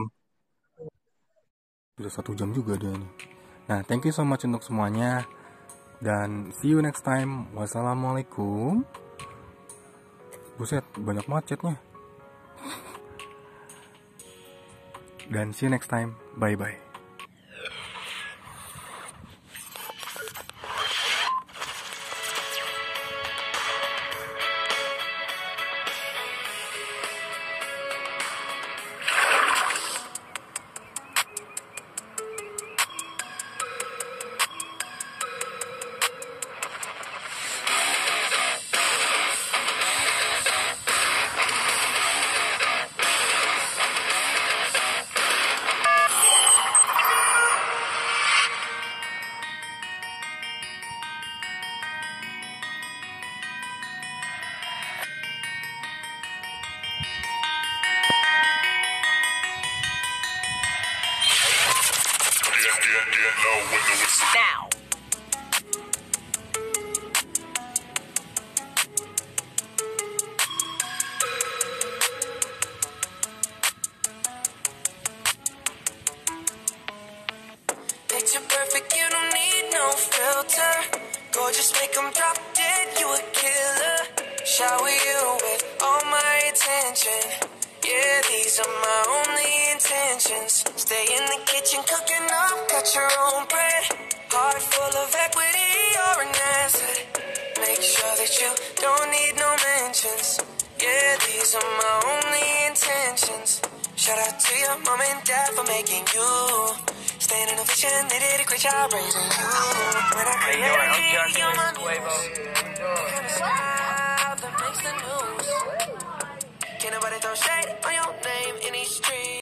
Sudah satu jam juga dia nih. Nah, thank you so much untuk semuanya. Dan see you next time. Wassalamualaikum. Buset, banyak macetnya. Dan see you next time. Bye-bye.